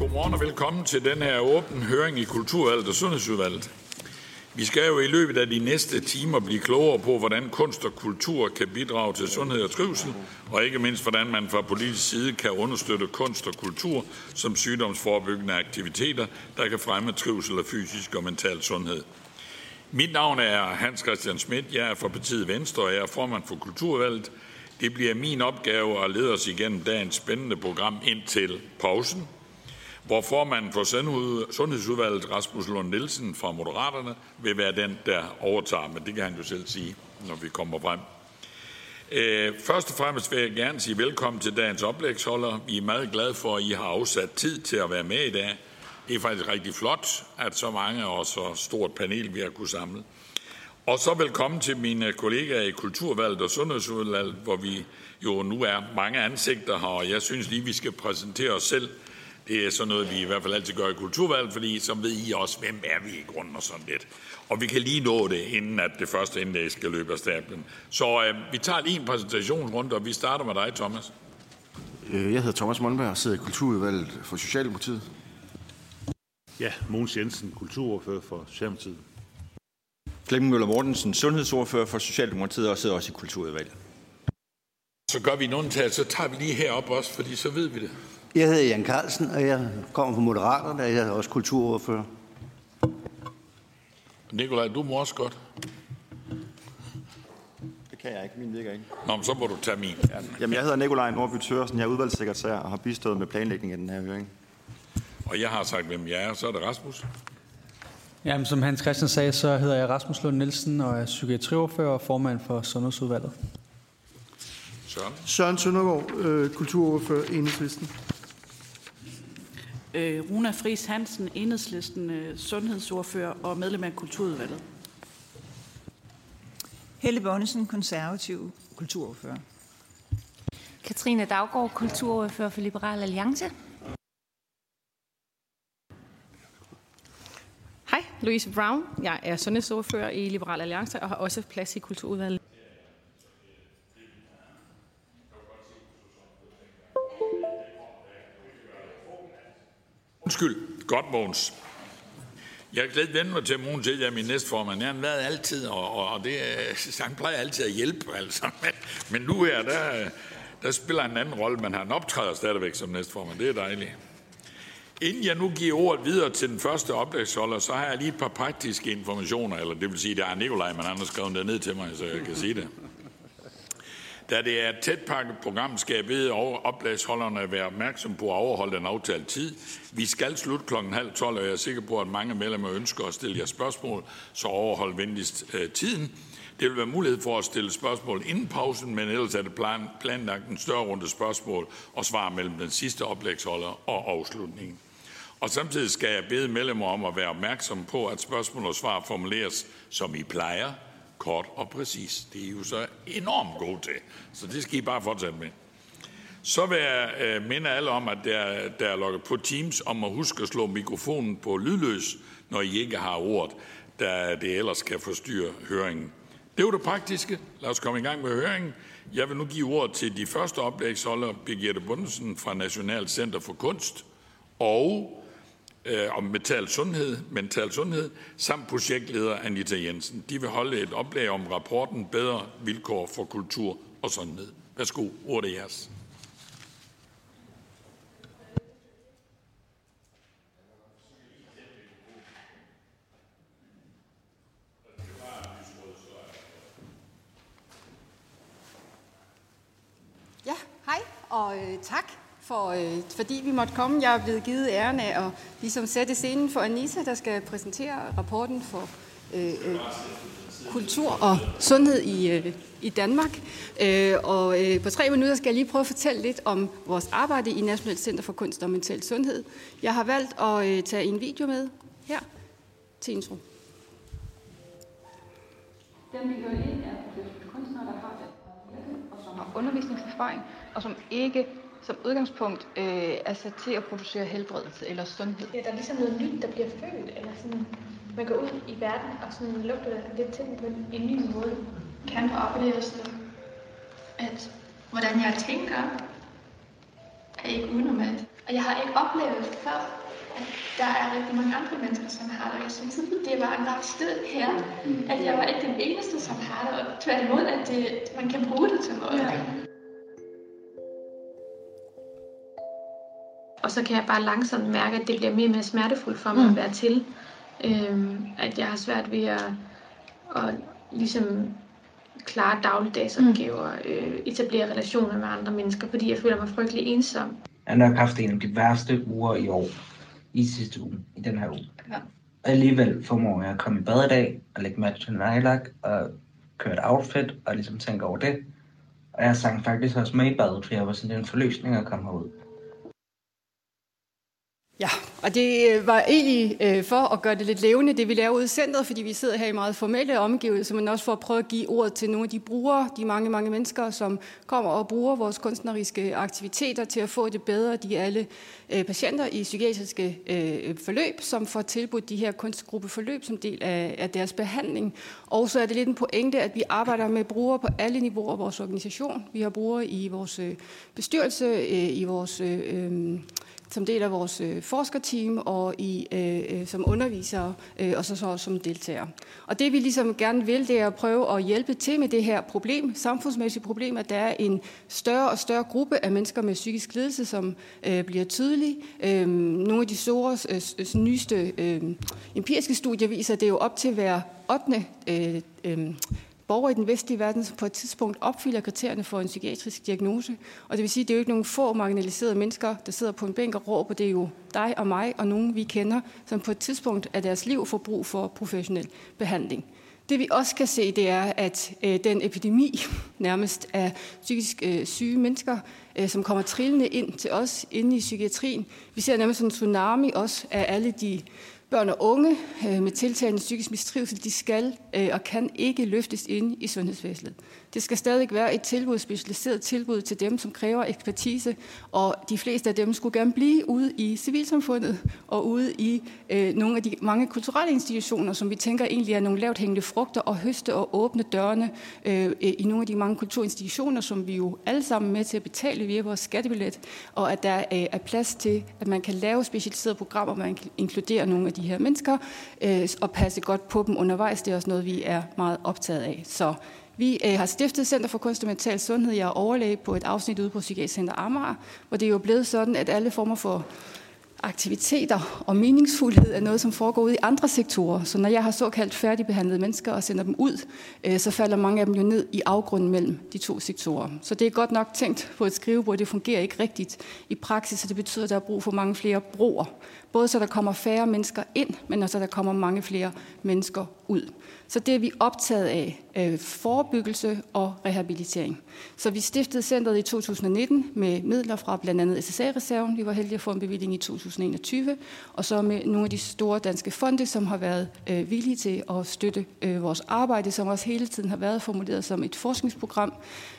Godmorgen og velkommen til den her åbne høring i Kulturvalget og Sundhedsudvalget. Vi skal jo i løbet af de næste timer blive klogere på, hvordan kunst og kultur kan bidrage til sundhed og trivsel, og ikke mindst, hvordan man fra politisk side kan understøtte kunst og kultur som sygdomsforebyggende aktiviteter, der kan fremme trivsel og fysisk og mental sundhed. Mit navn er Hans Christian Schmidt. Jeg er fra partiet Venstre, og jeg er formand for Kulturvalget. Det bliver min opgave at lede os igennem dagens spændende program indtil pausen, hvor formanden for Sundhedsudvalget, Rasmus Lund Nielsen fra Moderaterne, vil være den, der overtager, men det kan han jo selv sige, når vi kommer frem. Øh, først og fremmest vil jeg gerne sige velkommen til dagens oplægsholder. Vi er meget glade for, at I har afsat tid til at være med i dag. Det er faktisk rigtig flot, at så mange og så stort panel vi har kunne samle. Og så velkommen til mine kollegaer i Kulturvalget og Sundhedsudvalget, hvor vi jo nu er mange ansigter her, og jeg synes lige, vi skal præsentere os selv. Det er sådan noget, vi i hvert fald altid gør i Kulturvalget, fordi så ved I også, hvem er vi i grunden og sådan lidt. Og vi kan lige nå det, inden at det første indlæg skal løbe af stablen. Så øh, vi tager lige en præsentationsrunde, og vi starter med dig, Thomas. Øh, jeg hedder Thomas Monberg og sidder i Kulturudvalget for Socialdemokratiet. Ja, Mogens Jensen, kulturordfører for Socialdemokratiet. Flemming Møller Mortensen, sundhedsordfører for Socialdemokratiet og sidder også i Kulturudvalget. Så gør vi en undtagelse, så tager vi lige herop også, fordi så ved vi det. Jeg hedder Jan Carlsen, og jeg kommer fra Moderaterne, og jeg er også kulturordfører. Nikolaj, du må også godt. Det kan jeg ikke, min virker ikke. Nå, men så må du tage min. Jamen, jeg hedder Nikolaj Nordby Tørsen, jeg er udvalgssekretær og har bistået med planlægningen af den her høring. Og jeg har sagt, hvem jeg er, så er det Rasmus. Jamen, som Hans Christian sagde, så hedder jeg Rasmus Lund Nielsen og er psykiatriordfører og formand for Sundhedsudvalget. Søren. Søren Søndergaard, øh, kulturordfører, Enhedslisten. Øh, Runa Friis Hansen, Enhedslisten, øh, sundhedsordfører og medlem af Kulturudvalget. Helle Bonnesen, konservativ kulturordfører. Katrine Daggaard, kulturordfører for Liberal Alliance. Hej, Louise Brown. Jeg er sundhedsordfører i Liberal Alliance og har også plads i Kulturudvalget. Undskyld. Godt, Måns. Jeg kan slet vende mig til, at Mogens jeg er min næstformand. Jeg har været altid, og, og, og det, han plejer altid at hjælpe. Altså. Men, men nu her, der, der spiller han en anden rolle, men han optræder stadigvæk som næstformand. Det er dejligt. Inden jeg nu giver ordet videre til den første oplægsholder, så har jeg lige et par praktiske informationer, eller det vil sige, det er Nikolaj, men han har skrevet det ned til mig, så jeg kan sige det. Da det er et tæt pakket program, skal jeg bede over oplægsholderne være opmærksom på at overholde den aftalte tid. Vi skal slutte klokken halv 12, og jeg er sikker på, at mange medlemmer ønsker at stille jer spørgsmål, så overhold venligst øh, tiden. Det vil være mulighed for at stille spørgsmål inden pausen, men ellers er det plan, planlagt en større runde spørgsmål og svar mellem den sidste oplægsholder og afslutningen. Og samtidig skal jeg bede medlemmer om at være opmærksom på, at spørgsmål og svar formuleres, som I plejer, kort og præcis. Det er I jo så enormt gode til, så det skal I bare fortsætte med. Så vil jeg øh, minde alle om, at der, der er logget på Teams om at huske at slå mikrofonen på lydløs, når I ikke har ordet, da det ellers kan forstyrre høringen. Det var det praktiske. Lad os komme i gang med høringen. Jeg vil nu give ordet til de første oplægsholder, Birgitte Bundesen fra National Center for Kunst, og øh, om mental sundhed, mental sundhed, samt projektleder Anita Jensen. De vil holde et oplæg om rapporten Bedre vilkår for kultur og sundhed. Værsgo, ordet er jeres. Ja, hej og øh, tak for, øh, fordi vi måtte komme. Jeg er blevet givet æren af at ligesom sætte scenen for Anissa, der skal præsentere rapporten for øh, øh, kultur og sundhed i, øh, i Danmark. Øh, og øh, på tre minutter skal jeg lige prøve at fortælle lidt om vores arbejde i Nationalt Center for Kunst og Mental Sundhed. Jeg har valgt at øh, tage en video med her til intro. Dem, vi hører ind, er professionelle kunstnere, der har og som har undervisningserfaring, og som ikke som udgangspunkt øh, er sat til at producere helbredelse eller sundhed. Ja, der er ligesom noget nyt, der bliver født, eller sådan, man går ud i verden og sådan lugter lidt til på en, en ny måde. Kan oplevelsen, at hvordan jeg tænker, er ikke unormalt. Og jeg har ikke oplevet før, at der er rigtig mange andre mennesker, som har det. Jeg synes, det var en ret stød her, at jeg var ikke den eneste, som har det, og tværtimod, at det, man kan bruge det til noget. Ja. Og så kan jeg bare langsomt mærke, at det bliver mere og mere smertefuldt for mig mm. at være til. Øhm, at jeg har svært ved at, at ligesom klare dagligdags opgaver, mm. øh, etablere relationer med andre mennesker, fordi jeg føler mig frygtelig ensom. Jeg har nok haft en af de værste uger i år, i sidste uge, i den her uge. Ja. Og alligevel formår jeg at komme i bad i dag, og lægge match til nejlak, og køre et outfit, og ligesom tænke over det. Og jeg sang faktisk også med i badet, for jeg var sådan en forløsning at komme herud. Ja, og det øh, var egentlig øh, for at gøre det lidt levende, det vi laver ude i centret, fordi vi sidder her i meget formelle omgivelser, men også for at prøve at give ordet til nogle af de brugere, de mange, mange mennesker, som kommer og bruger vores kunstneriske aktiviteter til at få det bedre. De er alle øh, patienter i psykiatriske øh, forløb, som får tilbudt de her kunstgruppeforløb som del af, af deres behandling. Og så er det lidt en pointe, at vi arbejder med brugere på alle niveauer af vores organisation. Vi har brugere i vores øh, bestyrelse, øh, i vores... Øh, øh som del af vores øh, forskerteam og i, øh, øh, som undervisere øh, og så, så som deltagere. Og det vi ligesom gerne vil, det er at prøve at hjælpe til med det her problem, samfundsmæssige problem, at der er en større og større gruppe af mennesker med psykisk lidelse, som øh, bliver tydelig. Øh, nogle af de store, øh, nyeste øh, empiriske studier viser, at det er jo op til hver 8. Øh, øh, borgere i den vestlige verden, som på et tidspunkt opfylder kriterierne for en psykiatrisk diagnose. Og det vil sige, at det er jo ikke nogle få marginaliserede mennesker, der sidder på en bænk og råber. Det er jo dig og mig og nogen, vi kender, som på et tidspunkt af deres liv får brug for professionel behandling. Det vi også kan se, det er, at øh, den epidemi nærmest af psykisk øh, syge mennesker, øh, som kommer trillende ind til os inde i psykiatrien. Vi ser nærmest en tsunami også af alle de Børn og unge øh, med tiltagende psykisk mistrivsel, de skal øh, og kan ikke løftes ind i sundhedsvæsenet. Det skal stadig være et tilbud, specialiseret tilbud til dem, som kræver ekspertise, og de fleste af dem skulle gerne blive ude i civilsamfundet og ude i øh, nogle af de mange kulturelle institutioner, som vi tænker egentlig er nogle lavt hængende frugter og høste og åbne dørene øh, i nogle af de mange kulturinstitutioner, som vi jo alle sammen er med til at betale via vores skattebillet, og at der øh, er plads til, at man kan lave specialiserede programmer, man kan inkludere nogle af de her mennesker øh, og passe godt på dem undervejs. Det er også noget, vi er meget optaget af. Så vi øh, har stiftet Center for Kunst og Mental Sundhed. Jeg er overlæge på et afsnit ude på Psykiatrisk Center Amager, hvor det er jo blevet sådan, at alle former for aktiviteter og meningsfuldhed er noget, som foregår ude i andre sektorer. Så når jeg har såkaldt færdigbehandlede mennesker og sender dem ud, øh, så falder mange af dem jo ned i afgrunden mellem de to sektorer. Så det er godt nok tænkt på et skrivebord. Det fungerer ikke rigtigt i praksis, og det betyder, at der er brug for mange flere broer. Både så der kommer færre mennesker ind, men også så der kommer mange flere mennesker ud. Så det er vi optaget af, øh, forebyggelse og rehabilitering. Så vi stiftede centret i 2019 med midler fra blandt andet SSA-reserven. Vi var heldige at få en bevilling i 2021, og så med nogle af de store danske fonde, som har været øh, villige til at støtte øh, vores arbejde, som også hele tiden har været formuleret som et forskningsprogram.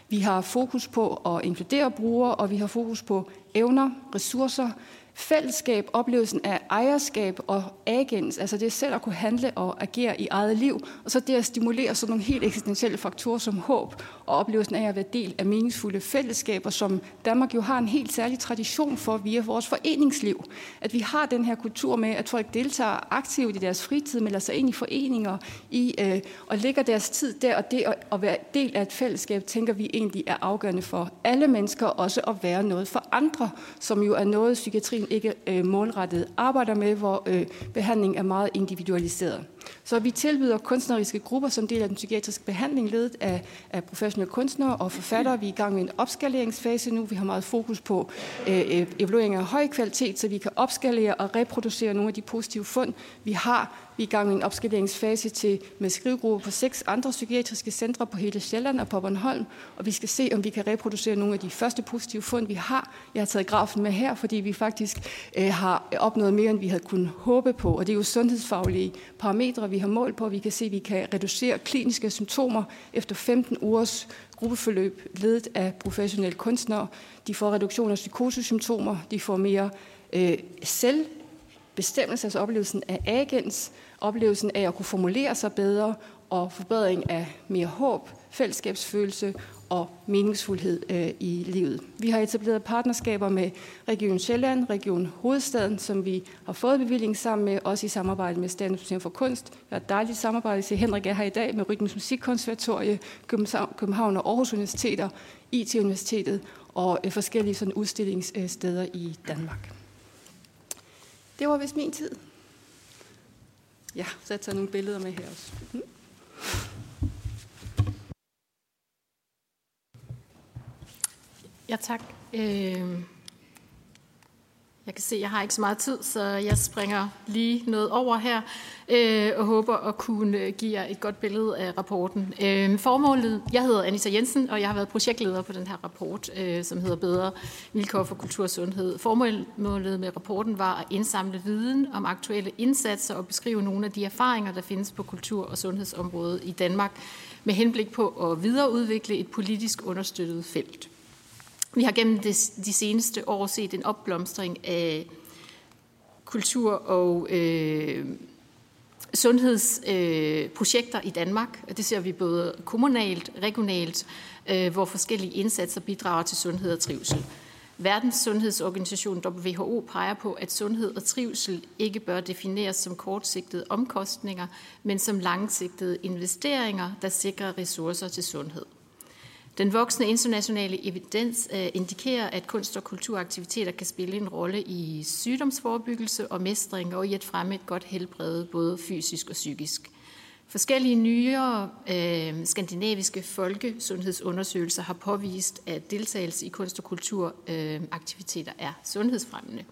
Vi har fokus på at inkludere brugere, og vi har fokus på evner, ressourcer, fællesskab, oplevelsen af ejerskab og agens, altså det selv at kunne handle og agere i eget liv, og så det at stimulere sådan nogle helt eksistentielle faktorer som håb og oplevelsen af at være del af meningsfulde fællesskaber, som Danmark jo har en helt særlig tradition for via vores foreningsliv. At vi har den her kultur med, at folk deltager aktivt i deres fritid, melder sig ind i foreninger i, øh, og lægger deres tid der, og det at, at være del af et fællesskab, tænker vi egentlig er afgørende for alle mennesker, også at være noget for andre, som jo er noget, psykiatrien ikke øh, målrettet arbejder med, hvor øh, behandling er meget individualiseret. Så vi tilbyder kunstneriske grupper som del af den psykiatriske behandling, ledet af, af professionelle kunstnere og forfattere. Vi er i gang med en opskaleringsfase nu. Vi har meget fokus på øh, evaluering af høj kvalitet, så vi kan opskalere og reproducere nogle af de positive fund, vi har. Vi er i gang med en opskaleringsfase til, med skrivegrupper på seks andre psykiatriske centre på hele Sjælland og på Bornholm, og vi skal se, om vi kan reproducere nogle af de første positive fund, vi har. Jeg har taget grafen med her, fordi vi faktisk øh, har opnået mere, end vi havde kunnet håbe på, og det er jo sundhedsfaglige parametre, vi har mål på. Vi kan se, at vi kan reducere kliniske symptomer efter 15 ugers gruppeforløb ledet af professionelle kunstnere. De får reduktion af psykosesymptomer, de får mere øh, selvbestemmelse, altså oplevelsen af agens, oplevelsen af at kunne formulere sig bedre og forbedring af mere håb, fællesskabsfølelse og meningsfuldhed øh, i livet. Vi har etableret partnerskaber med Region Sjælland, Region Hovedstaden, som vi har fået bevilling sammen med, også i samarbejde med Statens Museum for Kunst. Vi har et dejligt samarbejde, til Henrik er her i dag, med Rytmisk Musikkonservatorie, København og Aarhus Universiteter, IT-universitetet og øh, forskellige sådan udstillingssteder øh, i Danmark. Det var vist min tid. Ja, så jeg tager nogle billeder med her også. Mm. Ja, tak. Øh, jeg kan se, at jeg har ikke så meget tid, så jeg springer lige noget over her øh, og håber at kunne øh, give jer et godt billede af rapporten. Øh, formålet, jeg hedder Anita Jensen, og jeg har været projektleder på den her rapport, øh, som hedder Bedre vilkår for kultur og sundhed. Formålet med rapporten var at indsamle viden om aktuelle indsatser og beskrive nogle af de erfaringer, der findes på kultur- og sundhedsområdet i Danmark, med henblik på at videreudvikle et politisk understøttet felt. Vi har gennem de, de seneste år set en opblomstring af kultur- og øh, sundhedsprojekter øh, i Danmark. Det ser vi både kommunalt, regionalt, øh, hvor forskellige indsatser bidrager til sundhed og trivsel. Verdens Sundhedsorganisation WHO peger på, at sundhed og trivsel ikke bør defineres som kortsigtede omkostninger, men som langsigtede investeringer, der sikrer ressourcer til sundhed. Den voksne internationale evidens øh, indikerer, at kunst- og kulturaktiviteter kan spille en rolle i sygdomsforebyggelse og mestring og i at fremme et godt helbred, både fysisk og psykisk. Forskellige nyere øh, skandinaviske folkesundhedsundersøgelser har påvist, at deltagelse i kunst- og kulturaktiviteter øh, er sundhedsfremmende.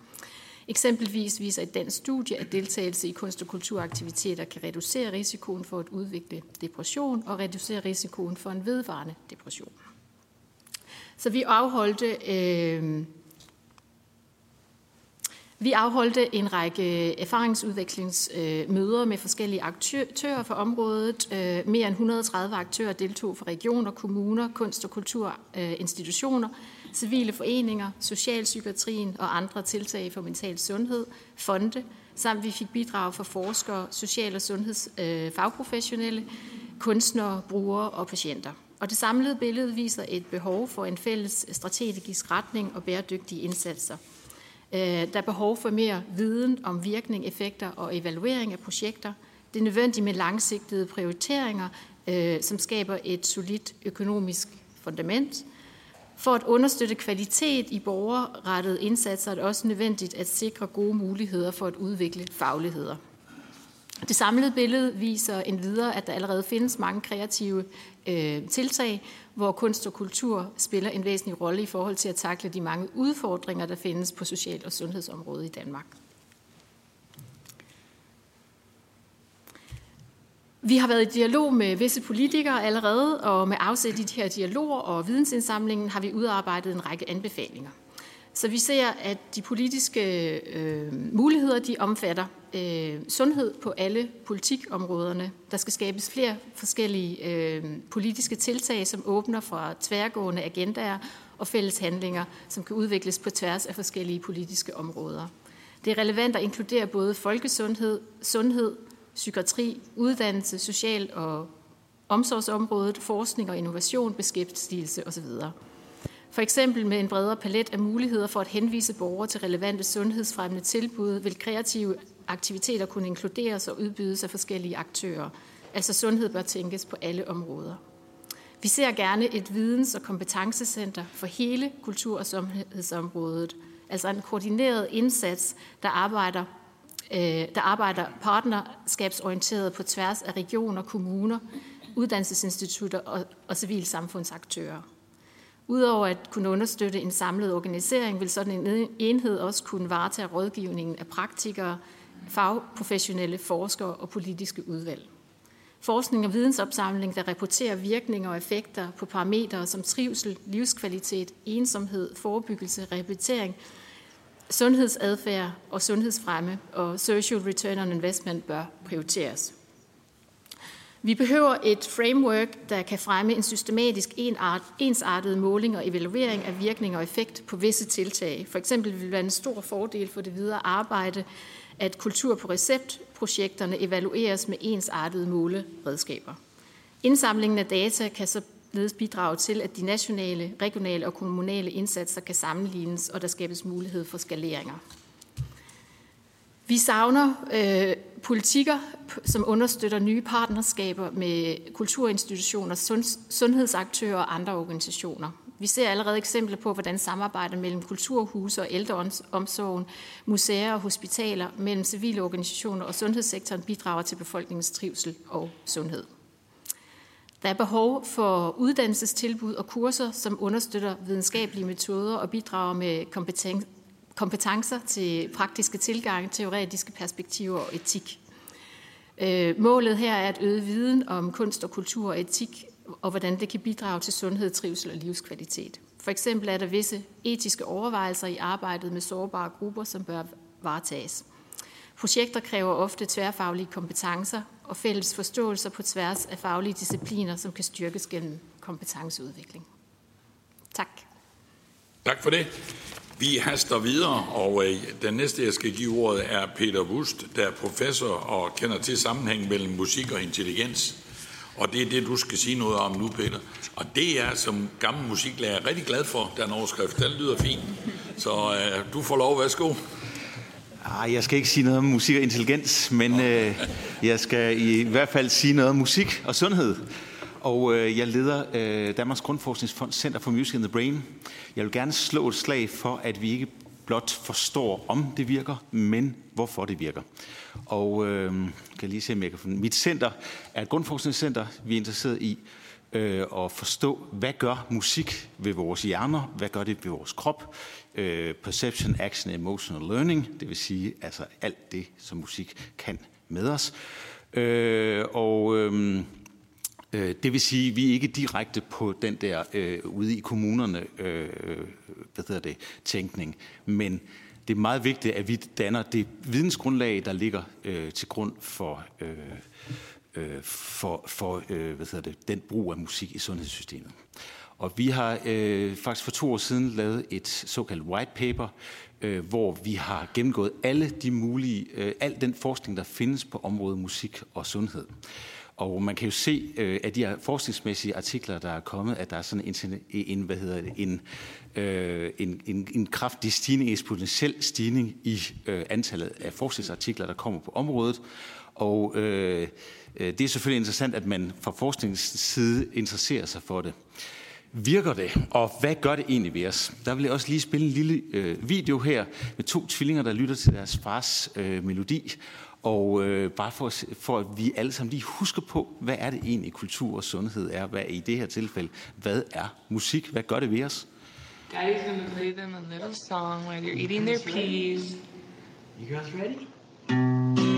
Eksempelvis viser et dansk studie, at deltagelse i kunst- og kulturaktiviteter kan reducere risikoen for at udvikle depression og reducere risikoen for en vedvarende depression. Så vi afholdte, øh, vi afholdte en række erfaringsudvekslingsmøder med forskellige aktører for området. Øh, mere end 130 aktører deltog fra regioner, kommuner, kunst- og kulturinstitutioner, civile foreninger, socialpsykiatrien og andre tiltag for mental sundhed, fonde, samt vi fik bidrag fra forskere, social- og sundhedsfagprofessionelle, øh, kunstnere, brugere og patienter. Og det samlede billede viser et behov for en fælles strategisk retning og bæredygtige indsatser. Øh, der er behov for mere viden om virkning, effekter og evaluering af projekter. Det er nødvendigt med langsigtede prioriteringer, øh, som skaber et solidt økonomisk fundament. For at understøtte kvalitet i borgerrettede indsatser er det også nødvendigt at sikre gode muligheder for at udvikle fagligheder. Det samlede billede viser endvidere, at der allerede findes mange kreative øh, tiltag, hvor kunst og kultur spiller en væsentlig rolle i forhold til at takle de mange udfordringer, der findes på social- og sundhedsområdet i Danmark. Vi har været i dialog med visse politikere allerede, og med afsæt i de her dialoger og vidensindsamlingen har vi udarbejdet en række anbefalinger. Så vi ser, at de politiske øh, muligheder, de omfatter øh, sundhed på alle politikområderne. Der skal skabes flere forskellige øh, politiske tiltag, som åbner for tværgående agendaer og fælles handlinger, som kan udvikles på tværs af forskellige politiske områder. Det er relevant at inkludere både folkesundhed, sundhed, psykiatri, uddannelse, social- og omsorgsområdet, forskning og innovation, beskæftigelse osv. For eksempel med en bredere palet af muligheder for at henvise borgere til relevante sundhedsfremmende tilbud, vil kreative aktiviteter kunne inkluderes og udbydes af forskellige aktører. Altså sundhed bør tænkes på alle områder. Vi ser gerne et videns- og kompetencecenter for hele kultur- og sundhedsområdet, altså en koordineret indsats, der arbejder Øh, der arbejder partnerskabsorienteret på tværs af regioner, kommuner, uddannelsesinstitutter og, og civilsamfundsaktører. Udover at kunne understøtte en samlet organisering, vil sådan en enhed også kunne varetage rådgivningen af praktikere, fagprofessionelle forskere og politiske udvalg. Forskning og vidensopsamling, der rapporterer virkninger og effekter på parametre som trivsel, livskvalitet, ensomhed, forebyggelse, rehabilitering, sundhedsadfærd og sundhedsfremme og social return on investment bør prioriteres. Vi behøver et framework, der kan fremme en systematisk ensartet måling og evaluering af virkning og effekt på visse tiltag. For eksempel vil det være en stor fordel for det videre arbejde, at kultur på receptprojekterne evalueres med ensartede måleredskaber. Indsamlingen af data kan så således bidrage til, at de nationale, regionale og kommunale indsatser kan sammenlignes, og der skabes mulighed for skaleringer. Vi savner øh, politikker, som understøtter nye partnerskaber med kulturinstitutioner, sundhedsaktører og andre organisationer. Vi ser allerede eksempler på, hvordan samarbejdet mellem kulturhuse og ældreomsorgen, museer og hospitaler, mellem civile organisationer og sundhedssektoren bidrager til befolkningens trivsel og sundhed. Der er behov for uddannelsestilbud og kurser, som understøtter videnskabelige metoder og bidrager med kompetencer til praktiske tilgange, teoretiske perspektiver og etik. Øh, målet her er at øge viden om kunst og kultur og etik, og hvordan det kan bidrage til sundhed, trivsel og livskvalitet. For eksempel er der visse etiske overvejelser i arbejdet med sårbare grupper, som bør varetages. Projekter kræver ofte tværfaglige kompetencer og fælles forståelser på tværs af faglige discipliner, som kan styrkes gennem kompetenceudvikling. Tak. Tak for det. Vi haster videre, og øh, den næste, jeg skal give ordet, er Peter Wust, der er professor og kender til sammenhængen mellem musik og intelligens. Og det er det, du skal sige noget om nu, Peter. Og det er som gammel musiklærer rigtig glad for, den overskrift. Den lyder fint. Så øh, du får lov, værsgo. Ah, jeg skal ikke sige noget om musik og intelligens, men øh, jeg skal i hvert fald sige noget om musik og sundhed. Og øh, jeg leder øh, Danmarks Grundforskningsfond Center for Music in the Brain. Jeg vil gerne slå et slag for, at vi ikke blot forstår, om det virker, men hvorfor det virker. Og øh, kan lige se, om jeg kan Mit center er et grundforskningscenter. Vi er interesseret i øh, og forstå, hvad gør musik ved vores hjerner? Hvad gør det ved vores krop? Øh, perception, action, emotional learning. Det vil sige altså alt det, som musik kan med os. Øh, og... Øh, øh det vil sige, at vi er ikke direkte på den der øh, ude i kommunerne øh, hvad hedder det, tænkning, men det er meget vigtigt, at vi danner det vidensgrundlag, der ligger øh, til grund for, øh, øh, for, for øh, hvad hedder det, den brug af musik i sundhedssystemet. Og vi har øh, faktisk for to år siden lavet et såkaldt white paper, øh, hvor vi har gennemgået alle de mulige, øh, al den forskning, der findes på området musik og sundhed. Og man kan jo se øh, af de her forskningsmæssige artikler, der er kommet, at der er sådan en, en hvad hedder det, en, øh, en, en, en kraftig stigning, eksponentiel stigning i øh, antallet af forskningsartikler, der kommer på området. Og øh, det er selvfølgelig interessant, at man fra forskningens side interesserer sig for det. Virker det, og hvad gør det egentlig ved os? Der vil jeg også lige spille en lille øh, video her med to tvillinger, der lytter til deres fars øh, melodi. Og øh, bare for, for at vi alle sammen lige husker på, hvad er det egentlig kultur og sundhed er? Hvad er i det her tilfælde? Hvad er musik? Hvad gør det ved os? Daddy's gonna play them a little song while they're eating their peas. You guys ready?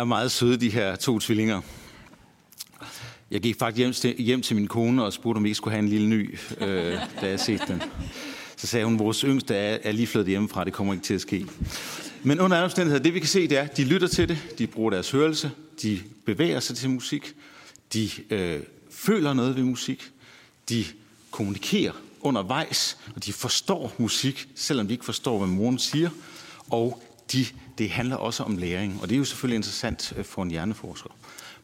Er meget søde, de her to tvillinger. Jeg gik faktisk hjem til, hjem til min kone og spurgte, om vi ikke skulle have en lille ny, øh, da jeg set den. Så sagde hun, vores yngste er, er lige flyttet hjemmefra, det kommer ikke til at ske. Men under andre omstændigheder, det vi kan se, det er, at de lytter til det, de bruger deres hørelse, de bevæger sig til musik, de øh, føler noget ved musik, de kommunikerer undervejs, og de forstår musik, selvom de ikke forstår, hvad moren siger, og de, det handler også om læring, og det er jo selvfølgelig interessant øh, for en hjerneforsker.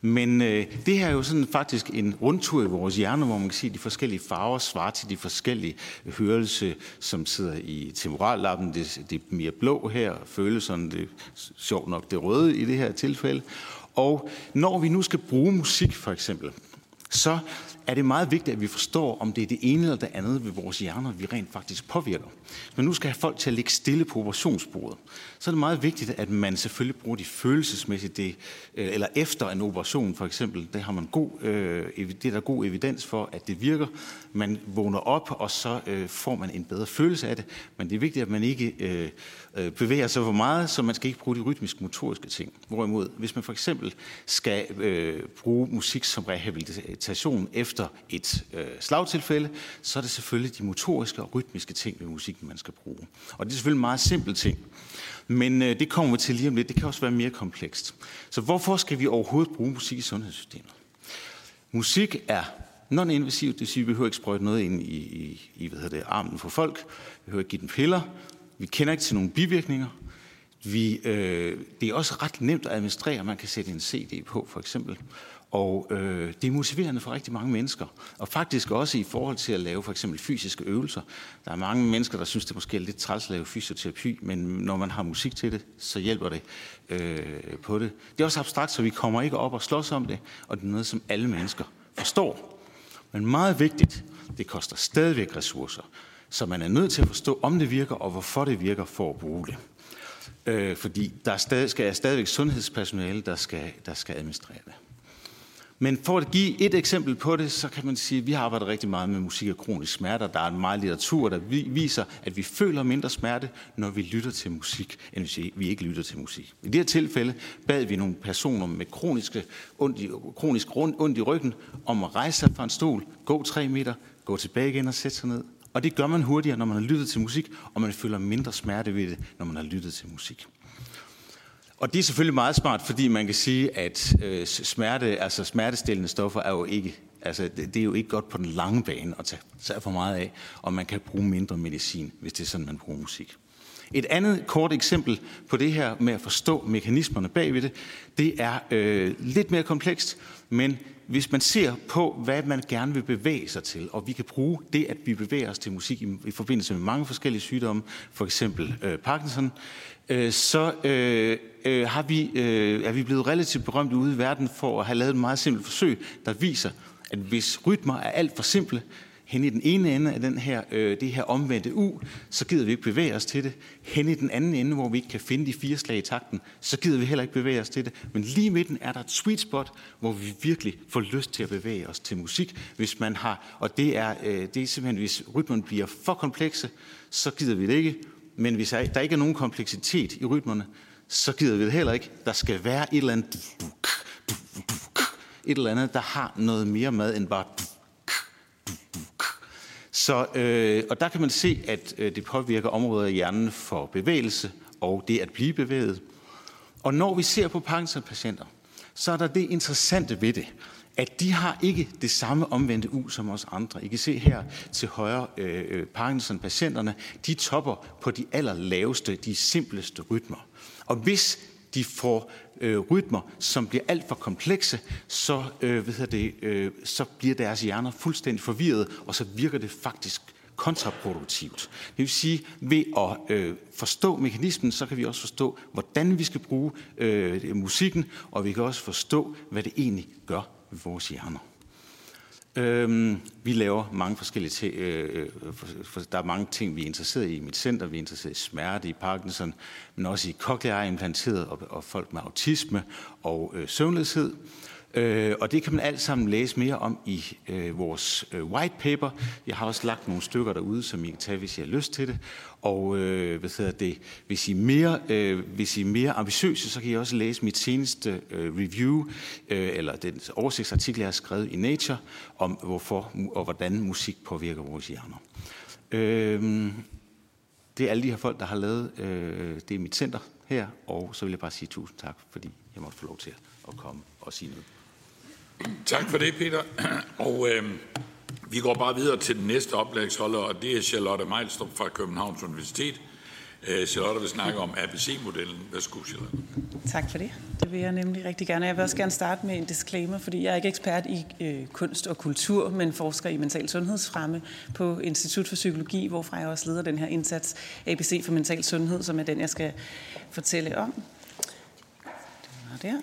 Men øh, det her er jo sådan faktisk en rundtur i vores hjerne, hvor man kan se at de forskellige farver svarer til de forskellige hørelse, som sidder i temporallappen. Det, det er mere blå her, følelserne, det er sjovt nok det røde i det her tilfælde. Og når vi nu skal bruge musik for eksempel, så er det meget vigtigt, at vi forstår, om det er det ene eller det andet ved vores hjerner, vi rent faktisk påvirker. Hvis man nu skal have folk til at ligge stille på operationsbordet, så er det meget vigtigt, at man selvfølgelig bruger de følelsesmæssige, det, øh, eller efter en operation for eksempel, det har man god, øh, det er der god evidens for, at det virker. Man vågner op, og så øh, får man en bedre følelse af det, men det er vigtigt, at man ikke øh, øh, bevæger sig for meget, så man skal ikke bruge de rytmisk motoriske ting. Hvorimod, hvis man for eksempel skal øh, bruge musik som rehabilitation efter et øh, slagtilfælde, så er det selvfølgelig de motoriske og rytmiske ting ved musikken, man skal bruge. Og det er selvfølgelig meget simple ting. Men øh, det kommer vi til lige om lidt. Det kan også være mere komplekst. Så hvorfor skal vi overhovedet bruge musik i sundhedssystemet? Musik er non-invasivt, det vil sige, at vi behøver ikke sprøjte noget ind i, i, i hvad hedder det, armen for folk. Vi behøver ikke give dem piller. Vi kender ikke til nogen bivirkninger. Vi, øh, det er også ret nemt at administrere. Man kan sætte en CD på, for eksempel. Og øh, det er motiverende for rigtig mange mennesker. Og faktisk også i forhold til at lave for eksempel fysiske øvelser. Der er mange mennesker, der synes, det måske er lidt træls at lave fysioterapi, men når man har musik til det, så hjælper det øh, på det. Det er også abstrakt, så vi kommer ikke op og slås om det, og det er noget, som alle mennesker forstår. Men meget vigtigt, det koster stadigvæk ressourcer. Så man er nødt til at forstå, om det virker, og hvorfor det virker for at bruge det. Øh, fordi der er stadig, skal er stadigvæk sundhedspersonale, der skal, der skal administrere det. Men for at give et eksempel på det, så kan man sige, at vi har arbejdet rigtig meget med musik og kronisk smerte. Der er en meget litteratur, der viser, at vi føler mindre smerte, når vi lytter til musik, end hvis vi ikke lytter til musik. I det her tilfælde bad vi nogle personer med kroniske, ondt i, kronisk ondt i ryggen om at rejse sig fra en stol, gå tre meter, gå tilbage igen og sætte sig ned. Og det gør man hurtigere, når man har lyttet til musik, og man føler mindre smerte ved det, når man har lyttet til musik. Og det er selvfølgelig meget smart, fordi man kan sige, at øh, smerte, altså smertestillende stoffer er jo ikke, altså det, det er jo ikke godt på den lange bane at tage, tage for meget af, og man kan bruge mindre medicin, hvis det er sådan, man bruger musik. Et andet kort eksempel på det her med at forstå mekanismerne bagved det, det er øh, lidt mere komplekst, men hvis man ser på, hvad man gerne vil bevæge sig til, og vi kan bruge det, at vi bevæger os til musik i, i forbindelse med mange forskellige sygdomme, for eksempel øh, Parkinson, øh, så øh, øh, har vi, øh, er vi blevet relativt berømt ude i verden for at have lavet et meget simpelt forsøg, der viser, at hvis rytmer er alt for simple, hen i den ene ende af den her, øh, det her omvendte U, så gider vi ikke bevæge os til det. Hen i den anden ende, hvor vi ikke kan finde de fire slag i takten, så gider vi heller ikke bevæge os til det. Men lige midten er der et sweet spot, hvor vi virkelig får lyst til at bevæge os til musik. Hvis man har, og det er, øh, det er simpelthen, hvis rytmen bliver for komplekse, så gider vi det ikke. Men hvis der ikke er nogen kompleksitet i rytmerne, så gider vi det heller ikke. Der skal være et eller andet, et eller andet, der har noget mere med end bare så, øh, og der kan man se, at øh, det påvirker områder i hjernen for bevægelse og det at blive bevæget. Og når vi ser på Parkinson-patienter, så er der det interessante ved det, at de har ikke det samme omvendte U som os andre. I kan se her til højre øh, øh Parkinson-patienterne, de topper på de allerlaveste, de simpleste rytmer. Og hvis de får øh, rytmer, som bliver alt for komplekse, så, øh, hvad det, øh, så bliver deres hjerner fuldstændig forvirret, og så virker det faktisk kontraproduktivt. Det vil sige, ved at øh, forstå mekanismen, så kan vi også forstå, hvordan vi skal bruge øh, musikken, og vi kan også forstå, hvad det egentlig gør ved vores hjerner. Øhm, vi laver mange forskellige ting. Øh, øh for, for, der er mange ting, vi er interesseret i i mit center. Vi er interesseret i smerte, i Parkinson, men også i cochlear implanteret og, og folk med autisme og øh, søvnløshed. Øh, og det kan man alt sammen læse mere om i øh, vores øh, white paper. Jeg har også lagt nogle stykker derude, som I kan tage, hvis I har lyst til det. Og øh, hvad hedder det, hvis I, er mere, øh, hvis I er mere ambitiøse, så kan I også læse mit seneste øh, review, øh, eller den oversigtsartikel, jeg har skrevet i Nature, om hvorfor og hvordan musik påvirker vores hjerner. Øh, det er alle de her folk, der har lavet øh, det er mit center her, og så vil jeg bare sige tusind tak, fordi jeg måtte få lov til at komme og sige noget. Tak for det, Peter. Og øh, vi går bare videre til den næste oplægsholder, og det er Charlotte Meilstrup fra Københavns Universitet. Øh, Charlotte vil snakke om ABC-modellen. Værsgo, Charlotte. Tak for det. Det vil jeg nemlig rigtig gerne. Jeg vil også gerne starte med en disclaimer, fordi jeg er ikke ekspert i øh, kunst og kultur, men forsker i mental sundhedsfremme på Institut for Psykologi, hvorfra jeg også leder den her indsats ABC for mental sundhed, som er den, jeg skal fortælle om. Det var der.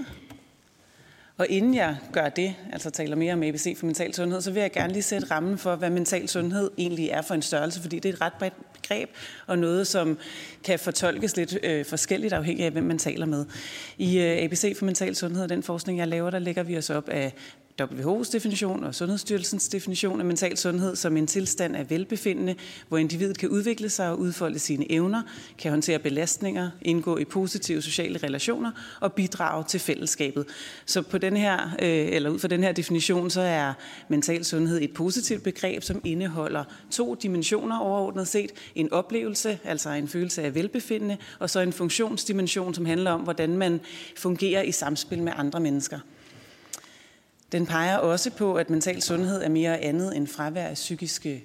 Og inden jeg gør det, altså taler mere om ABC for mental sundhed, så vil jeg gerne lige sætte rammen for, hvad mental sundhed egentlig er for en størrelse, fordi det er et ret bredt begreb, og noget, som kan fortolkes lidt øh, forskelligt afhængig af, hvem man taler med. I øh, ABC for mental sundhed, den forskning, jeg laver, der lægger vi os op af WHO's definition og Sundhedsstyrelsens definition af mental sundhed som en tilstand af velbefindende, hvor individet kan udvikle sig og udfolde sine evner, kan håndtere belastninger, indgå i positive sociale relationer og bidrage til fællesskabet. Så på den her, øh, eller ud fra den her definition, så er mental sundhed et positivt begreb, som indeholder to dimensioner overordnet set. En oplevelse, altså en følelse af velbefindende, og så en funktionsdimension, som handler om, hvordan man fungerer i samspil med andre mennesker. Den peger også på, at mental sundhed er mere andet end fravær af psykiske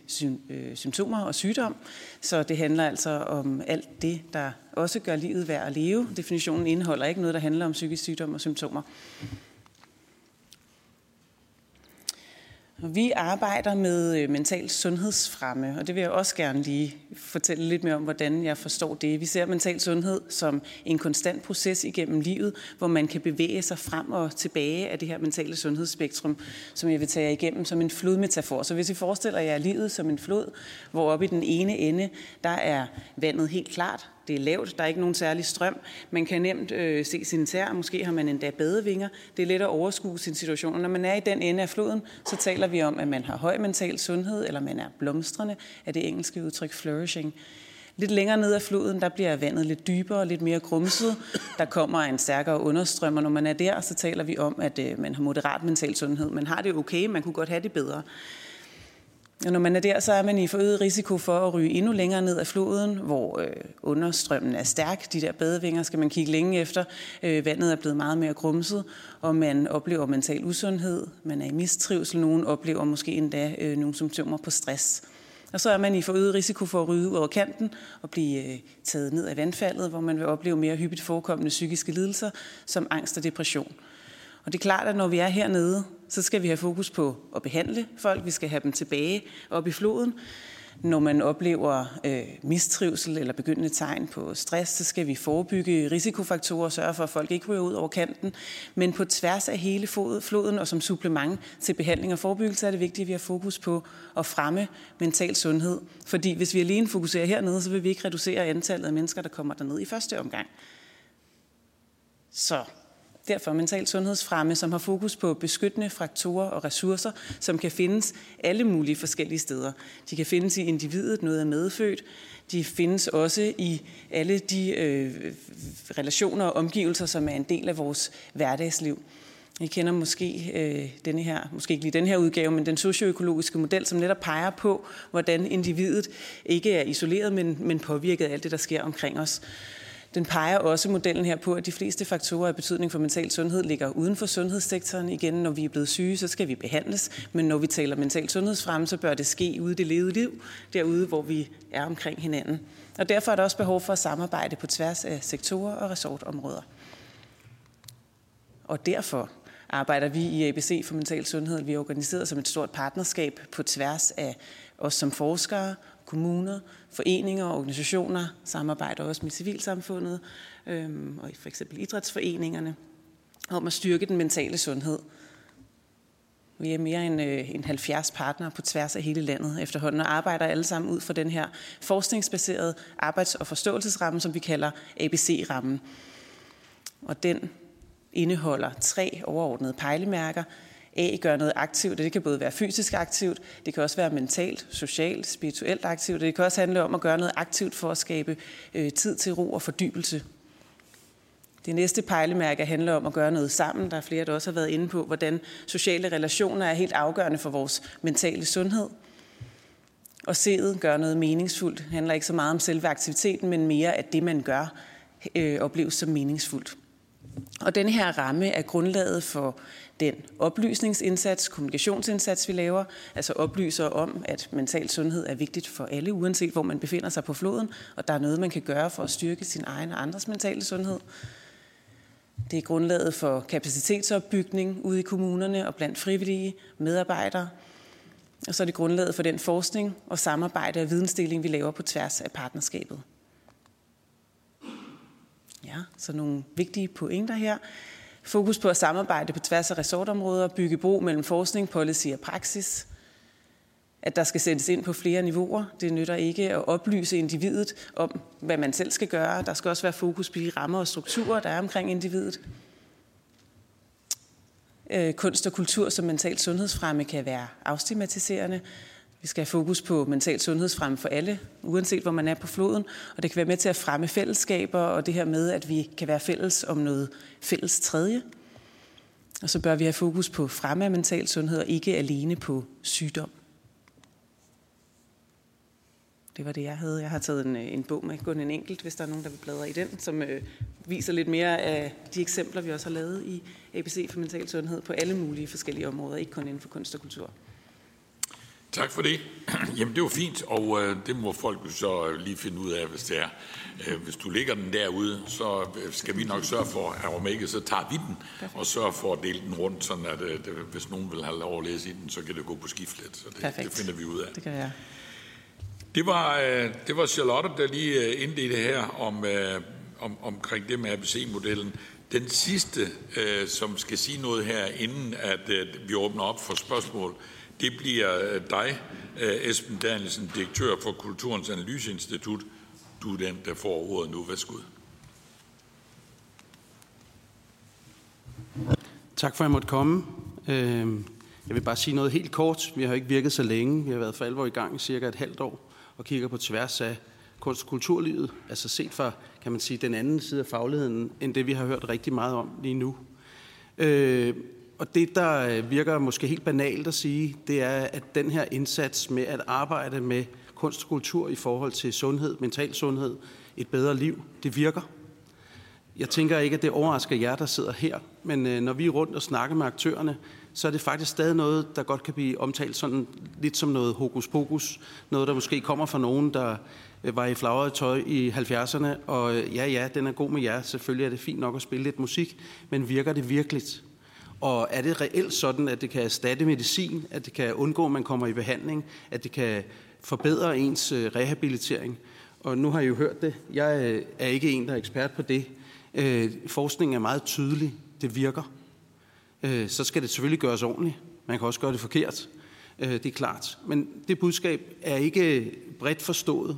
øh, symptomer og sygdom. Så det handler altså om alt det, der også gør livet værd at leve. Definitionen indeholder ikke noget, der handler om psykisk sygdom og symptomer. Vi arbejder med øh, mental sundhedsfremme, og det vil jeg også gerne lige fortælle lidt mere om, hvordan jeg forstår det. Vi ser mental sundhed som en konstant proces igennem livet, hvor man kan bevæge sig frem og tilbage af det her mentale sundhedsspektrum, som jeg vil tage igennem som en flodmetafor. Så hvis I forestiller jer livet som en flod, hvor oppe i den ene ende, der er vandet helt klart, det er lavt, der er ikke nogen særlig strøm. Man kan nemt øh, se sin tær, måske har man endda badevinger. Det er let at overskue sin situation. Og når man er i den ende af floden, så taler vi om, at man har høj mental sundhed, eller man er blomstrende, af det engelske udtryk flourishing. Lidt længere ned af floden, der bliver vandet lidt dybere og lidt mere grumset. Der kommer en stærkere understrøm, og når man er der, så taler vi om, at øh, man har moderat mental sundhed. Man har det okay, man kunne godt have det bedre. Og når man er der, så er man i forøget risiko for at ryge endnu længere ned af floden, hvor øh, understrømmen er stærk. De der badevinger skal man kigge længe efter. Øh, vandet er blevet meget mere grumset, og man oplever mental usundhed. Man er i mistrivsel. Nogen oplever måske endda øh, nogle symptomer på stress. Og så er man i forøget risiko for at ryge ud over kanten og blive øh, taget ned af vandfaldet, hvor man vil opleve mere hyppigt forekommende psykiske lidelser som angst og depression. Og det er klart, at når vi er hernede, så skal vi have fokus på at behandle folk. Vi skal have dem tilbage op i floden. Når man oplever øh, mistrivsel eller begyndende tegn på stress, så skal vi forebygge risikofaktorer og sørge for, at folk ikke ryger ud over kanten. Men på tværs af hele floden og som supplement til behandling og forebyggelse er det vigtigt, at vi har fokus på at fremme mental sundhed. Fordi hvis vi alene fokuserer hernede, så vil vi ikke reducere antallet af mennesker, der kommer derned i første omgang. Så Derfor mental sundhedsfremme, som har fokus på beskyttende faktorer og ressourcer, som kan findes alle mulige forskellige steder. De kan findes i individet, noget er medfødt. De findes også i alle de øh, relationer og omgivelser, som er en del af vores hverdagsliv. I kender måske øh, denne her, måske ikke lige den her udgave, men den socioøkologiske model, som netop peger på, hvordan individet ikke er isoleret, men, men påvirket af alt det, der sker omkring os. Den peger også modellen her på, at de fleste faktorer af betydning for mental sundhed ligger uden for sundhedssektoren. Igen, når vi er blevet syge, så skal vi behandles, men når vi taler mental sundhedsfremme, så bør det ske ude i det levede liv, derude, hvor vi er omkring hinanden. Og derfor er der også behov for at samarbejde på tværs af sektorer og resortområder. Og derfor arbejder vi i ABC for Mental Sundhed. Vi er organiseret som et stort partnerskab på tværs af os som forskere, kommuner, foreninger og organisationer, samarbejder også med civilsamfundet øhm, og for eksempel idrætsforeningerne, om at styrke den mentale sundhed. Vi er mere end, øh, end 70 partnere på tværs af hele landet efterhånden, og arbejder alle sammen ud fra den her forskningsbaserede arbejds- og forståelsesramme, som vi kalder ABC-rammen. Og den indeholder tre overordnede pejlemærker, A gør noget aktivt, og det kan både være fysisk aktivt, det kan også være mentalt, socialt, spirituelt aktivt, og det kan også handle om at gøre noget aktivt for at skabe øh, tid til ro og fordybelse. Det næste pejlemærke handler om at gøre noget sammen. Der er flere, der også har været inde på, hvordan sociale relationer er helt afgørende for vores mentale sundhed. Og sedet gør noget meningsfuldt. Det handler ikke så meget om selve aktiviteten, men mere at det, man gør, øh, opleves som meningsfuldt. Og den her ramme er grundlaget for den oplysningsindsats, kommunikationsindsats, vi laver, altså oplyser om, at mental sundhed er vigtigt for alle, uanset hvor man befinder sig på floden, og der er noget, man kan gøre for at styrke sin egen og andres mentale sundhed. Det er grundlaget for kapacitetsopbygning ude i kommunerne og blandt frivillige medarbejdere. Og så er det grundlaget for den forskning og samarbejde og vidensdeling, vi laver på tværs af partnerskabet. Ja, så nogle vigtige pointer her. Fokus på at samarbejde på tværs af resortområder, bygge bro mellem forskning, policy og praksis. At der skal sættes ind på flere niveauer. Det nytter ikke at oplyse individet om, hvad man selv skal gøre. Der skal også være fokus på de rammer og strukturer, der er omkring individet. Øh, kunst og kultur som mental sundhedsfremme kan være afstigmatiserende. Vi skal have fokus på mental sundhedsfremme for alle, uanset hvor man er på floden. Og det kan være med til at fremme fællesskaber, og det her med, at vi kan være fælles om noget fælles tredje. Og så bør vi have fokus på fremme af mental sundhed, og ikke alene på sygdom. Det var det, jeg havde. Jeg har taget en, øh, en bog med, kun en enkelt, hvis der er nogen, der vil bladre i den, som øh, viser lidt mere af de eksempler, vi også har lavet i ABC for mental sundhed på alle mulige forskellige områder, ikke kun inden for kunst og kultur. Tak for det. Jamen, det var fint, og øh, det må folk jo så lige finde ud af, hvis det er. Øh, hvis du lægger den derude, så øh, skal vi nok sørge for, at om ikke, så tager vi den, Perfekt. og sørger for at dele den rundt, sådan at øh, det, hvis nogen vil have lov at læse i den, så kan det gå på skift lidt. Så det, det finder vi ud af. Det kan være. Det var, øh, det var Charlotte, der lige øh, indledte her om, øh, om, omkring det med ABC-modellen. Den sidste, øh, som skal sige noget her, inden at øh, vi åbner op for spørgsmål, det bliver øh, dig, øh, Esben Danielsen, direktør for Kulturens Analyseinstitut. Du er den, der får ordet nu. Værsgo. Tak for, at jeg måtte komme. Øhm, jeg vil bare sige noget helt kort. Vi har ikke virket så længe. Vi har været for alvor i gang i cirka et halvt år og kigger på tværs af kunst- og kulturlivet. Altså set fra, kan man sige, den anden side af fagligheden, end det vi har hørt rigtig meget om lige nu. Øh, og det, der øh, virker måske helt banalt at sige, det er, at den her indsats med at arbejde med kunst og kultur i forhold til sundhed, mental sundhed, et bedre liv, det virker. Jeg tænker ikke, at det overrasker jer, der sidder her, men øh, når vi er rundt og snakker med aktørerne, så er det faktisk stadig noget, der godt kan blive omtalt sådan lidt som noget hokus pokus. Noget, der måske kommer fra nogen, der øh, var i flagret tøj i 70'erne, og ja, ja, den er god med jer. Selvfølgelig er det fint nok at spille lidt musik, men virker det virkeligt? Og er det reelt sådan, at det kan erstatte medicin, at det kan undgå, at man kommer i behandling, at det kan forbedre ens øh, rehabilitering? Og nu har I jo hørt det. Jeg øh, er ikke en, der er ekspert på det. Øh, forskningen er meget tydelig. Det virker. Øh, så skal det selvfølgelig gøres ordentligt. Man kan også gøre det forkert. Det er klart. Men det budskab er ikke bredt forstået.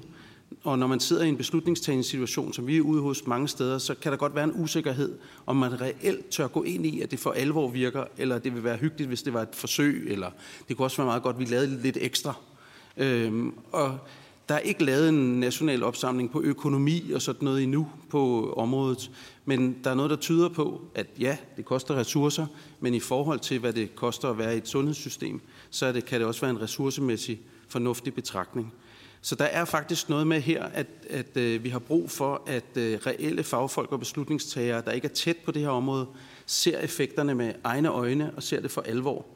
Og når man sidder i en beslutningstagende situation, som vi er ude hos mange steder, så kan der godt være en usikkerhed, om man reelt tør gå ind i, at det for alvor virker, eller det vil være hyggeligt, hvis det var et forsøg, eller det kunne også være meget godt, at vi lavede lidt ekstra. Øhm, og der er ikke lavet en national opsamling på økonomi og sådan noget endnu på området, men der er noget, der tyder på, at ja, det koster ressourcer, men i forhold til, hvad det koster at være i et sundhedssystem, så er det, kan det også være en ressourcemæssig fornuftig betragtning. Så der er faktisk noget med her, at, at øh, vi har brug for, at øh, reelle fagfolk og beslutningstagere, der ikke er tæt på det her område, ser effekterne med egne øjne og ser det for alvor.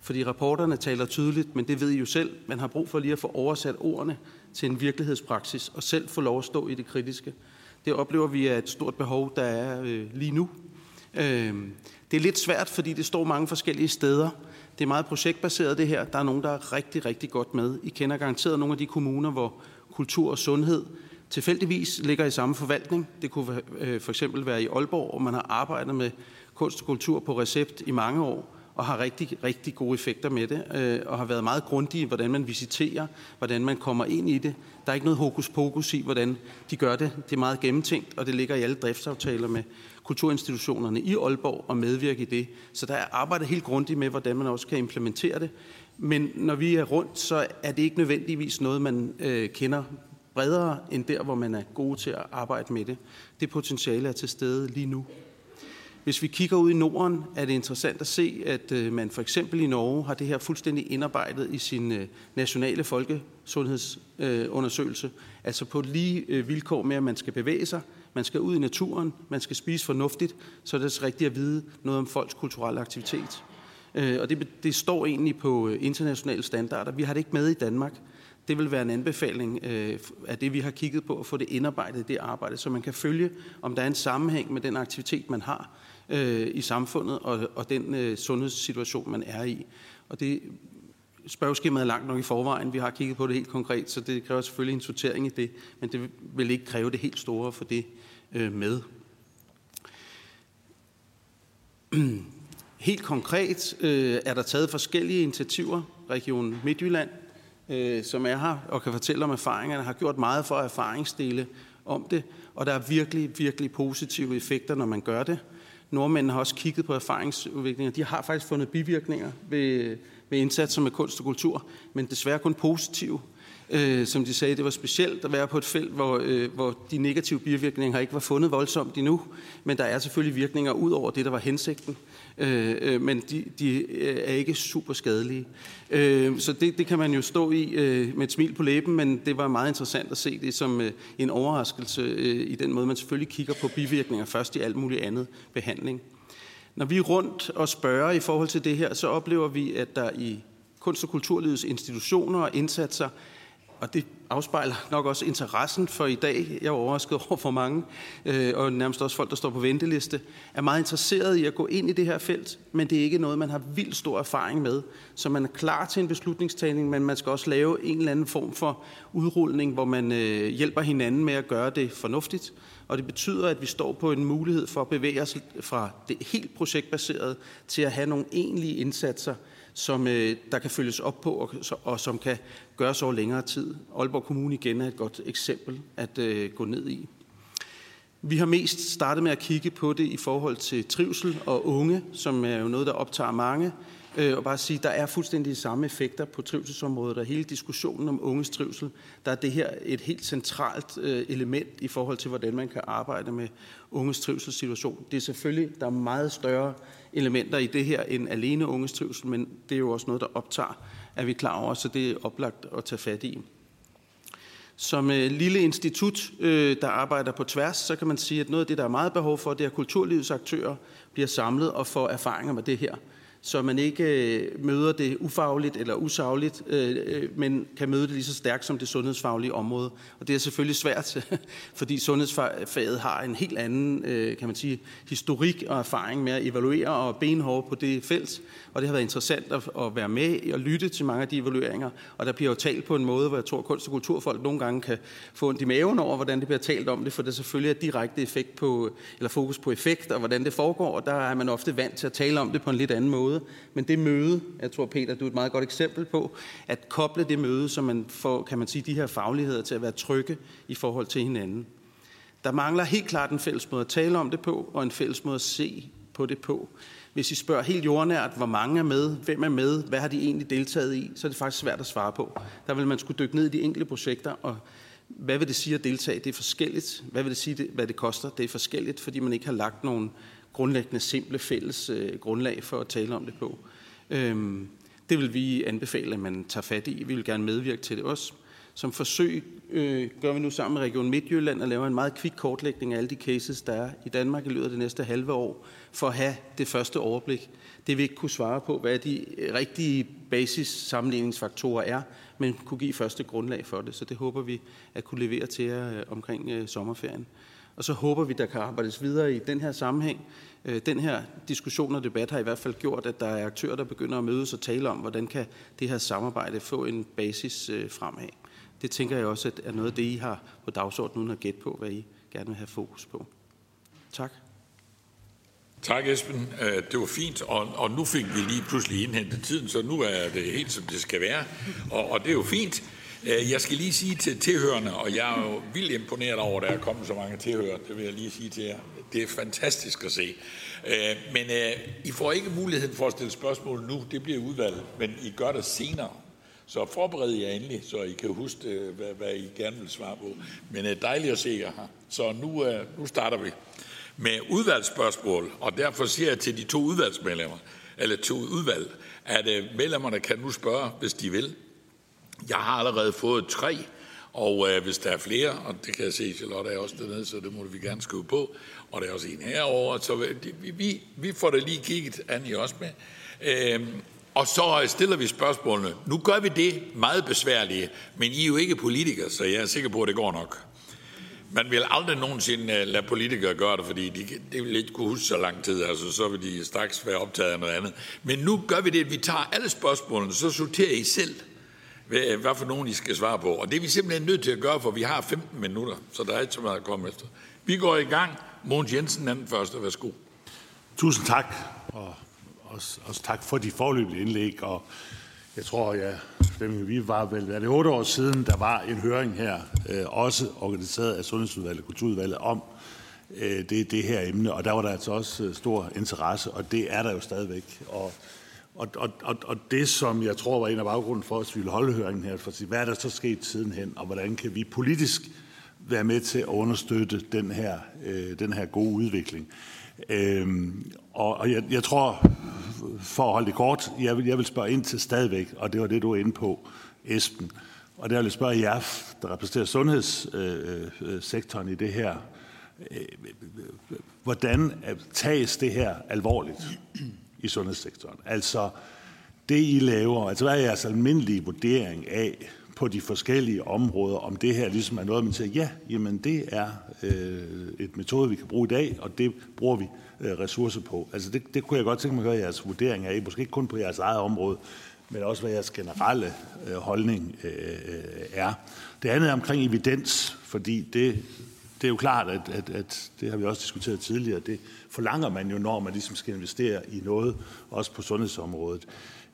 Fordi rapporterne taler tydeligt, men det ved I jo selv. Man har brug for lige at få oversat ordene til en virkelighedspraksis og selv få lov at stå i det kritiske. Det oplever vi er et stort behov, der er øh, lige nu. Øh, det er lidt svært, fordi det står mange forskellige steder. Det er meget projektbaseret det her. Der er nogen, der er rigtig, rigtig godt med. I kender garanteret nogle af de kommuner, hvor kultur og sundhed tilfældigvis ligger i samme forvaltning. Det kunne øh, for eksempel være i Aalborg, hvor man har arbejdet med kunst og kultur på recept i mange år og har rigtig, rigtig gode effekter med det, øh, og har været meget grundige i, hvordan man visiterer, hvordan man kommer ind i det. Der er ikke noget hokus pokus i, hvordan de gør det. Det er meget gennemtænkt, og det ligger i alle driftsaftaler med kulturinstitutionerne i Aalborg og medvirke i det. Så der er arbejdet helt grundigt med, hvordan man også kan implementere det. Men når vi er rundt, så er det ikke nødvendigvis noget, man øh, kender bredere end der, hvor man er god til at arbejde med det. Det potentiale er til stede lige nu. Hvis vi kigger ud i Norden, er det interessant at se, at øh, man for eksempel i Norge har det her fuldstændig indarbejdet i sin øh, nationale folkesundhedsundersøgelse. Altså på lige øh, vilkår med, at man skal bevæge sig, man skal ud i naturen, man skal spise fornuftigt, så er det altså rigtigt at vide noget om folks kulturelle aktivitet. Og det, det står egentlig på internationale standarder. Vi har det ikke med i Danmark. Det vil være en anbefaling af det, vi har kigget på, at få det indarbejdet i det arbejde, så man kan følge, om der er en sammenhæng med den aktivitet, man har, øh, i samfundet og, og den øh, sundhedssituation, man er i. Og det spørgeskemaet er langt nok i forvejen. Vi har kigget på det helt konkret, så det kræver selvfølgelig en sortering i det, men det vil ikke kræve det helt store for det øh, med. Helt konkret øh, er der taget forskellige initiativer. Region Midtjylland, øh, som er her og kan fortælle om erfaringerne, har gjort meget for at erfaringsdele om det, og der er virkelig, virkelig positive effekter, når man gør det. Nordmændene har også kigget på erfaringsudviklinger. De har faktisk fundet bivirkninger ved, ved indsatser med kunst og kultur, men desværre kun positive. Øh, som de sagde, det var specielt at være på et felt, hvor, øh, hvor de negative bivirkninger ikke var fundet voldsomt endnu, men der er selvfølgelig virkninger ud over det, der var hensigten. Øh, øh, men de, de øh, er ikke super skadelige. Øh, så det, det kan man jo stå i øh, med et smil på læben, men det var meget interessant at se det som øh, en overraskelse øh, i den måde, man selvfølgelig kigger på bivirkninger først i alt muligt andet behandling. Når vi er rundt og spørger i forhold til det her, så oplever vi, at der i kunst- og kulturlivets institutioner og indsatser og det afspejler nok også interessen for i dag. Jeg er overrasket over for mange, øh, og nærmest også folk, der står på venteliste, er meget interesseret i at gå ind i det her felt, men det er ikke noget, man har vildt stor erfaring med. Så man er klar til en beslutningstagning, men man skal også lave en eller anden form for udrulning, hvor man øh, hjælper hinanden med at gøre det fornuftigt. Og det betyder, at vi står på en mulighed for at bevæge os fra det helt projektbaserede til at have nogle egentlige indsatser, som øh, der kan følges op på, og, og som kan gøres over længere tid. Aalborg Kommune igen er et godt eksempel at øh, gå ned i. Vi har mest startet med at kigge på det i forhold til trivsel og unge, som er jo noget, der optager mange. Øh, og bare sige, der er fuldstændig de samme effekter på trivselsområdet, og hele diskussionen om unges trivsel, der er det her et helt centralt øh, element i forhold til, hvordan man kan arbejde med unges trivselssituation. Det er selvfølgelig, der er meget større elementer i det her end alene unges trivsel, men det er jo også noget, der optager, at vi klar over, så det er oplagt at tage fat i. Som øh, lille institut, øh, der arbejder på tværs, så kan man sige, at noget af det, der er meget behov for, det er, at kulturlivets aktører bliver samlet og får erfaringer med det her så man ikke øh, møder det ufagligt eller usagligt, øh, øh, men kan møde det lige så stærkt som det sundhedsfaglige område. Og det er selvfølgelig svært, fordi sundhedsfaget har en helt anden, kan man sige, historik og erfaring med at evaluere og benhårde på det felt. Og det har været interessant at, være med og lytte til mange af de evalueringer. Og der bliver jo talt på en måde, hvor jeg tror, at kunst- og kulturfolk nogle gange kan få ondt i maven over, hvordan det bliver talt om det, for det selvfølgelig er direkte effekt på, eller fokus på effekt og hvordan det foregår. Og der er man ofte vant til at tale om det på en lidt anden måde. Men det møde, jeg tror Peter, du er et meget godt eksempel på, at koble det møde, så man får, kan man sige, de her fagligheder til at være trygge i forhold til hinanden. Der mangler helt klart en fælles måde at tale om det på, og en fælles måde at se på det på. Hvis I spørger helt jordnært, hvor mange er med, hvem er med, hvad har de egentlig deltaget i, så er det faktisk svært at svare på. Der vil man skulle dykke ned i de enkelte projekter, og hvad vil det sige at deltage? Det er forskelligt. Hvad vil det sige, hvad det koster? Det er forskelligt, fordi man ikke har lagt nogen grundlæggende simple fælles øh, grundlag for at tale om det på. Øhm, det vil vi anbefale, at man tager fat i. Vi vil gerne medvirke til det også. Som forsøg øh, gør vi nu sammen med Region Midtjylland og laver en meget kvik kortlægning af alle de cases, der er i Danmark i løbet af det næste halve år, for at have det første overblik. Det vil ikke kunne svare på, hvad de rigtige basis sammenligningsfaktorer er, men kunne give første grundlag for det. Så det håber vi at kunne levere til jer øh, omkring øh, sommerferien. Og så håber vi, der kan arbejdes videre i den her sammenhæng. Øh, den her diskussion og debat har i hvert fald gjort, at der er aktører, der begynder at mødes og tale om, hvordan kan det her samarbejde få en basis øh, fremad. Det tænker jeg også at er noget af det, I har på dagsordenen uden at gætte på, hvad I gerne vil have fokus på. Tak. Tak, Esben. Øh, det var fint, og, og nu fik vi lige pludselig indhentet tiden, så nu er det helt, som det skal være, og, og det er jo fint. Øh, jeg skal lige sige til tilhørende, og jeg er jo vildt imponeret over, at der er kommet så mange tilhører, det vil jeg lige sige til jer. Det er fantastisk at se. Øh, men øh, I får ikke muligheden for at stille spørgsmål nu, det bliver udvalget, men I gør det senere. Så forbered jer endelig, så I kan huske, hvad, hvad I gerne vil svare på. Men det er dejligt at se jer her. Så nu, nu starter vi med udvalgsspørgsmål, og derfor siger jeg til de to udvalgsmedlemmer, eller to udvalg, at medlemmerne kan nu spørge, hvis de vil. Jeg har allerede fået tre, og øh, hvis der er flere, og det kan jeg se, Charlotte er også dernede, så det må vi gerne skrive på, og der er også en herover, så vi, vi, vi får det lige kigget, Annie også med. Øh, og så stiller vi spørgsmålene. Nu gør vi det meget besværlige, men I er jo ikke politikere, så jeg er sikker på, at det går nok. Man vil aldrig nogensinde øh, lade politikere gøre det, fordi de, det vil ikke kunne huske så lang tid, altså så vil de straks være optaget af noget andet. Men nu gør vi det, at vi tager alle spørgsmålene, så sorterer I selv, hvad, hvad for nogen I skal svare på. Og det er vi simpelthen nødt til at gøre, for vi har 15 minutter, så der er ikke så meget at komme efter. Vi går i gang. Mogens Jensen, anden første. Værsgo. Tusind tak. og også, også tak for de forløbige indlæg. Og jeg tror, ja, vi var vel, er det otte år siden, der var en høring her, øh, også organiseret af Sundhedsudvalget og Kulturudvalget, om øh, det, det her emne, og der var der altså også øh, stor interesse, og det er der jo stadigvæk. Og, og, og, og, og det, som jeg tror var en af baggrunden for, at vi ville holde høringen her, for at sige, hvad er der så sket sidenhen, og hvordan kan vi politisk være med til at understøtte den her, øh, den her gode udvikling. Øhm, og og jeg, jeg tror, for at holde det kort, jeg vil, jeg vil spørge ind til stadigvæk, og det var det, du var inde på, Esben. Og der vil jeg spørge jer, der repræsenterer sundhedssektoren øh, øh, øh i det her. Øh, øh, hvordan tages det her alvorligt i sundhedssektoren? Altså, det I laver, altså hvad er jeres almindelige vurdering af på de forskellige områder, om det her ligesom er noget, man siger, ja, jamen det er øh, et metode, vi kan bruge i dag, og det bruger vi øh, ressourcer på. Altså det, det kunne jeg godt tænke mig at høre jeres vurdering af, måske ikke kun på jeres eget område, men også hvad jeres generelle øh, holdning øh, øh er. Det andet er omkring evidens, fordi det, det er jo klart, at, at, at det har vi også diskuteret tidligere, det forlanger man jo, når man ligesom skal investere i noget, også på sundhedsområdet.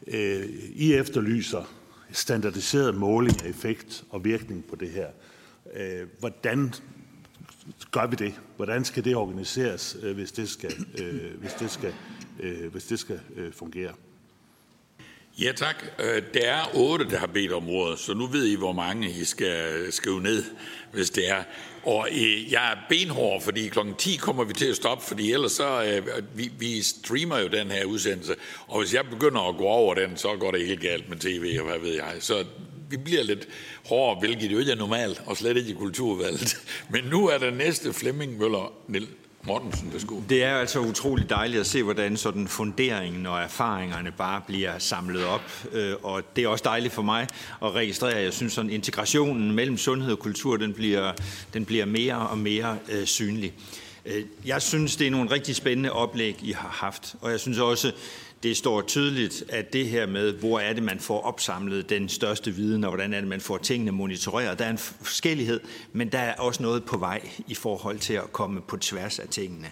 Øh, I efterlyser standardiseret måling af effekt og virkning på det her. Øh, hvordan gør vi det? Hvordan skal det organiseres, øh, hvis det skal, øh, hvis det skal, øh, hvis det skal øh, fungere? Ja tak. Øh, der er otte, der har bedt om ordet, så nu ved I, hvor mange I skal skrive ned, hvis det er. Og øh, jeg er benhård, fordi kl. 10 kommer vi til at stoppe, fordi ellers så, øh, vi, vi streamer jo den her udsendelse, og hvis jeg begynder at gå over den, så går det helt galt med tv, og hvad ved jeg. Så vi bliver lidt hårdere, hvilket jo ikke er normalt, og slet ikke i kulturvalget. Men nu er der næste Flemming Møller Mortensen, værsgo. Det er altså utrolig dejligt at se, hvordan sådan funderingen og erfaringerne bare bliver samlet op. Øh, og det er også dejligt for mig at registrere, jeg synes, sådan integrationen mellem sundhed og kultur, den bliver, den bliver mere og mere øh, synlig. Øh, jeg synes, det er nogle rigtig spændende oplæg, I har haft. Og jeg synes også, det står tydeligt, at det her med, hvor er det, man får opsamlet den største viden, og hvordan er det, man får tingene monitoreret. Der er en forskellighed, men der er også noget på vej i forhold til at komme på tværs af tingene.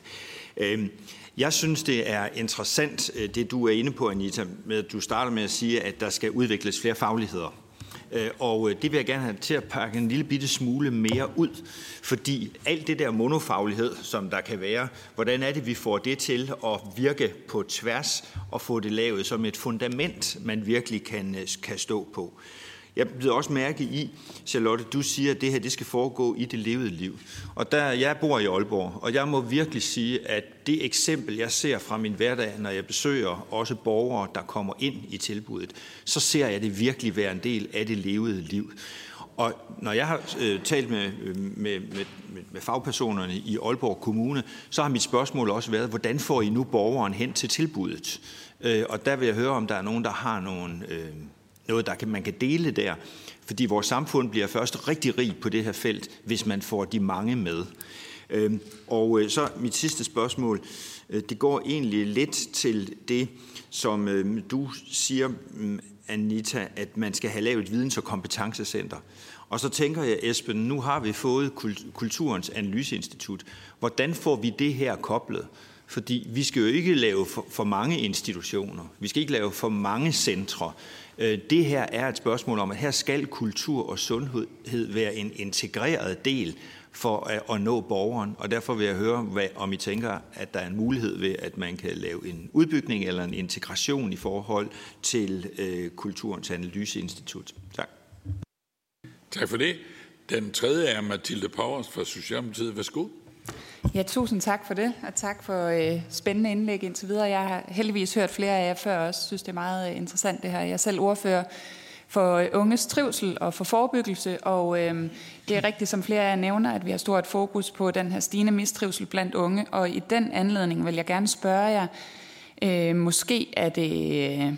Øhm, jeg synes, det er interessant, øh, det du er inde på, Anita, med at du starter med at sige, at der skal udvikles flere fagligheder. Øh, og øh, det vil jeg gerne have til at pakke en lille bitte smule mere ud, fordi alt det der monofaglighed, som der kan være, hvordan er det, vi får det til at virke på tværs og få det lavet som et fundament, man virkelig kan, øh, kan stå på. Jeg bliver også mærke i, Charlotte, du siger, at det her det skal foregå i det levede liv. Og der, jeg bor i Aalborg, og jeg må virkelig sige, at det eksempel, jeg ser fra min hverdag, når jeg besøger også borgere, der kommer ind i tilbuddet, så ser jeg det virkelig være en del af det levede liv. Og når jeg har øh, talt med, øh, med, med, med fagpersonerne i Aalborg Kommune, så har mit spørgsmål også været, hvordan får I nu borgeren hen til tilbuddet? Øh, og der vil jeg høre, om der er nogen, der har nogle øh, noget, der kan, man kan dele der. Fordi vores samfund bliver først rigtig rig på det her felt, hvis man får de mange med. Øhm, og øh, så mit sidste spørgsmål, øh, det går egentlig lidt til det, som øhm, du siger, mm, Anita, at man skal have lavet et videns- og kompetencecenter. Og så tænker jeg, Esben, nu har vi fået Kulturens Analyseinstitut. Hvordan får vi det her koblet? Fordi vi skal jo ikke lave for, for mange institutioner. Vi skal ikke lave for mange centre. Øh, det her er et spørgsmål om, at her skal kultur og sundhed være en integreret del for at, nå borgeren. Og derfor vil jeg høre, hvad, om I tænker, at der er en mulighed ved, at man kan lave en udbygning eller en integration i forhold til øh, Kulturens Analyseinstitut. Tak. Tak for det. Den tredje er Mathilde Powers fra Socialdemokratiet. Værsgo. Ja, tusind tak for det, og tak for øh, spændende indlæg indtil videre. Jeg har heldigvis hørt flere af jer før også, synes det er meget øh, interessant det her. Jeg er selv ordfører for øh, unges trivsel og for forebyggelse, og øh, det er rigtigt, som flere af jer nævner, at vi har stort fokus på den her stigende mistrivsel blandt unge, og i den anledning vil jeg gerne spørge jer, øh, måske er det øh,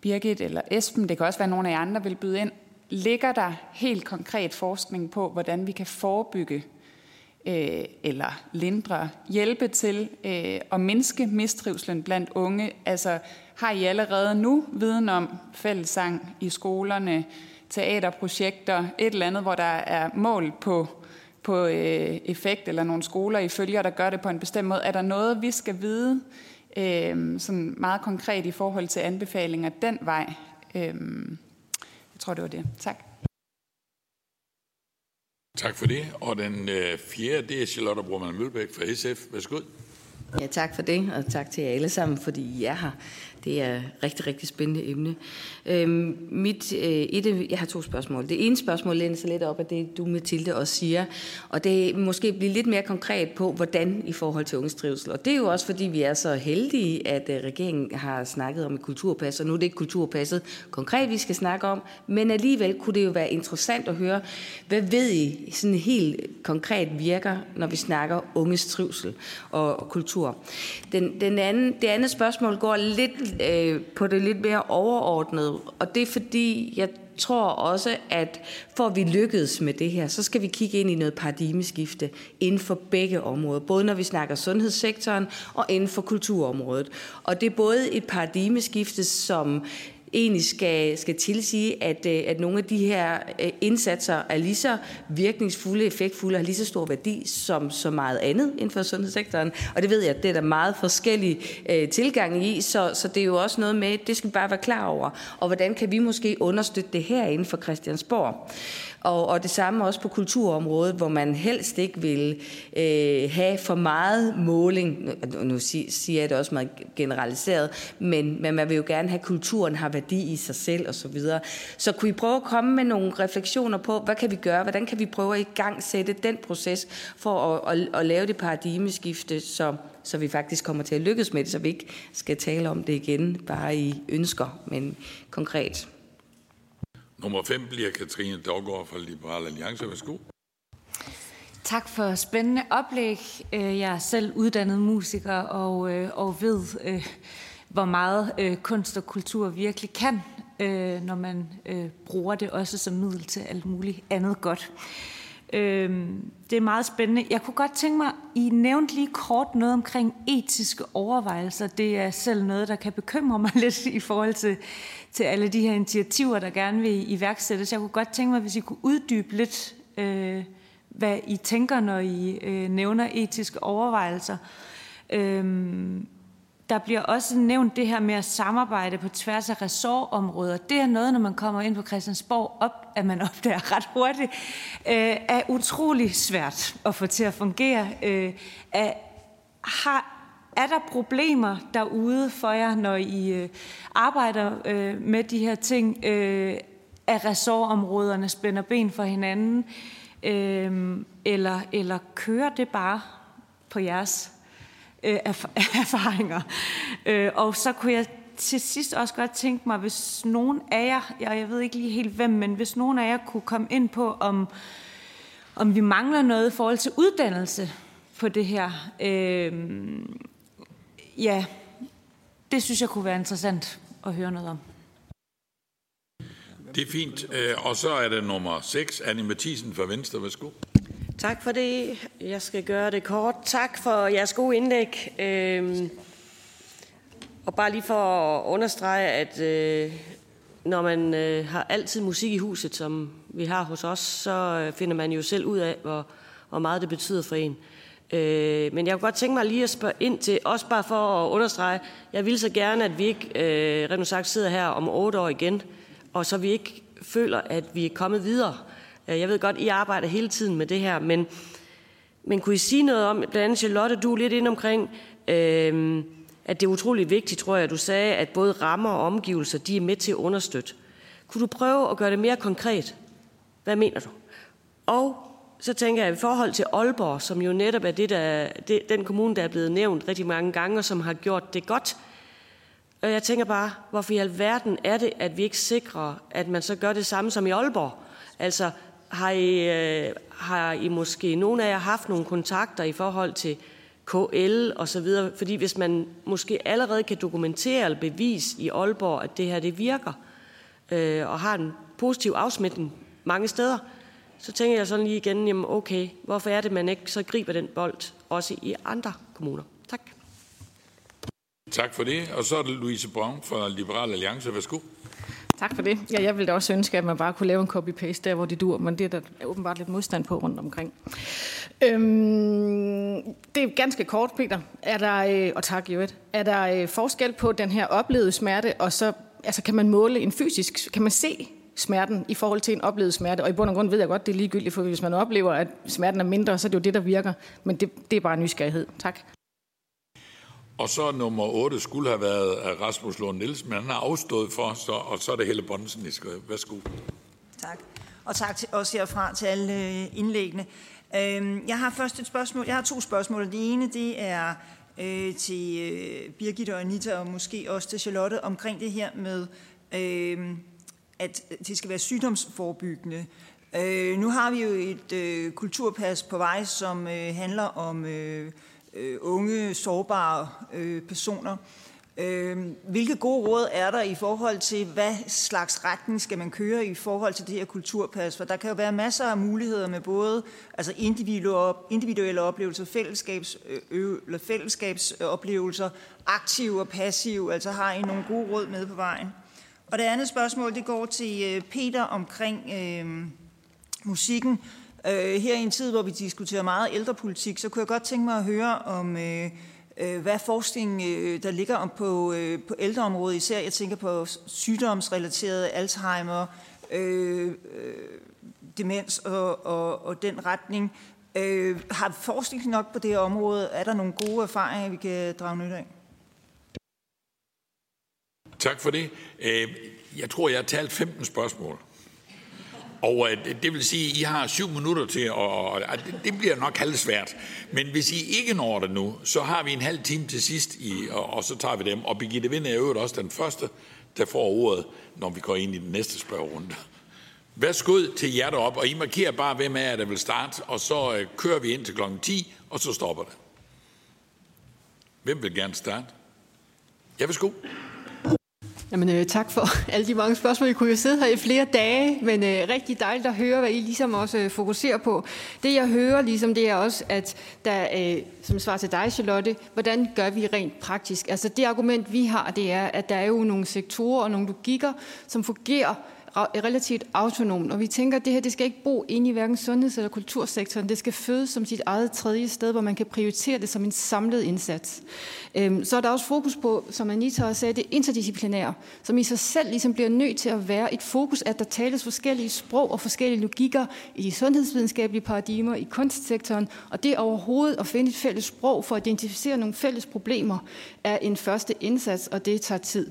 Birgit eller Esben, det kan også være nogle af jer andre, vil byde ind. Ligger der helt konkret forskning på, hvordan vi kan forebygge øh, eller lindre, hjælpe til øh, at mindske mistrivslen blandt unge? Altså, har I allerede nu viden om fællessang i skolerne, teaterprojekter, et eller andet, hvor der er mål på, på øh, effekt, eller nogle skoler I følger, der gør det på en bestemt måde? Er der noget, vi skal vide øh, sådan meget konkret i forhold til anbefalinger den vej. Øh, jeg tror, det var det. Tak. Tak for det. Og den øh, fjerde, det er Charlotte Broman Mølbæk fra SF. Værsgo. Ja, tak for det, og tak til jer alle sammen, fordi I er her. Det er et rigtig, rigtig spændende emne. Øhm, mit, øh, et, jeg har to spørgsmål. Det ene spørgsmål læner sig lidt op af det, du Mathilde også siger, og det er måske blive lidt mere konkret på, hvordan i forhold til unges trivsel. Og det er jo også, fordi vi er så heldige, at øh, regeringen har snakket om et kulturpas, og nu er det ikke kulturpasset konkret, vi skal snakke om, men alligevel kunne det jo være interessant at høre, hvad ved I sådan helt konkret virker, når vi snakker unges trivsel og, og kultur. Den, den anden, det andet spørgsmål går lidt øh, på det lidt mere overordnede, og det er fordi, jeg tror også, at for at vi lykkedes med det her, så skal vi kigge ind i noget paradigmeskifte inden for begge områder. Både når vi snakker sundhedssektoren og inden for kulturområdet. Og det er både et paradigmeskifte, som egentlig skal, skal tilsige, at, øh, at nogle af de her øh, indsatser er lige så virkningsfulde, effektfulde og har lige så stor værdi som så meget andet inden for sundhedssektoren. Og det ved jeg, at det er der meget forskellige øh, i, så, så det er jo også noget med, det skal vi bare være klar over. Og hvordan kan vi måske understøtte det her inden for Christiansborg? Og, og det samme også på kulturområdet, hvor man helst ikke vil øh, have for meget måling. Nu, nu siger jeg det også meget generaliseret, men, men man vil jo gerne have, at kulturen har værdi i sig selv osv. Så, videre. så kunne I prøve at komme med nogle refleksioner på, hvad kan vi gøre? Hvordan kan vi prøve at i gang sætte den proces for at, at, at lave det paradigmeskifte, så, så vi faktisk kommer til at lykkes med det, så vi ikke skal tale om det igen bare i ønsker, men konkret. Nummer 5 bliver Katrine Daggaard fra Liberal Alliance. Værsgo. Tak for spændende oplæg. Øh, jeg er selv uddannet musiker og, øh, og ved, øh, hvor meget kunst og kultur virkelig kan, når man bruger det også som middel til alt muligt andet godt. Det er meget spændende. Jeg kunne godt tænke mig, I nævnte lige kort noget omkring etiske overvejelser. Det er selv noget, der kan bekymre mig lidt i forhold til, til alle de her initiativer, der gerne vil iværksættes. Jeg kunne godt tænke mig, hvis I kunne uddybe lidt, øh, hvad I tænker, når I øh, nævner etiske overvejelser. Øh, der bliver også nævnt det her med at samarbejde på tværs af ressortområder. Det er noget, når man kommer ind på Christiansborg, op, at man opdager ret hurtigt, øh, er utrolig svært at få til at fungere. Øh, er, har, er der problemer derude for jer, når I øh, arbejder øh, med de her ting? Øh, at ressortområderne spænder ben for hinanden? Eller, eller kører det bare på jeres erfaringer? Og så kunne jeg til sidst også godt tænke mig, hvis nogen af jer, jeg, jeg ved ikke lige helt hvem, men hvis nogen af jer kunne komme ind på, om, om vi mangler noget i forhold til uddannelse på det her. Øh, ja, det synes jeg kunne være interessant at høre noget om. Det er fint. Øh, og så er det nummer 6, Annie Mathisen fra Venstre. Værsgo. Tak for det. Jeg skal gøre det kort. Tak for jeres gode indlæg. Øhm, og bare lige for at understrege, at øh, når man øh, har altid musik i huset, som vi har hos os, så finder man jo selv ud af, hvor, hvor meget det betyder for en. Øh, Øh, men jeg kunne godt tænke mig lige at spørge ind til, også bare for at understrege, jeg vil så gerne, at vi ikke øh, rent sagt sidder her om otte år igen, og så vi ikke føler, at vi er kommet videre. Øh, jeg ved godt, I arbejder hele tiden med det her, men, men kunne I sige noget om, blandt andet Charlotte, du er lidt ind omkring, øh, at det er utrolig vigtigt, tror jeg, du sagde, at både rammer og omgivelser, de er med til at understøtte. Kunne du prøve at gøre det mere konkret? Hvad mener du? Og så tænker jeg i forhold til Aalborg, som jo netop er det, der, det, den kommune, der er blevet nævnt rigtig mange gange, og som har gjort det godt. Og jeg tænker bare, hvorfor i alverden er det, at vi ikke sikrer, at man så gør det samme som i Aalborg? Altså, har I, øh, har I måske, nogle af jer haft nogle kontakter i forhold til KL og så videre? Fordi hvis man måske allerede kan dokumentere eller bevise i Aalborg, at det her det virker, øh, og har en positiv afsmitning mange steder, så tænker jeg sådan lige igen, jamen okay, hvorfor er det, man ikke så griber den bold også i andre kommuner? Tak. Tak for det. Og så er det Louise Braun fra Liberal Alliance. Værsgo. Tak for det. Ja, jeg ville da også ønske, at man bare kunne lave en copy-paste der, hvor det dur, men det er der åbenbart lidt modstand på rundt omkring. Øhm, det er ganske kort, Peter. Er der, øh, og tak, Jørgen. Er der øh, forskel på den her oplevede smerte, og så altså, kan man måle en fysisk, kan man se smerten i forhold til en oplevet smerte? Og i bund og grund ved jeg godt, det er ligegyldigt, for hvis man oplever, at smerten er mindre, så er det jo det, der virker. Men det, det er bare nysgerrighed. Tak. Og så nummer 8 skulle have været af Rasmus Lund Nielsen, men han har afstået for, så, og så er det Helle Bonnesen, I skal. Værsgo. Tak. Og tak til, også herfra til alle øh, indlæggene. Øhm, jeg har først et spørgsmål. Jeg har to spørgsmål. Det ene, det er øh, til øh, Birgit og Anita, og måske også til Charlotte, omkring det her med, øh, at det skal være sygdomsforbyggende. Øh, nu har vi jo et øh, kulturpas på vej, som øh, handler om øh, øh, unge, sårbare øh, personer. Øh, hvilke gode råd er der i forhold til, hvad slags retning skal man køre i forhold til det her kulturpas? For der kan jo være masser af muligheder med både altså individuelle, individuelle oplevelser, fællesskabs, øh, eller fællesskabsoplevelser, øh, aktive og passive. Altså har I nogle gode råd med på vejen? Og det andet spørgsmål, det går til øh, Peter omkring øh, musikken. Øh, her i en tid, hvor vi diskuterer meget ældrepolitik, så kunne jeg godt tænke mig at høre om, øh, øh hvad forskning øh, der ligger om på, på ældreområdet, især jeg tænker på sygdomsrelaterede Alzheimer, øh, demens og, og, og den retning. Øh, har forskning nok på det område? Er der nogle gode erfaringer, vi kan drage nyt af? Tak for det. Øh, jeg tror, jeg har talt 15 spørgsmål. Og øh, det vil sige, at I har syv minutter til, og det bliver nok halvsvært. Men hvis I ikke når det nu, så har vi en halv time til sidst, i, og så tager vi dem. Og Birgitte Vind er øvrigt også den første, der får ordet, når vi går ind i den næste spørgerunde. Værsgo til jer op, og I markerer bare, hvem er der vil starte, og så øh, kører vi ind til klokken 10, og så stopper det. Hvem vil gerne starte? Ja, værsgo. Jamen, øh, tak for alle de mange spørgsmål. I kunne jo sidde her i flere dage, men øh, rigtig dejligt at høre, hvad I ligesom også øh, fokuserer på. Det, jeg hører, ligesom, det er også, at der, øh, som svar til dig, Charlotte, hvordan gør vi rent praktisk? Altså, det argument, vi har, det er, at der er jo nogle sektorer og nogle logikker, som fungerer relativt autonomt, og vi tænker, at det her det skal ikke bo inde i hverken sundheds- eller kultursektoren. Det skal fødes som sit eget tredje sted, hvor man kan prioritere det som en samlet indsats. Øhm, så er der også fokus på, som Anita også sagde, det interdisciplinære, som i sig selv ligesom bliver nødt til at være et fokus, at der tales forskellige sprog og forskellige logikker i de sundhedsvidenskabelige paradigmer, i kunstsektoren, og det overhovedet at finde et fælles sprog for at identificere nogle fælles problemer er en første indsats, og det tager tid.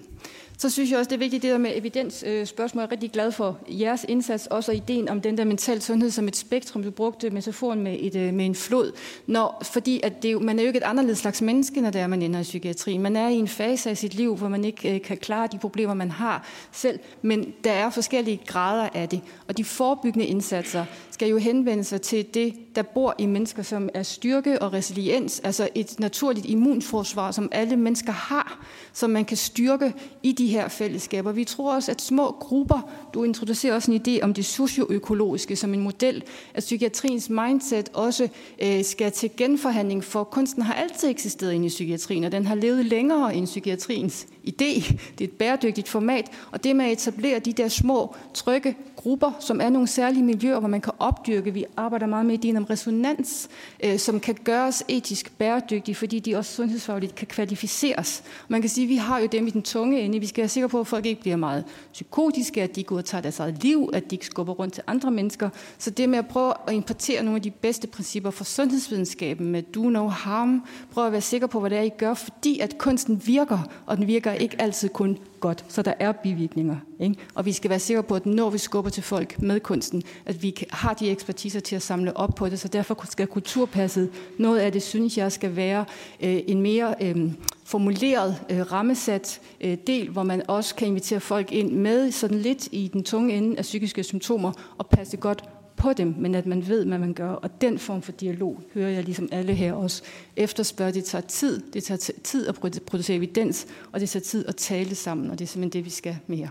Så synes jeg også, det er vigtigt, det der med evidensspørgsmål. Øh, jeg er rigtig glad for jeres indsats, også ideen om den der mental sundhed som et spektrum. Du brugte metaforen med, et, øh, med en flod. Når, fordi at det, man er jo ikke et anderledes slags menneske, når det er, man ender i psykiatrien. Man er i en fase af sit liv, hvor man ikke øh, kan klare de problemer, man har selv. Men der er forskellige grader af det. Og de forebyggende indsatser skal jo henvende sig til det, der bor i mennesker, som er styrke og resiliens, altså et naturligt immunforsvar, som alle mennesker har, som man kan styrke i de her fællesskaber. Vi tror også, at små grupper, du introducerer også en idé om det socioøkologiske som en model, at psykiatriens mindset også øh, skal til genforhandling, for kunsten har altid eksisteret inde i psykiatrien, og den har levet længere end psykiatriens idé. Det er et bæredygtigt format, og det med at etablere de der små, trygge grupper, som er nogle særlige miljøer, hvor man kan opdyrke. Vi arbejder meget med ideen om resonans, øh, som kan gøres etisk bæredygtige, fordi de også sundhedsfagligt kan kvalificeres. Man kan sige, at vi har jo dem i den tunge ende. Vi skal være sikre på, at folk ikke bliver meget psykotiske, at de går og tager deres eget liv, at de ikke skubber rundt til andre mennesker. Så det med at prøve at importere nogle af de bedste principper for sundhedsvidenskaben med do no harm, prøve at være sikker på, hvad det er, I gør, fordi at kunsten virker, og den virker ikke altid kun godt, så der er bivirkninger. Ikke? Og vi skal være sikre på, at når vi skubber til folk med kunsten, at vi har de ekspertiser til at samle op på det, så derfor skal kulturpasset, noget af det synes jeg skal være øh, en mere øh, formuleret, øh, rammesat øh, del, hvor man også kan invitere folk ind med sådan lidt i den tunge ende af psykiske symptomer og passe godt på dem, men at man ved, hvad man gør. Og den form for dialog hører jeg ligesom alle her også efterspørge. Det tager tid. Det tager tid at producere evidens, og det tager tid at tale sammen, og det er simpelthen det, vi skal mere.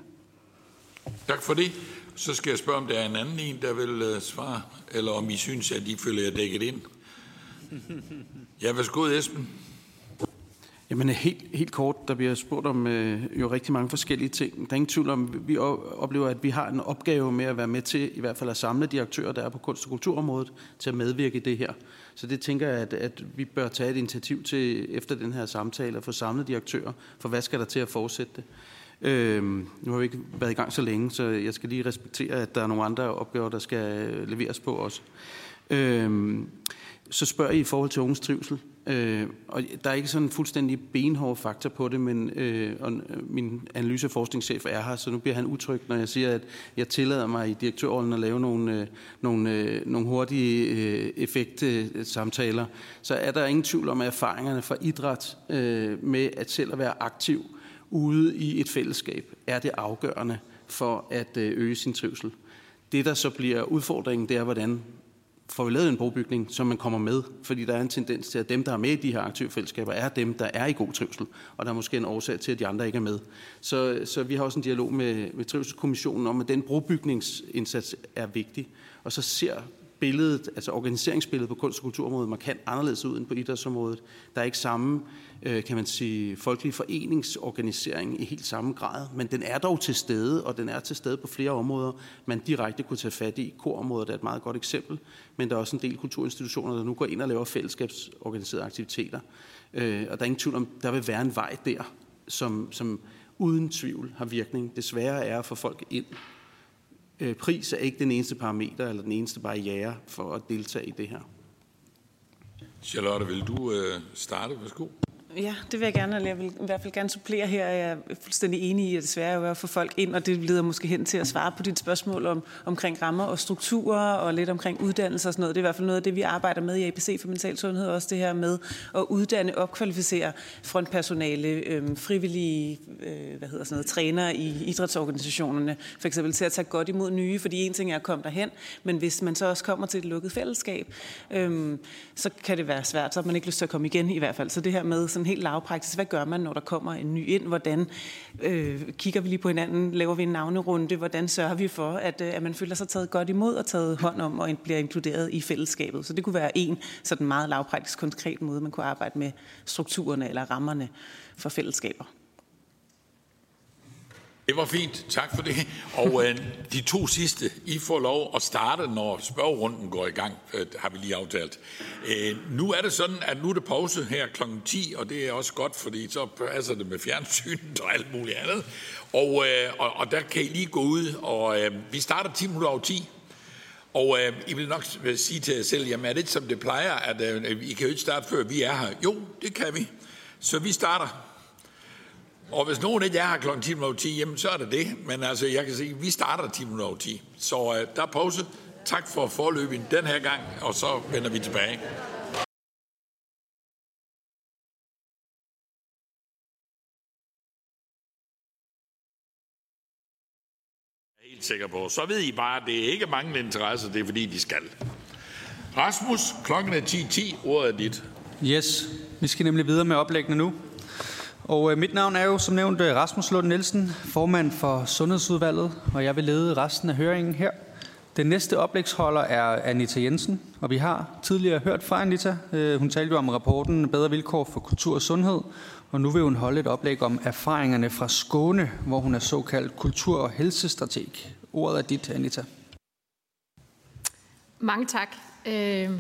Tak for det. Så skal jeg spørge, om der er en anden en, der vil uh, svare, eller om I synes, at I føler jer dækket ind. Ja, værsgo, Esben. Jamen helt, helt kort, der bliver spurgt om øh, jo rigtig mange forskellige ting. Der er ingen tvivl om, vi oplever, at vi har en opgave med at være med til i hvert fald at samle de aktører, der er på kunst- og kulturområdet, til at medvirke i det her. Så det tænker jeg, at, at vi bør tage et initiativ til efter den her samtale at få samlet de aktører, for hvad skal der til at fortsætte det? Øh, nu har vi ikke været i gang så længe, så jeg skal lige respektere, at der er nogle andre opgaver, der skal øh, leveres på også. Øh, så spørger I i forhold til unges trivsel. Øh, og der er ikke sådan en fuldstændig benhård faktor på det, men øh, og øh, min analyseforskningschef er her, så nu bliver han utryg, når jeg siger, at jeg tillader mig i direktørrollen at lave nogle, øh, nogle, øh, nogle hurtige øh, effektsamtaler. Så er der ingen tvivl om, at erfaringerne fra idræt øh, med at selv at være aktiv ude i et fællesskab, er det afgørende for at øh, øge sin trivsel. Det, der så bliver udfordringen, det er, hvordan får vi lavet en brobygning, så man kommer med, fordi der er en tendens til, at dem, der er med i de her aktive fællesskaber, er dem, der er i god trivsel, og der er måske en årsag til, at de andre ikke er med. Så, så vi har også en dialog med, med Trivselskommissionen om, at den brobygningsindsats er vigtig, og så ser billedet, altså organiseringsbilledet på kunst- og kulturområdet markant anderledes ud end på idrætsområdet. Der er ikke samme øh, kan man sige, folkelig foreningsorganisering i helt samme grad, men den er dog til stede, og den er til stede på flere områder, man direkte kunne tage fat i. Korområdet er et meget godt eksempel, men der er også en del kulturinstitutioner, der nu går ind og laver fællesskabsorganiserede aktiviteter. Øh, og der er ingen tvivl om, der vil være en vej der, som, som uden tvivl har virkning. Desværre er at få folk ind. Øh, pris er ikke den eneste parameter eller den eneste barriere for at deltage i det her. Charlotte, vil du øh, starte? Værsgo. Ja, det vil jeg gerne, jeg vil i hvert fald gerne supplere her. Jeg er fuldstændig enig i, at det svære er at få folk ind, og det leder måske hen til at svare på dit spørgsmål om, omkring rammer og strukturer, og lidt omkring uddannelse og sådan noget. Det er i hvert fald noget af det, vi arbejder med i APC for Mental Sundhed, også det her med at uddanne, opkvalificere frontpersonale, øh, frivillige øh, hvad hedder sådan noget, trænere i idrætsorganisationerne, for eksempel til at tage godt imod nye, fordi en ting er at komme derhen, men hvis man så også kommer til et lukket fællesskab, øh, så kan det være svært, så har man ikke lyst til at komme igen i hvert fald. Så det her med sådan helt lavpraktisk. Hvad gør man, når der kommer en ny ind? Hvordan øh, kigger vi lige på hinanden? Laver vi en navnerunde? Hvordan sørger vi for, at, øh, at man føler sig taget godt imod og taget hånd om og bliver inkluderet i fællesskabet? Så det kunne være en sådan meget lavpraktisk, konkret måde, man kunne arbejde med strukturerne eller rammerne for fællesskaber. Det var fint. Tak for det. Og øh, de to sidste, I får lov at starte, når spørgerunden går i gang, øh, har vi lige aftalt. Øh, nu er det sådan, at nu er det pause her kl. 10, og det er også godt, fordi så passer det med fjernsynet og alt muligt andet. Og, øh, og, og der kan I lige gå ud, og øh, vi starter 10 minutter over 10. Og øh, I vil nok sige til jer selv, jamen er det ikke som det plejer, at øh, I kan jo ikke starte før vi er her? Jo, det kan vi. Så vi starter og hvis nogen ikke er her kl. 10.10, jamen så er det det. Men altså, jeg kan sige, at vi starter 10.10. Så uh, der er pause. Tak for forløbet den her gang, og så vender vi tilbage. helt sikker på. Så ved I bare, at det er ikke manglende interesse, det er fordi, de skal. Rasmus, klokken er 10.10, 10. ordet er dit. Yes, vi skal nemlig videre med oplæggene nu. Og øh, mit navn er jo som nævnt øh, Rasmus Lund Nielsen, formand for Sundhedsudvalget, og jeg vil lede resten af høringen her. Den næste oplægsholder er Anita Jensen, og vi har tidligere hørt fra Anita. Øh, hun talte jo om rapporten Bedre vilkår for kultur og sundhed, og nu vil hun holde et oplæg om erfaringerne fra Skåne, hvor hun er såkaldt kultur- og helsestrateg. Ordet er dit, Anita. Mange tak. Øh...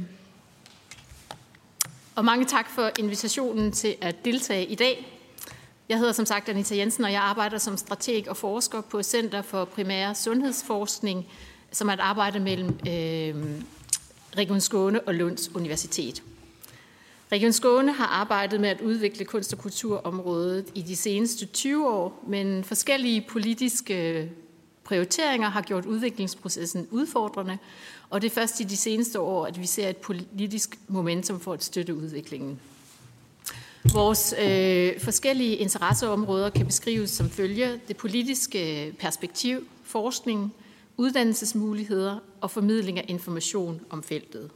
Og mange tak for invitationen til at deltage i dag. Jeg hedder som sagt Anita Jensen, og jeg arbejder som strateg og forsker på Center for Primær Sundhedsforskning, som er et arbejde mellem øh, Region Skåne og Lunds Universitet. Region Skåne har arbejdet med at udvikle kunst- og kulturområdet i de seneste 20 år, men forskellige politiske prioriteringer har gjort udviklingsprocessen udfordrende, og det er først i de seneste år, at vi ser et politisk momentum for at støtte udviklingen. Vores øh, forskellige interesseområder kan beskrives som følger det politiske øh, perspektiv, forskning, uddannelsesmuligheder og formidling af information om feltet.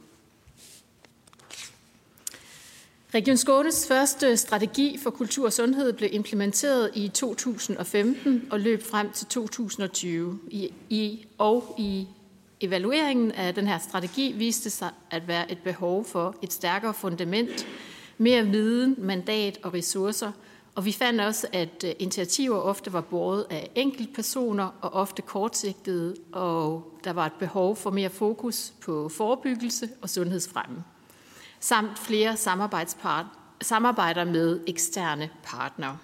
Region Skånes første strategi for kultur og sundhed blev implementeret i 2015 og løb frem til 2020. I, i, og i evalueringen af den her strategi viste sig at være et behov for et stærkere fundament mere viden, mandat og ressourcer, og vi fandt også, at øh, initiativer ofte var båret af enkeltpersoner og ofte kortsigtede, og der var et behov for mere fokus på forebyggelse og sundhedsfremme, samt flere samarbejder med eksterne partnere.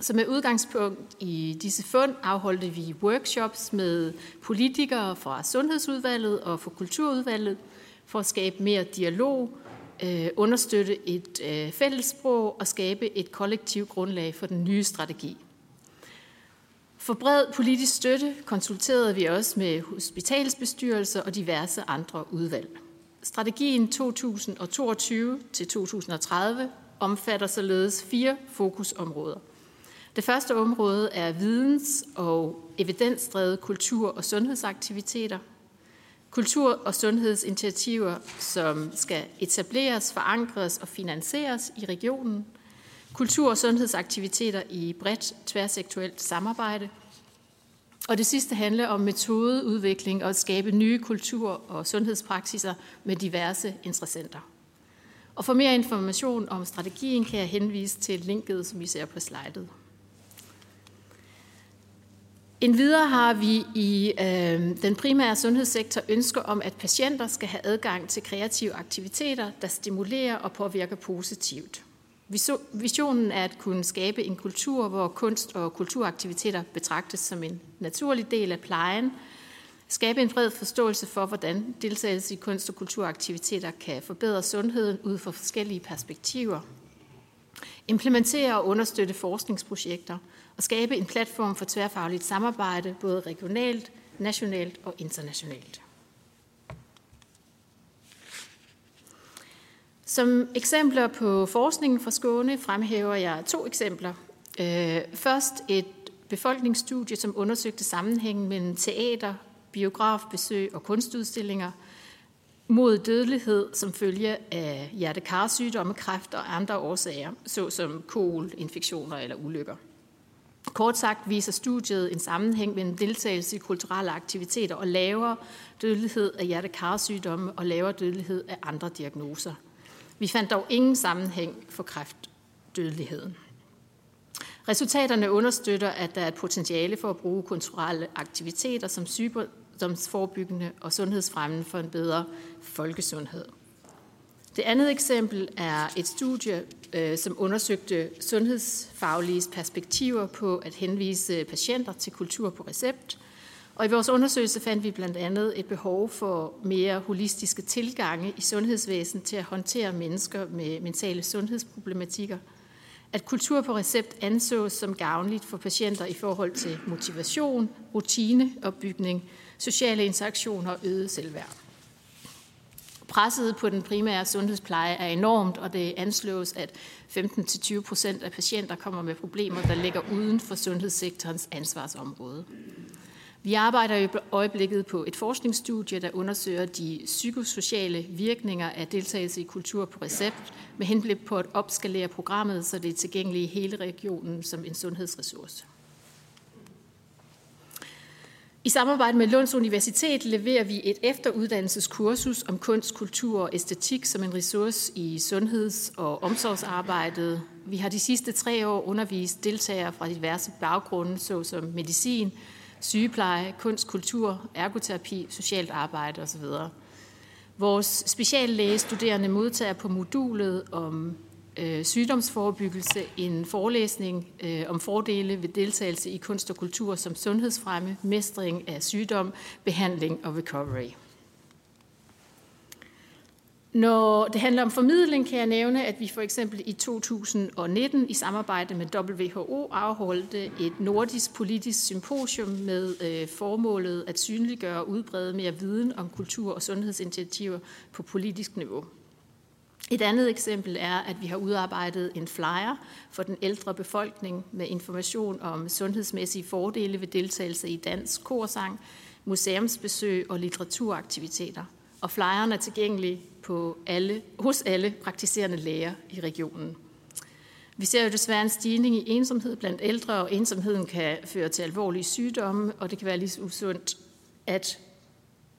Så med udgangspunkt i disse fund afholdte vi workshops med politikere fra Sundhedsudvalget og fra Kulturudvalget for at skabe mere dialog, øh, understøtte et øh, fællessprog og skabe et kollektivt grundlag for den nye strategi. For bred politisk støtte konsulterede vi også med hospitalsbestyrelser og diverse andre udvalg. Strategien 2022 til 2030 omfatter således fire fokusområder. Det første område er videns- og evidensdrevet kultur- og sundhedsaktiviteter. Kultur- og sundhedsinitiativer, som skal etableres, forankres og finansieres i regionen. Kultur- og sundhedsaktiviteter i bredt tværsektuelt samarbejde. Og det sidste handler om metodeudvikling og at skabe nye kultur- og sundhedspraksiser med diverse interessenter. Og for mere information om strategien kan jeg henvise til linket, som I ser på slidet. Endvidere har vi i øh, den primære sundhedssektor ønsker om, at patienter skal have adgang til kreative aktiviteter, der stimulerer og påvirker positivt. Visionen er at kunne skabe en kultur, hvor kunst og kulturaktiviteter betragtes som en naturlig del af plejen, skabe en bred forståelse for, hvordan deltagelse i kunst- og kulturaktiviteter kan forbedre sundheden ud fra forskellige perspektiver, implementere og understøtte forskningsprojekter – og skabe en platform for tværfagligt samarbejde, både regionalt, nationalt og internationalt. Som eksempler på forskningen fra Skåne fremhæver jeg to eksempler. Øh, først et befolkningsstudie, som undersøgte sammenhængen mellem teater, biografbesøg og kunstudstillinger mod dødelighed som følge af hjertekarsygdomme, kræft og andre årsager, såsom kol, infektioner eller ulykker. Kort sagt viser studiet en sammenhæng mellem deltagelse i kulturelle aktiviteter og lavere dødelighed af hjertekarsygdomme og lavere dødelighed af andre diagnoser. Vi fandt dog ingen sammenhæng for kræftdødeligheden. Resultaterne understøtter, at der er et potentiale for at bruge kulturelle aktiviteter som sygdomsforebyggende og sundhedsfremmende for en bedre folkesundhed. Det andet eksempel er et studie, øh, som undersøgte sundhedsfaglige perspektiver på at henvise patienter til kultur på recept. Og i vores undersøgelse fandt vi blandt andet et behov for mere holistiske tilgange i sundhedsvæsenet til at håndtere mennesker med mentale sundhedsproblematikker. At kultur på recept ansås som gavnligt for patienter i forhold til motivation, rutineopbygning, sociale interaktioner og øget selvværd. Presset på den primære sundhedspleje er enormt, og det anslås, at 15-20 procent af patienter kommer med problemer, der ligger uden for sundhedssektorens ansvarsområde. Vi arbejder i øjeblikket på et forskningsstudie, der undersøger de psykosociale virkninger af deltagelse i kultur på recept, med henblik på at opskalere programmet, så det er tilgængeligt i hele regionen som en sundhedsressource. I samarbejde med Lunds Universitet leverer vi et efteruddannelseskursus om kunst, kultur og æstetik som en ressource i sundheds- og omsorgsarbejdet. Vi har de sidste tre år undervist deltagere fra diverse baggrunde, såsom medicin, sygepleje, kunst, kultur, ergoterapi, socialt arbejde osv. Vores speciallægestuderende modtager på modulet om øh, sygdomsforebyggelse en forelæsning øh, om fordele ved deltagelse i kunst og kultur som sundhedsfremme, mestring af sygdom, behandling og recovery. Når det handler om formidling, kan jeg nævne, at vi for eksempel i 2019 i samarbejde med WHO afholdte et nordisk politisk symposium med øh, formålet at synliggøre og udbrede mere viden om kultur- og sundhedsinitiativer på politisk niveau. Et andet eksempel er, at vi har udarbejdet en flyer for den ældre befolkning med information om sundhedsmæssige fordele ved deltagelse i dansk korsang, museumsbesøg og litteraturaktiviteter. Og flyeren er tilgængelig på alle, hos alle praktiserende læger i regionen. Vi ser jo desværre en stigning i ensomhed blandt ældre, og ensomheden kan føre til alvorlige sygdomme, og det kan være lige så usundt at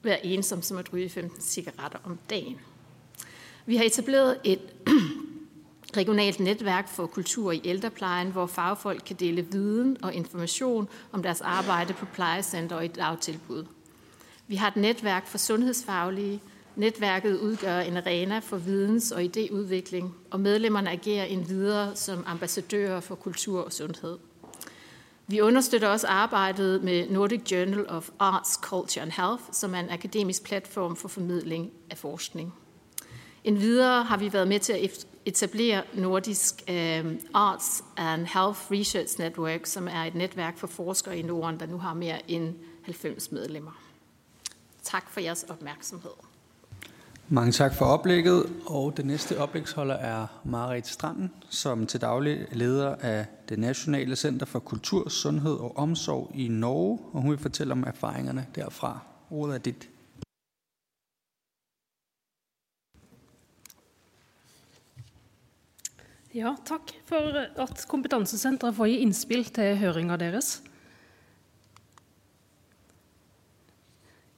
være ensom som at ryge 15 cigaretter om dagen. Vi har etableret et regionalt netværk for kultur i ældreplejen, hvor fagfolk kan dele viden og information om deres arbejde på plejecenter og i dagtilbud. Vi har et netværk for sundhedsfaglige. Netværket udgør en arena for videns- og idéudvikling, og medlemmerne agerer en videre som ambassadører for kultur og sundhed. Vi understøtter også arbejdet med Nordic Journal of Arts, Culture and Health, som er en akademisk platform for formidling af forskning. Endvidere har vi været med til at etablere Nordisk um, Arts and Health Research Network, som er et netværk for forskere i Norden, der nu har mere end 90 medlemmer. Tak for jeres opmærksomhed. Mange tak for oplægget, og den næste oplægsholder er Marit Stranden, som til daglig leder af det Nationale Center for Kultur, Sundhed og Omsorg i Norge, og hun vil fortælle om erfaringerne derfra. Ordet er dit. Ja, takk for at Kompetansesenteret får gi innspill til høringa deres.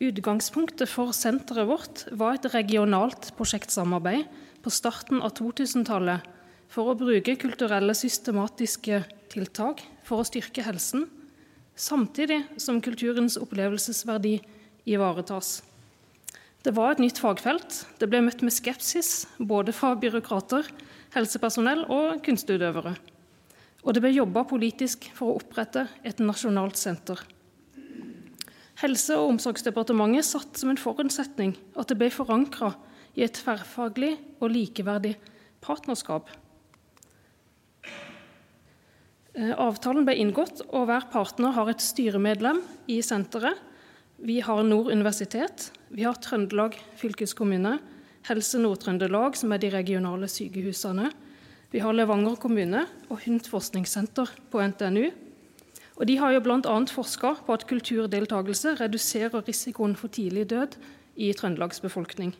Utgangspunktet for senteret vårt var et regionalt prosjektsamarbeid på starten av 2000-tallet for å bruke kulturelle systematiske tiltak for å styrke helsen, samtidig som kulturens opplevelsesverdi ivaretas. Det var et nytt fagfelt. Det ble møtt med skepsis både fra byråkrater, helsepersonell og kunstutøvere. Og det ble jobba politisk for å opprette et nasjonalt senter. Helse- og omsorgsdepartementet satt som en forutsetning at det ble forankra i et tverrfaglig og likeverdig partnerskap. Eh, avtalen ble inngått, og hver partner har et styremedlem i senteret. Vi har Nord universitet, vi har Trøndelag fylkeskommune, Helse Nord-Trøndelag, som er de regionale sykehusene. Vi har Levanger kommune og HUNT forskningssenter på NTNU. Og De har jo blant annet forska på at kulturdeltakelse reduserer risikoen for tidlig død i Trøndelags befolkning.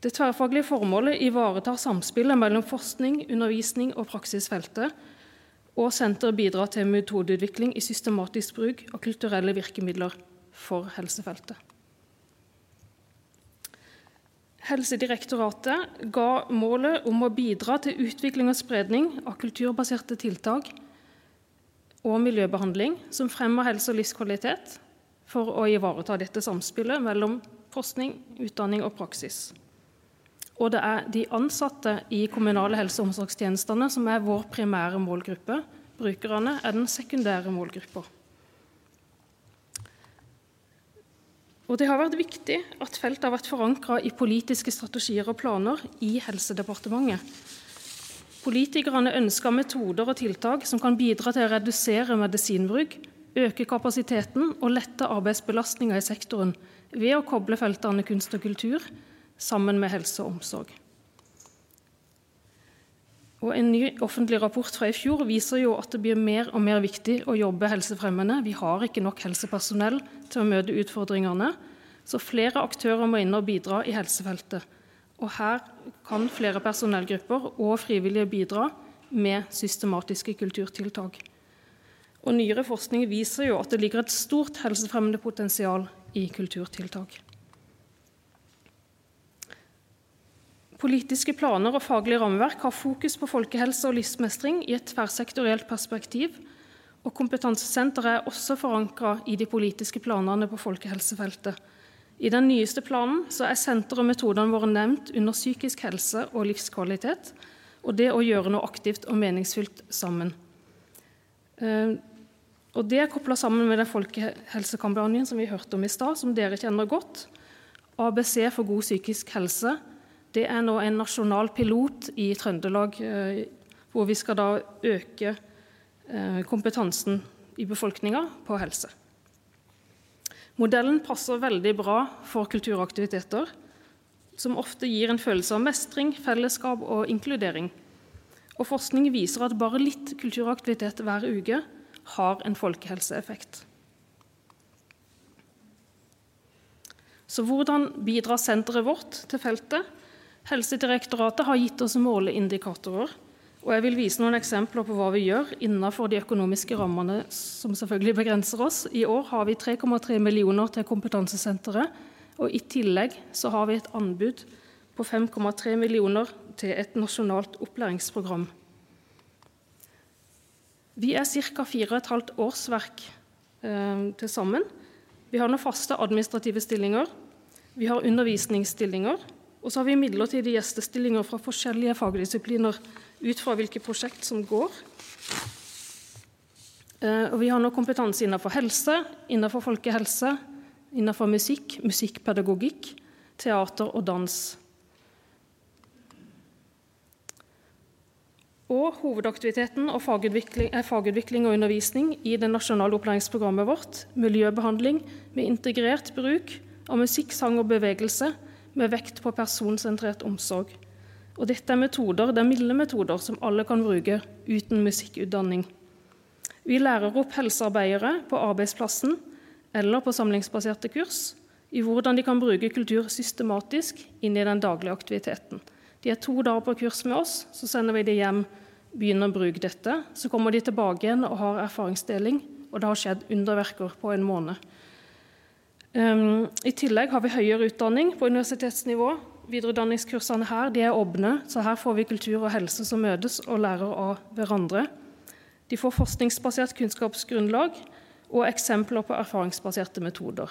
Det tverrfaglige formålet ivaretar samspillet mellom forskning, undervisning og praksisfeltet, og senteret bidrar til metodeutvikling i systematisk bruk av kulturelle virkemidler for helsefeltet. Helsedirektoratet ga målet om å bidra til utvikling og spredning av kulturbaserte tiltak og miljøbehandling som fremmer helse og livskvalitet for å ivareta dette samspillet mellom forskning, utdanning og praksis. Og det er de ansatte i kommunale helse- og omsorgstjenestene som er vår primære målgruppe. Brukerne er den sekundære målgruppa. Og Det har vært viktig at feltet har vært forankra i politiske strategier og planer i Helsedepartementet. Politikerne ønsker metoder og tiltak som kan bidra til å redusere medisinbruk, øke kapasiteten og lette arbeidsbelastninga i sektoren ved å koble feltene kunst og kultur sammen med helse og omsorg. Og En ny offentlig rapport fra i fjor viser jo at det blir mer og mer viktig å jobbe helsefremmende. Vi har ikke nok helsepersonell til å møte utfordringene, så flere aktører må inn og bidra i helsefeltet. Og her kan flere personellgrupper og frivillige bidra med systematiske kulturtiltak. Og Nyere forskning viser jo at det ligger et stort helsefremmende potensial i kulturtiltak. Politiske planer og faglige rammeverk har fokus på folkehelse og livsmestring i et tverrsektorielt perspektiv. Og Kompetansesenteret er også forankret i de politiske planerne på folkehelsefeltet. I den nyeste planen så er senter og metoderne våre nevnt under psykisk helse og livskvalitet, og det å gjøre noe aktivt og meningsfylt sammen. Eh, og Det er koblet sammen med den folkehelsekampanjen som vi hørte om i stad, som dere kjenner godt. ABC for god psykisk helse. Det er nå en nasjonal pilot i Trøndelag, eh, hvor vi skal da øke eh, kompetansen i befolkninga på helse. Modellen passer veldig bra for kulturaktiviteter, som ofte gir en følelse av mestring, fellesskap og inkludering. Og Forskning viser at bare litt kulturaktivitet hver uke har en folkehelseeffekt. Så hvordan bidrar senteret vårt til feltet? Helsedirektoratet har gitt oss måleindikatorer og jeg vil vise noen eksempler på hva vi gjør innenfor de økonomiske rammene som selvfølgelig begrenser oss. I år har vi 3,3 millioner til kompetansesenteret. Og i tillegg så har vi et anbud på 5,3 millioner til et nasjonalt opplæringsprogram. Vi er ca. 4,5 årsverk eh, til sammen. Vi har nå faste administrative stillinger. Vi har undervisningsstillinger. Og så har vi midlertidige gjestestillinger fra forskjellige fagdisipliner ut fra hvilke prosjekt som går. Eh, og vi har nå kompetanse innenfor helse, innenfor folkehelse, innenfor musikk, musikkpedagogikk, teater og dans. Og hovedaktiviteten og fagutvikling, er fagutvikling og undervisning i det nasjonale opplæringsprogrammet vårt, miljøbehandling med integrert bruk av musikk, sang og bevegelse med vekt på personsentrert omsorg. Og dette er metoder, det er milde metoder som alle kan bruke uten musikkutdanning. Vi lærer opp helsearbeidere på arbeidsplassen eller på samlingsbaserte kurs i hvordan de kan bruke kultur systematisk inn i den daglige aktiviteten. De er to dager på kurs med oss, så sender vi dem hjem, begynner å bruke dette. Så kommer de tilbake igjen og har erfaringsdeling, og det har skjedd underverker på en måned. Um, I tillegg har vi høyere utdanning på universitetsnivå. Videreutdanningskursene her de er åpne, så her får vi kultur og helse som møtes og lærer av hverandre. De får forskningsbasert kunnskapsgrunnlag og eksempler på erfaringsbaserte metoder.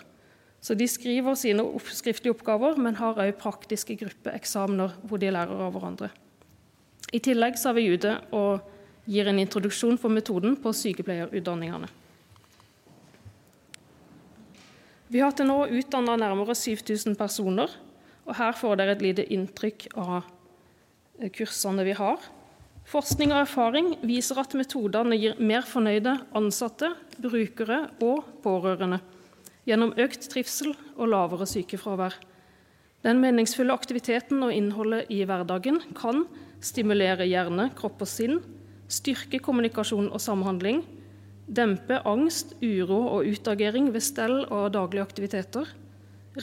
Så de skriver sine skriftlige oppgaver, men har òg praktiske gruppeeksamener hvor de lærer av hverandre. I tillegg så er vi ute og gir en introduksjon for metoden på sykepleierutdanningene. Vi har til nå utdanna nærmere 7000 personer, og her får dere et lite inntrykk av eh, kursene vi har. Forskning og erfaring viser at metodene gir mer fornøyde ansatte, brukere og pårørende gjennom økt trivsel og lavere sykefravær. Den meningsfulle aktiviteten og innholdet i hverdagen kan stimulere hjerne, kropp og sinn, styrke kommunikasjon og samhandling, dempe angst, uro og utagering ved stell og daglige aktiviteter,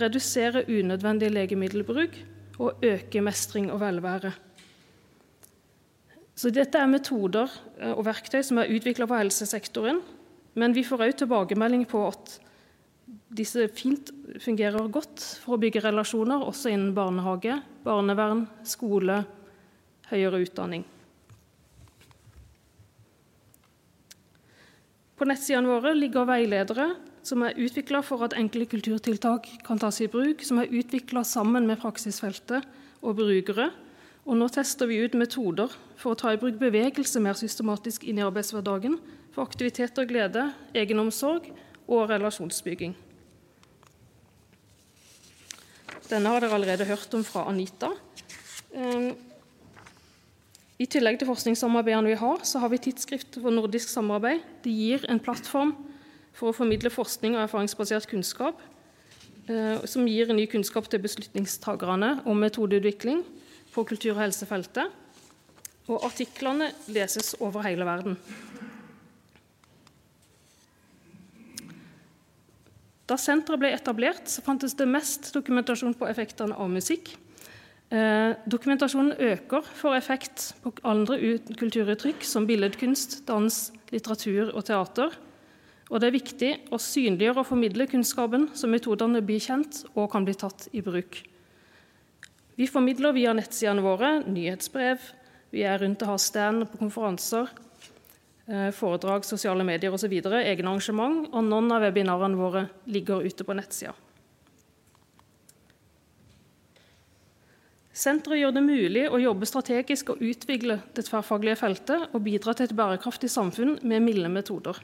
redusere unødvendig legemiddelbruk og øke mestring og velvære. Så dette er metoder eh, og verktøy som er utvikla på helsesektoren, men vi får òg tilbakemelding på at disse fint fungerer godt for å bygge relasjoner også innen barnehage, barnevern, skole, høyere utdanning. På nettsidene våre ligger veiledere som er utvikla for at enkle kulturtiltak kan tas i bruk, som er utvikla sammen med praksisfeltet og brukere. Og nå tester vi ut metoder for å ta i bruk bevegelse mer systematisk inn i arbeidshverdagen, for aktivitet og glede, egenomsorg og relasjonsbygging. Denne har dere allerede hørt om fra Anita. Ehm, i tillegg til forskningssamarbeidene vi har, så har vi Tidsskrift for nordisk samarbeid. Det gir en plattform for å formidle forskning og erfaringsbasert kunnskap, eh, som gir ny kunnskap til beslutningstakerne om metodeutvikling på kultur- og helsefeltet. Og artiklene leses over hele verden. Da senteret ble etablert, så fantes det mest dokumentasjon på effektene av musikk. Eh, dokumentasjonen øker for effekt på andre kulturuttrykk som billedkunst, dans, litteratur og teater. Og det er viktig å synliggjøre og formidle kunnskapen, så metodene blir kjent og kan bli tatt i bruk. Vi formidler via nettsidene våre nyhetsbrev, vi er rundt og har stand på konferanser, Eh, foredrag, sosiale medier osv., egne arrangement, og noen av webinarene våre ligger ute på nettsida. Senteret gjør det mulig å jobbe strategisk og utvikle det tverrfaglige feltet og bidra til et bærekraftig samfunn med milde metoder.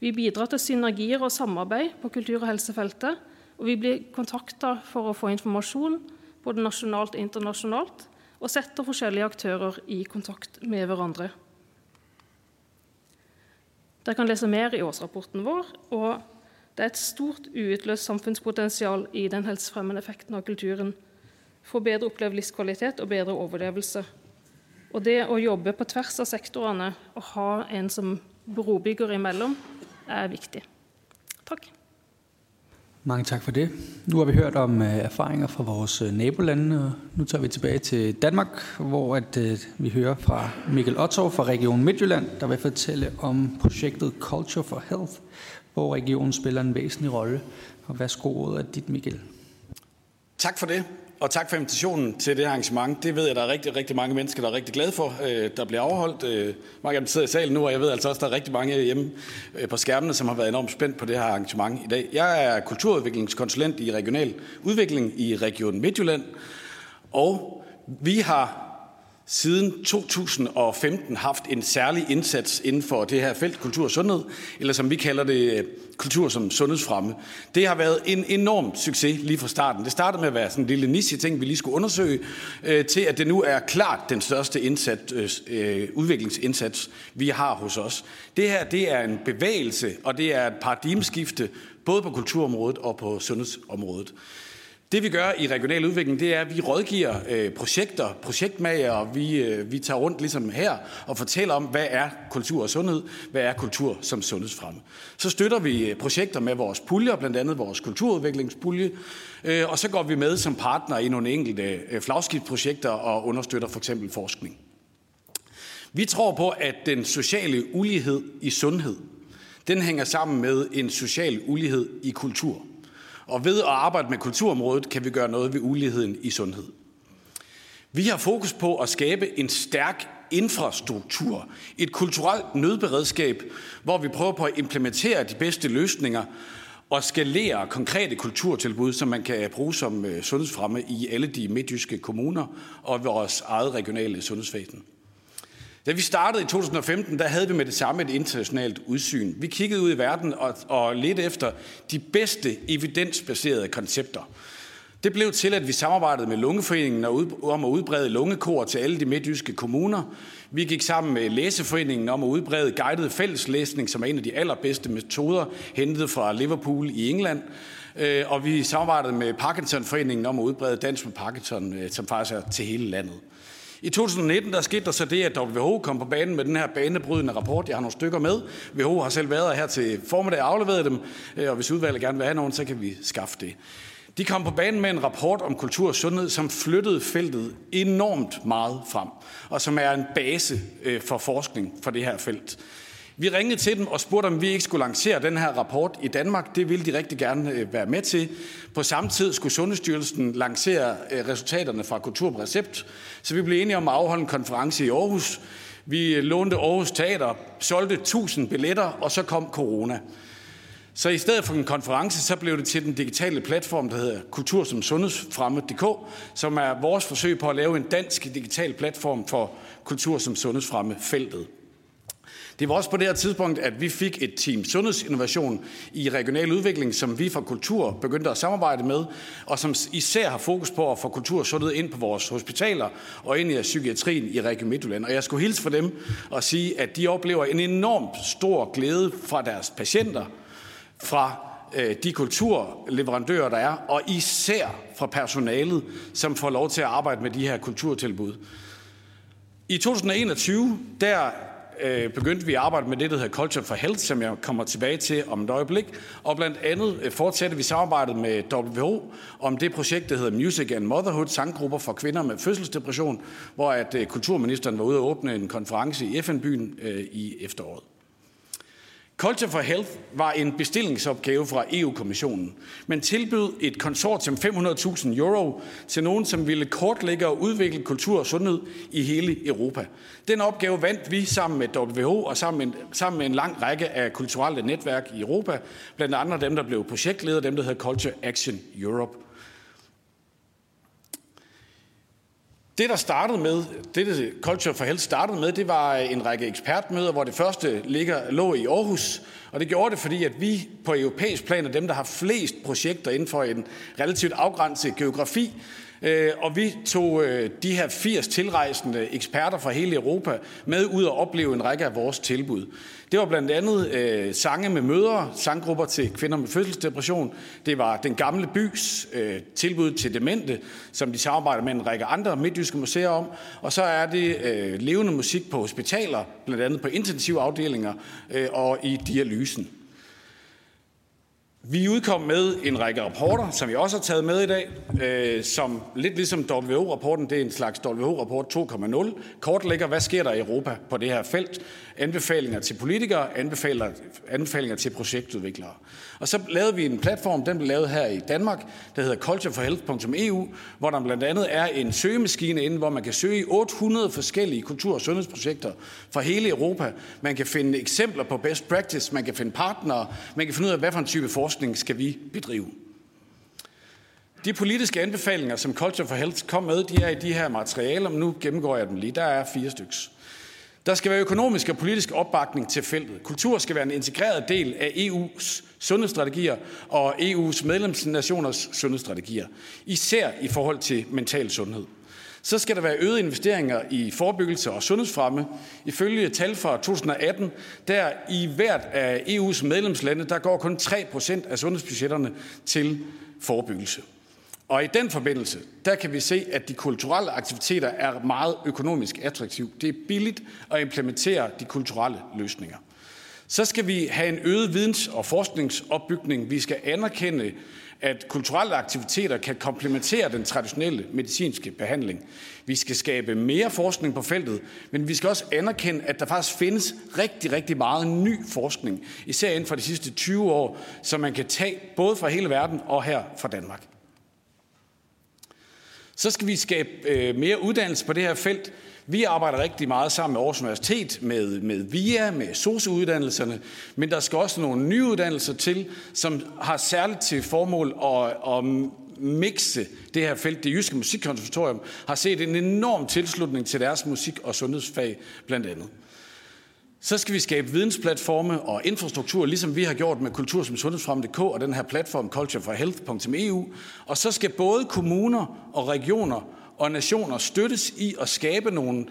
Vi bidrar til synergier og samarbeid på kultur- og helsefeltet, og vi blir kontakta for å få informasjon både nasjonalt og internasjonalt, og setter forskjellige aktører i kontakt med hverandre. Dere kan lese mer i årsrapporten vår. og Det er et stort uutløst samfunnspotensial i den helsefremmende effekten av kulturen for bedre opplevd livskvalitet og bedre overlevelse. Og det å jobbe på tvers av sektorene og ha en som brobygger imellom, er viktig. Takk. Mange tak for det. Nu har vi hørt om øh, erfaringer fra vores øh, nabolande, og nu tager vi tilbage til Danmark, hvor at, øh, vi hører fra Mikkel Otto fra Region Midtjylland, der vil fortælle om projektet Culture for Health, hvor regionen spiller en væsentlig rolle. Og værsgo ordet af dit, Mikkel. Tak for det, og tak for invitationen til det her arrangement. Det ved jeg, der er rigtig, rigtig mange mennesker, der er rigtig glade for, øh, der bliver afholdt. Øh, mange af dem sidder i salen nu, og jeg ved altså også, der er rigtig mange hjemme øh, på skærmene, som har været enormt spændt på det her arrangement i dag. Jeg er kulturudviklingskonsulent i regional udvikling i Region Midtjylland, og vi har siden 2015 haft en særlig indsats inden for det her felt, kultur og sundhed, eller som vi kalder det, øh, kultur som sundhedsfremme. Det har været en enorm succes lige fra starten. Det startede med at være sådan en lille niche-ting, vi lige skulle undersøge, øh, til at det nu er klart den største indsats, øh, udviklingsindsats, vi har hos os. Det her det er en bevægelse, og det er et paradigmeskifte, både på kulturområdet og på sundhedsområdet. Det vi gør i regional udvikling, det er, at vi rådgiver øh, projekter, projektmager, og vi, øh, vi tager rundt ligesom her og fortæller om, hvad er kultur og sundhed, hvad er kultur som sundhedsfremme. Så støtter vi øh, projekter med vores puljer, blandt andet vores kulturudviklingspulje, øh, og så går vi med som partner i nogle enkelte øh, flagskibsprojekter og understøtter for eksempel forskning. Vi tror på, at den sociale ulighed i sundhed, den hænger sammen med en social ulighed i kultur. Og ved at arbejde med kulturområdet, kan vi gøre noget ved uligheden i sundhed. Vi har fokus på at skabe en stærk infrastruktur, et kulturelt nødberedskab, hvor vi prøver på at implementere de bedste løsninger og skalere konkrete kulturtilbud, som man kan bruge som øh, sundhedsfremme i alle de midtjyske kommuner og vores eget regionale sundhedsvæsen. Da vi startede i 2015, der havde vi med det samme et internationalt udsyn. Vi kiggede ud i verden og, og ledte efter de bedste evidensbaserede koncepter. Det blev til, at vi samarbejdede med Lungeforeningen om at udbrede lungekor til alle de midtjyske kommuner. Vi gik sammen med Læseforeningen om at udbrede guided fælleslæsning, som er en af de allerbedste metoder, hentet fra Liverpool i England. Øh, og vi samarbejdede med Parkinsonforeningen om at udbrede dans med Parkinson, øh, som faktisk er til hele landet. I 2019 der skete der så det, at WHO kom på banen med den her banebrydende rapport. Jeg har nogle stykker med. WHO har selv været her til formiddag og afleveret dem, øh, og hvis udvalget gerne vil have nogen, så kan vi skaffe det. De kom på banen med en rapport om kultur og sundhed, som flyttede feltet enormt meget frem, og som er en base øh, for forskning for det her felt. Vi ringede til dem og spurgte, om vi ikke skulle lancere den her rapport i Danmark. Det ville de rigtig gerne øh, være med til. På samme tid skulle Sundhedsstyrelsen lancere øh, resultaterne fra Kultur på Recept. Så vi blev enige om at afholde en konference i Aarhus. Vi øh, lånte Aarhus Teater, solgte 1000 billetter, og så kom corona. Så i stedet for en konference, så blev det til den digitale platform, der hedder Kultur som Sundhedsfremme.dk, som er vores forsøg på at lave en dansk digital platform for Kultur som Sundhedsfremme-feltet. Det var også på det her tidspunkt, at vi fik et team sundhedsinnovation i regional udvikling, som vi fra Kultur begyndte at samarbejde med, og som især har fokus på at få kultur og sundhed ind på vores hospitaler og ind i psykiatrien i Region Midtjylland. Og jeg skulle hilse for dem og sige, at de oplever en enormt stor glæde fra deres patienter, fra øh, de kulturleverandører, der er, og især fra personalet, som får lov til at arbejde med de her kulturtilbud. I 2021, der øh, begyndte vi at arbejde med det, der hedder Culture for Health, som jeg kommer tilbage til om et øjeblik. Og blandt andet øh, fortsatte vi samarbejdet med WHO om det projekt, der hedder Music and Motherhood, sanggrupper for kvinder med fødselsdepression, hvor at øh, kulturministeren var ude at åbne en konference i FN-byen øh, i efteråret. Culture for Health var en bestillingsopgave fra EU-kommissionen, men tilbød et konsortium 500.000 euro til nogen, som ville kortlægge og udvikle kultur og sundhed i hele Europa. Den opgave vandt vi sammen med WHO og sammen med, sammen med en lang række af kulturelle netværk i Europa, blandt andet dem, der blev projektleder, dem der hedder Culture Action Europe. Det, der startede med, det, det Culture for Health startede med, det var en række ekspertmøder, hvor det første ligger, lå i Aarhus. Og det gjorde det, fordi at vi på europæisk plan er dem, der har flest projekter inden for en relativt afgrænset geografi. Øh, og vi tog øh, de her 80 tilrejsende eksperter fra hele Europa med ud og opleve en række af vores tilbud. Det var blandt andet øh, sange med mødre, sanggrupper til kvinder med fødselsdepression. Det var den gamle bys øh, tilbud til demente, som de samarbejder med en række andre midtjyske museer om. Og så er det øh, levende musik på hospitaler, blandt andet på intensivafdelinger øh, og i dialysen. Vi udkom med en række rapporter, som vi også har taget med i dag, øh, som lidt ligesom WHO-rapporten, det er en slags WHO-rapport 2.0, kortlægger, hvad sker der i Europa på det her felt. Anbefalinger til politikere, anbefalinger, anbefalinger til projektudviklere. Og så lavede vi en platform, den blev lavet her i Danmark, der hedder cultureforhealth.eu, hvor der blandt andet er en søgemaskine inde, hvor man kan søge i 800 forskellige kultur- og sundhedsprojekter fra hele Europa. Man kan finde eksempler på best practice, man kan finde partnere, man kan finde ud af, hvad for en type forskning skal vi bedrive. De politiske anbefalinger, som Culture for Health kom med, de er i de her materialer, men nu gennemgår jeg dem lige. Der er fire stykker. Der skal være økonomisk og politisk opbakning til feltet. Kultur skal være en integreret del af EU's sundhedsstrategier og EU's medlemsnationers sundhedsstrategier, især i forhold til mental sundhed. Så skal der være øgede investeringer i forebyggelse og sundhedsfremme. Ifølge tal fra 2018, der i hvert af EU's medlemslande, der går kun 3% af sundhedsbudgetterne til forebyggelse. Og i den forbindelse, der kan vi se, at de kulturelle aktiviteter er meget økonomisk attraktive. Det er billigt at implementere de kulturelle løsninger. Så skal vi have en øget videns- og forskningsopbygning. Vi skal anerkende, at kulturelle aktiviteter kan komplementere den traditionelle medicinske behandling. Vi skal skabe mere forskning på feltet, men vi skal også anerkende, at der faktisk findes rigtig, rigtig meget ny forskning, især inden for de sidste 20 år, som man kan tage både fra hele verden og her fra Danmark. Så skal vi skabe øh, mere uddannelse på det her felt. Vi arbejder rigtig meget sammen med Aarhus Universitet, med, med VIA, med SOSU-uddannelserne, men der skal også nogle nye uddannelser til, som har særligt til formål at, at mixe det her felt. Det jyske musikkonservatorium har set en enorm tilslutning til deres musik- og sundhedsfag blandt andet. Så skal vi skabe vidensplatforme og infrastruktur, ligesom vi har gjort med Kultur som Sundhedsfrem.dk og den her platform cultureforhealth.eu. Og så skal både kommuner og regioner og nationer støttes i at skabe nogle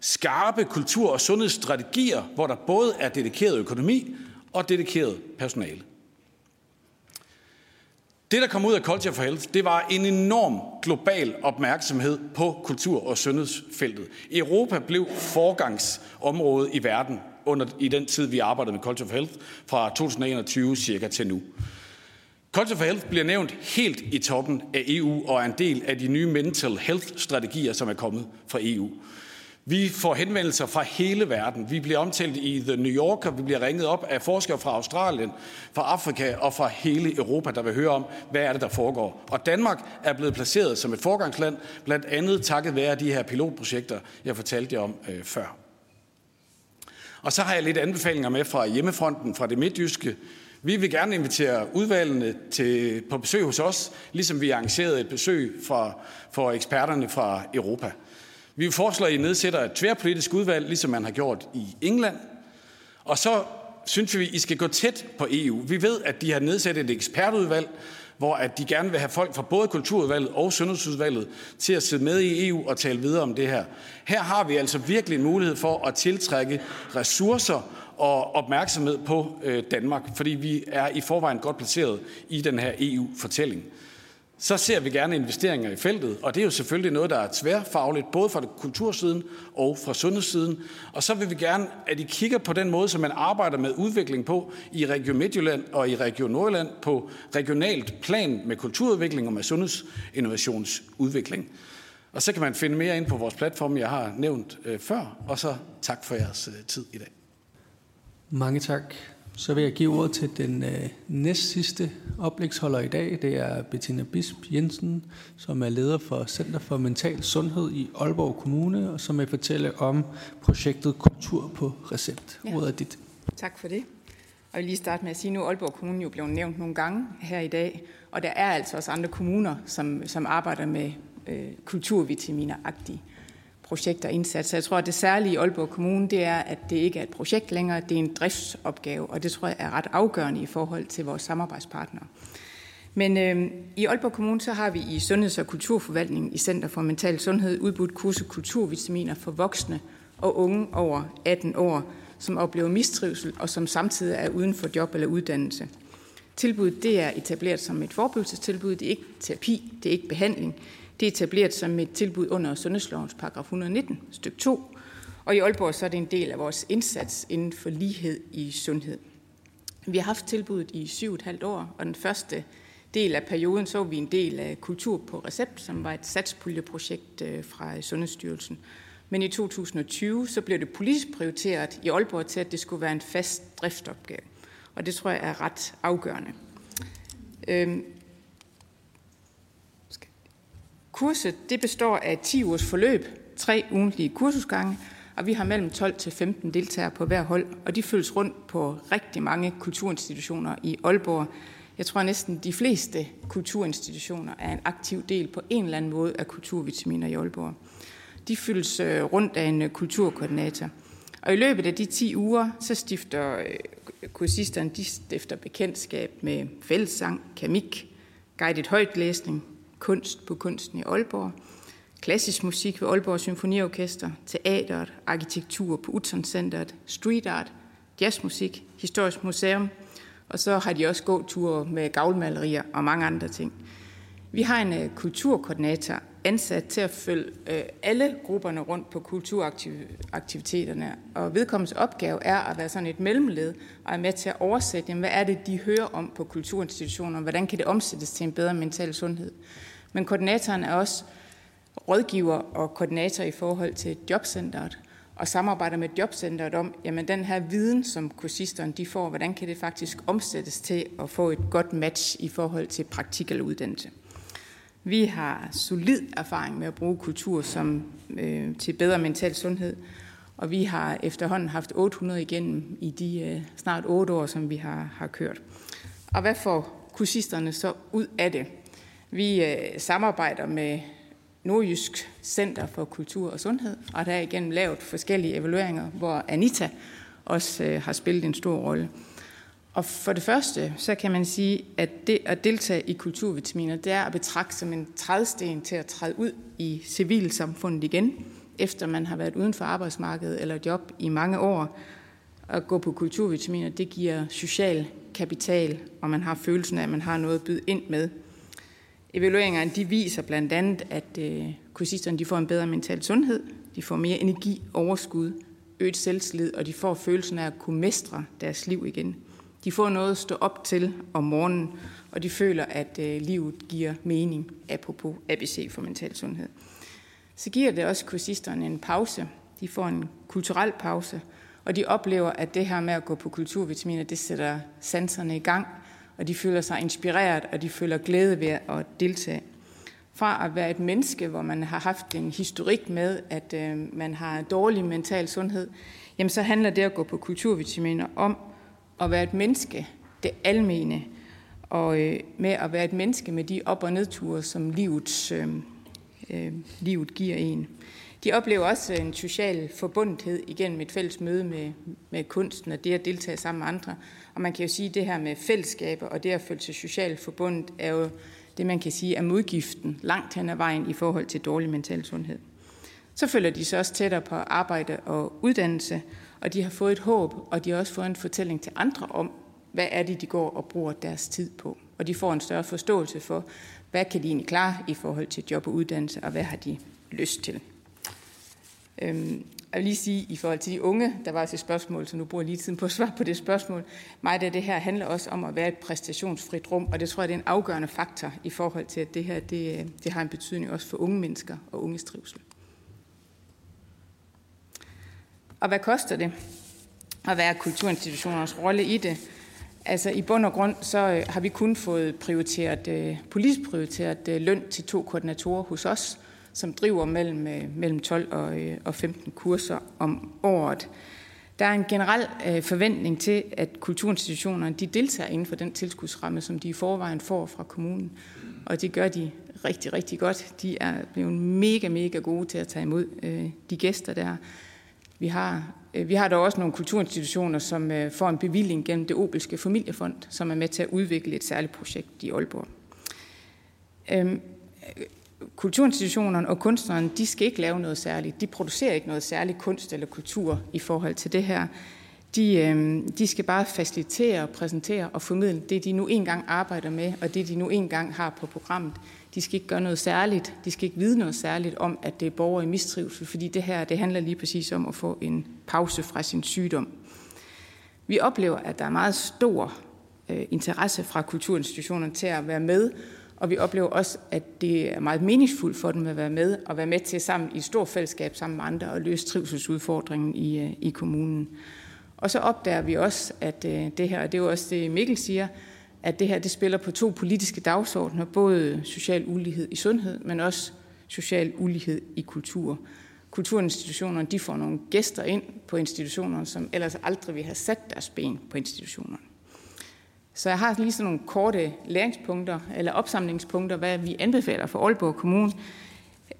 skarpe kultur- og sundhedsstrategier, hvor der både er dedikeret økonomi og dedikeret personale. Det, der kom ud af Culture for Health, det var en enorm global opmærksomhed på kultur- og sundhedsfeltet. Europa blev forgangsområde i verden under, i den tid, vi arbejdede med Culture for Health, fra 2021 cirka til nu. Culture for Health bliver nævnt helt i toppen af EU og er en del af de nye mental health-strategier, som er kommet fra EU. Vi får henvendelser fra hele verden. Vi bliver omtalt i The New Yorker, vi bliver ringet op af forskere fra Australien, fra Afrika og fra hele Europa, der vil høre om, hvad er det, der foregår. Og Danmark er blevet placeret som et forgangsland, blandt andet takket være de her pilotprojekter, jeg fortalte jer om øh, før. Og så har jeg lidt anbefalinger med fra hjemmefronten, fra det midtjyske. Vi vil gerne invitere udvalgene til, på besøg hos os, ligesom vi arrangerede et besøg fra, for eksperterne fra Europa. Vi foreslår, at I nedsætter et tværpolitisk udvalg, ligesom man har gjort i England. Og så synes vi, at I skal gå tæt på EU. Vi ved, at de har nedsat et ekspertudvalg, hvor at de gerne vil have folk fra både Kulturudvalget og Sundhedsudvalget til at sidde med i EU og tale videre om det her. Her har vi altså virkelig en mulighed for at tiltrække ressourcer og opmærksomhed på øh, Danmark, fordi vi er i forvejen godt placeret i den her EU-fortælling så ser vi gerne investeringer i feltet, og det er jo selvfølgelig noget, der er tværfagligt, både fra kultursiden og fra sundhedssiden. Og så vil vi gerne, at I kigger på den måde, som man arbejder med udvikling på i Region Midtjylland og i Region Nordjylland på regionalt plan med kulturudvikling og med sundhedsinnovationsudvikling. Og så kan man finde mere ind på vores platform, jeg har nævnt øh, før, og så tak for jeres øh, tid i dag. Mange tak. Så vil jeg give ordet til den øh, næst sidste oplægsholder i dag. Det er Bettina Bisp Jensen, som er leder for Center for Mental Sundhed i Aalborg Kommune, og som vil fortælle om projektet Kultur på Recept. Ja. Ordet er dit. Tak for det. Og jeg vil lige starte med at sige, at nu er Aalborg Kommune jo blevet nævnt nogle gange her i dag, og der er altså også andre kommuner, som, som arbejder med øh, kulturvitaminer-agtige projekt og indsats. Jeg tror, at det særlige i Aalborg Kommune, det er, at det ikke er et projekt længere, det er en driftsopgave, og det tror jeg er ret afgørende i forhold til vores samarbejdspartnere. Men øh, i Aalborg Kommune, så har vi i Sundheds- og Kulturforvaltningen i Center for Mental Sundhed udbudt kurset kulturvitaminer for voksne og unge over 18 år, som oplever mistrivsel og som samtidig er uden for job eller uddannelse. Tilbuddet det er etableret som et forebyggelsestilbud, det er ikke terapi, det er ikke behandling, det er etableret som et tilbud under Sundhedslovens paragraf 119, stykke 2, og i Aalborg så er det en del af vores indsats inden for lighed i sundhed. Vi har haft tilbuddet i syv et halvt år, og den første del af perioden så vi en del af Kultur på Recept, som var et satspuljeprojekt øh, fra Sundhedsstyrelsen. Men i 2020 så blev det politisk prioriteret i Aalborg til, at det skulle være en fast driftsopgave. Og det tror jeg er ret afgørende. Øhm, Kurset det består af 10 ugers forløb, tre ugentlige kursusgange, og vi har mellem 12 til 15 deltagere på hver hold, og de følges rundt på rigtig mange kulturinstitutioner i Aalborg. Jeg tror næsten de fleste kulturinstitutioner er en aktiv del på en eller anden måde af kulturvitaminer i Aalborg. De fyldes øh, rundt af en øh, kulturkoordinator. Og i løbet af de 10 uger, så stifter øh, kursisterne de stifter bekendtskab med fællessang, kamik, guided højtlæsning, kunst på kunsten i Aalborg, klassisk musik ved Aalborg Symfoniorkester, teateret, arkitektur på Utzon Centeret, street art, jazzmusik, historisk museum, og så har de også gåture med gavlmalerier og mange andre ting. Vi har en øh, kulturkoordinator ansat til at følge øh, alle grupperne rundt på kulturaktiviteterne, og vedkommens opgave er at være sådan et mellemled og er med til at oversætte, jamen, hvad er det, de hører om på kulturinstitutioner, hvordan kan det omsættes til en bedre mental sundhed. Men koordinatoren er også rådgiver og koordinator i forhold til jobcentret, og samarbejder med jobcentret om, jamen den her viden, som kursisterne de får, hvordan kan det faktisk omsættes til at få et godt match i forhold til praktik eller uddannelse. Vi har solid erfaring med at bruge kultur som, øh, til bedre mental sundhed, og vi har efterhånden haft 800 igennem i de øh, snart 8 år, som vi har, har kørt. Og hvad får kursisterne så ud af det? Vi øh, samarbejder med Nordjysk Center for Kultur og Sundhed, og der er igennem lavet forskellige evalueringer, hvor Anita også øh, har spillet en stor rolle. Og for det første, så kan man sige, at det at deltage i kulturvitaminer, det er at betragte som en trædsten til at træde ud i civilsamfundet igen, efter man har været uden for arbejdsmarkedet eller job i mange år. At gå på kulturvitaminer, det giver social kapital, og man har følelsen af, at man har noget at byde ind med. Evalueringerne de viser blandt andet, at øh, kursisterne de får en bedre mental sundhed, de får mere energi, overskud, øget selvtillid, og de får følelsen af at kunne mestre deres liv igen. De får noget at stå op til om morgenen, og de føler, at øh, livet giver mening, apropos ABC for mental sundhed. Så giver det også kursisterne en pause. De får en kulturel pause, og de oplever, at det her med at gå på kulturvitaminer, det sætter sanserne i gang, og de føler sig inspireret, og de føler glæde ved at deltage. Fra at være et menneske, hvor man har haft en historik med, at øh, man har dårlig mental sundhed, jamen så handler det at gå på kulturvitaminer om at være et menneske, det almene, og øh, med at være et menneske med de op- og nedture, som livets, øh, øh, livet giver en. De oplever også en social forbundethed igennem et fælles møde med, med kunsten og det at deltage sammen med andre. Og man kan jo sige, at det her med fællesskaber og det at føle sig socialt forbundet er jo det, man kan sige er modgiften langt hen ad vejen i forhold til dårlig mental sundhed. Så følger de sig også tættere på arbejde og uddannelse, og de har fået et håb, og de har også fået en fortælling til andre om, hvad er det, de går og bruger deres tid på. Og de får en større forståelse for, hvad kan de egentlig klare i forhold til job og uddannelse, og hvad har de lyst til. Øhm, jeg vil lige sige, i forhold til de unge, der var også et spørgsmål, så nu bruger jeg lige tiden på at svare på det spørgsmål. Meget af det her handler også om at være et præstationsfrit rum, og det tror jeg, det er en afgørende faktor i forhold til, at det her det, øh, det har en betydning også for unge mennesker og unges trivsel. Og hvad koster det? Og hvad er kulturinstitutionernes rolle i det? Altså i bund og grund, så øh, har vi kun fået prioriteret, øh, politisk prioriteret løn til to koordinatorer hos os, som driver mellem, øh, mellem 12 og, øh, og 15 kurser om året. Der er en generel øh, forventning til, at kulturinstitutionerne de deltager inden for den tilskudsramme, som de i forvejen får fra kommunen. Og det gør de rigtig, rigtig godt. De er blevet mega, mega gode til at tage imod øh, de gæster der. Vi har, øh, vi har dog også nogle kulturinstitutioner, som øh, får en bevilling gennem det Obelske Familiefond, som er med til at udvikle et særligt projekt i Aalborg. Øhm, kulturinstitutionerne og kunstnerne, de skal ikke lave noget særligt. De producerer ikke noget særligt kunst eller kultur i forhold til det her. De, øh, de skal bare facilitere, præsentere og formidle det, de nu engang arbejder med, og det, de nu engang har på programmet. De skal ikke gøre noget særligt. De skal ikke vide noget særligt om, at det er borgere i mistrivsel, fordi det her det handler lige præcis om at få en pause fra sin sygdom. Vi oplever, at der er meget stor øh, interesse fra kulturinstitutionerne til at være med, og vi oplever også, at det er meget meningsfuldt for dem at være med, og være med til sammen i et stort fællesskab sammen med andre og løse trivselsudfordringen i, øh, i kommunen. Og så opdager vi også, at øh, det her, og det er jo også det Mikkel siger, at det her det spiller på to politiske dagsordner, både social ulighed i sundhed, men også social ulighed i kultur. Kulturinstitutionerne de får nogle gæster ind på institutionerne, som ellers aldrig vil have sat deres ben på institutionerne. Så jeg har lige sådan nogle korte læringspunkter eller opsamlingspunkter, hvad vi anbefaler for Aalborg Kommune.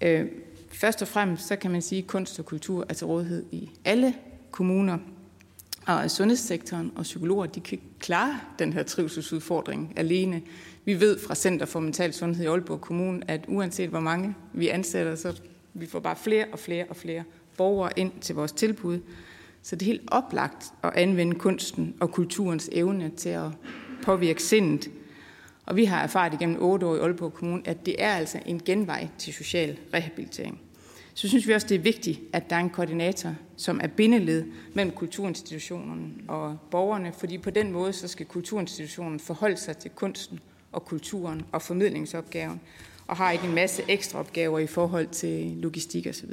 Øh, først og fremmest så kan man sige, at kunst og kultur er til rådighed i alle kommuner. Og sundhedssektoren og psykologer, de kan klare den her trivselsudfordring alene. Vi ved fra Center for Mental Sundhed i Aalborg Kommune, at uanset hvor mange vi ansætter, så vi får bare flere og flere og flere borgere ind til vores tilbud. Så det er helt oplagt at anvende kunsten og kulturens evne til at påvirke sindet. Og vi har erfaret igennem otte år i Aalborg Kommune, at det er altså en genvej til social rehabilitering. Så synes vi også, det er vigtigt, at der er en koordinator, som er bindeled mellem kulturinstitutionerne og borgerne, fordi på den måde så skal kulturinstitutionen forholde sig til kunsten og kulturen og formidlingsopgaven, og har ikke en masse ekstra opgaver i forhold til logistik osv.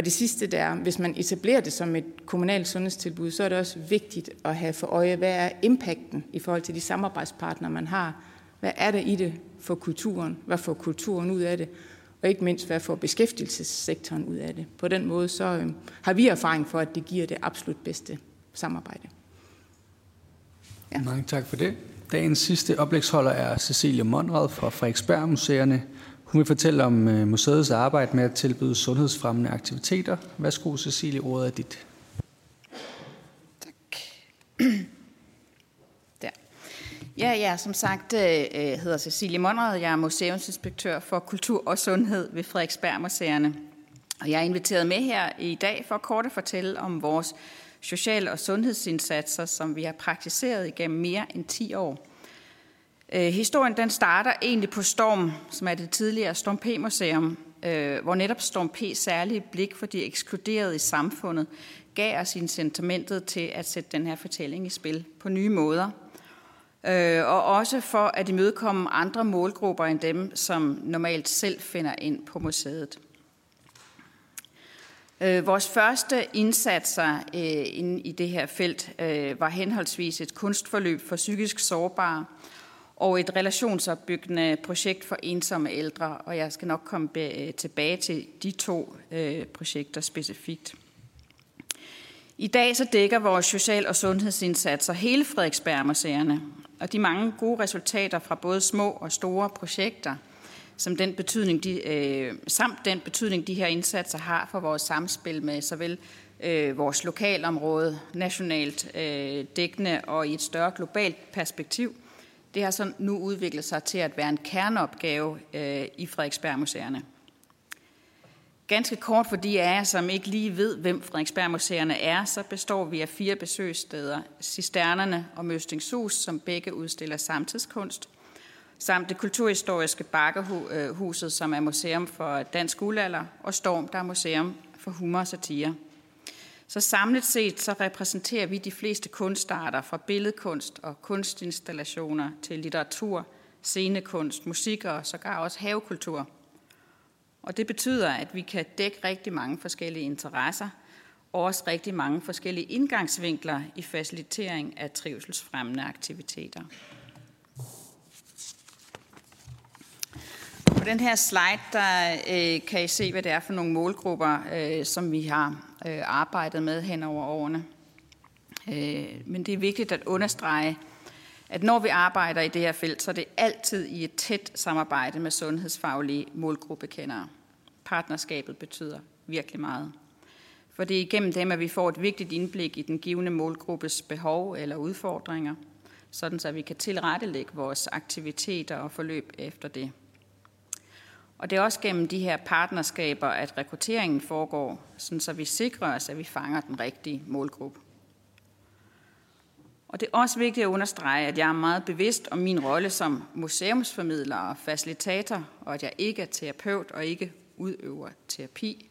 Og det sidste der, hvis man etablerer det som et kommunalt sundhedstilbud, så er det også vigtigt at have for øje, hvad er impacten i forhold til de samarbejdspartnere, man har. Hvad er der i det for kulturen? Hvad får kulturen ud af det? Og ikke mindst, hvad får beskæftigelsessektoren ud af det? På den måde så øh, har vi erfaring for, at det giver det absolut bedste samarbejde. Ja. Mange tak for det. Dagens sidste oplægsholder er Cecilie Monrad fra Frederiksberg Museerne. Hun vil fortælle om øh, museets arbejde med at tilbyde sundhedsfremmende aktiviteter. Værsgo, Cecilie, ordet er dit. Tak. Der. Ja, ja, som sagt øh, øh, hedder Cecilie Monrad. Jeg er museumsinspektør for kultur og sundhed ved Frederiksberg Museerne. Og jeg er inviteret med her i dag for at kort at fortælle om vores social- og sundhedsindsatser, som vi har praktiseret igennem mere end 10 år. Øh, historien den starter egentlig på Storm, som er det tidligere Storm P-museum, øh, hvor netop Storm P særlige blik for de ekskluderede i samfundet gav os incitamentet til at sætte den her fortælling i spil på nye måder. Øh, og også for at imødekomme andre målgrupper end dem, som normalt selv finder ind på museet. Øh, vores første indsatser øh, inde i det her felt øh, var henholdsvis et kunstforløb for psykisk sårbare og et relationsopbyggende projekt for ensomme ældre, og jeg skal nok komme øh, tilbage til de to øh, projekter specifikt. I dag så dækker vores social- og sundhedsindsatser hele Frederiksberg-museerne, og de mange gode resultater fra både små og store projekter, som den betydning, de, øh, samt den betydning, de her indsatser har for vores samspil med såvel øh, vores lokalområde, nationalt øh, dækkende og i et større globalt perspektiv – det har så nu udviklet sig til at være en kerneopgave øh, i Frederiksbergmuseerne. Ganske kort for de af jer, som ikke lige ved, hvem Frederiksbergmuseerne er, så består vi af fire besøgssteder. Cisternerne og Møstingshus, som begge udstiller samtidskunst, samt det kulturhistoriske Bakkehuset, øh, som er museum for dansk guldalder, og Storm, der er museum for humor og satire. Så samlet set så repræsenterer vi de fleste kunstarter fra billedkunst og kunstinstallationer til litteratur, scenekunst, musik og sågar også havekultur. Og det betyder, at vi kan dække rigtig mange forskellige interesser, og også rigtig mange forskellige indgangsvinkler i facilitering af trivselsfremmende aktiviteter. Den her slide, der øh, kan I se, hvad det er for nogle målgrupper, øh, som vi har øh, arbejdet med hen over årene. Øh, men det er vigtigt at understrege, at når vi arbejder i det her felt, så er det altid i et tæt samarbejde med sundhedsfaglige målgruppekendere. Partnerskabet betyder virkelig meget. For det er igennem dem, at vi får et vigtigt indblik i den givende målgruppes behov eller udfordringer, sådan så vi kan tilrettelægge vores aktiviteter og forløb efter det. Og det er også gennem de her partnerskaber, at rekrutteringen foregår, sådan så vi sikrer os, at vi fanger den rigtige målgruppe. Og det er også vigtigt at understrege, at jeg er meget bevidst om min rolle som museumsformidler og facilitator, og at jeg ikke er terapeut og ikke udøver terapi.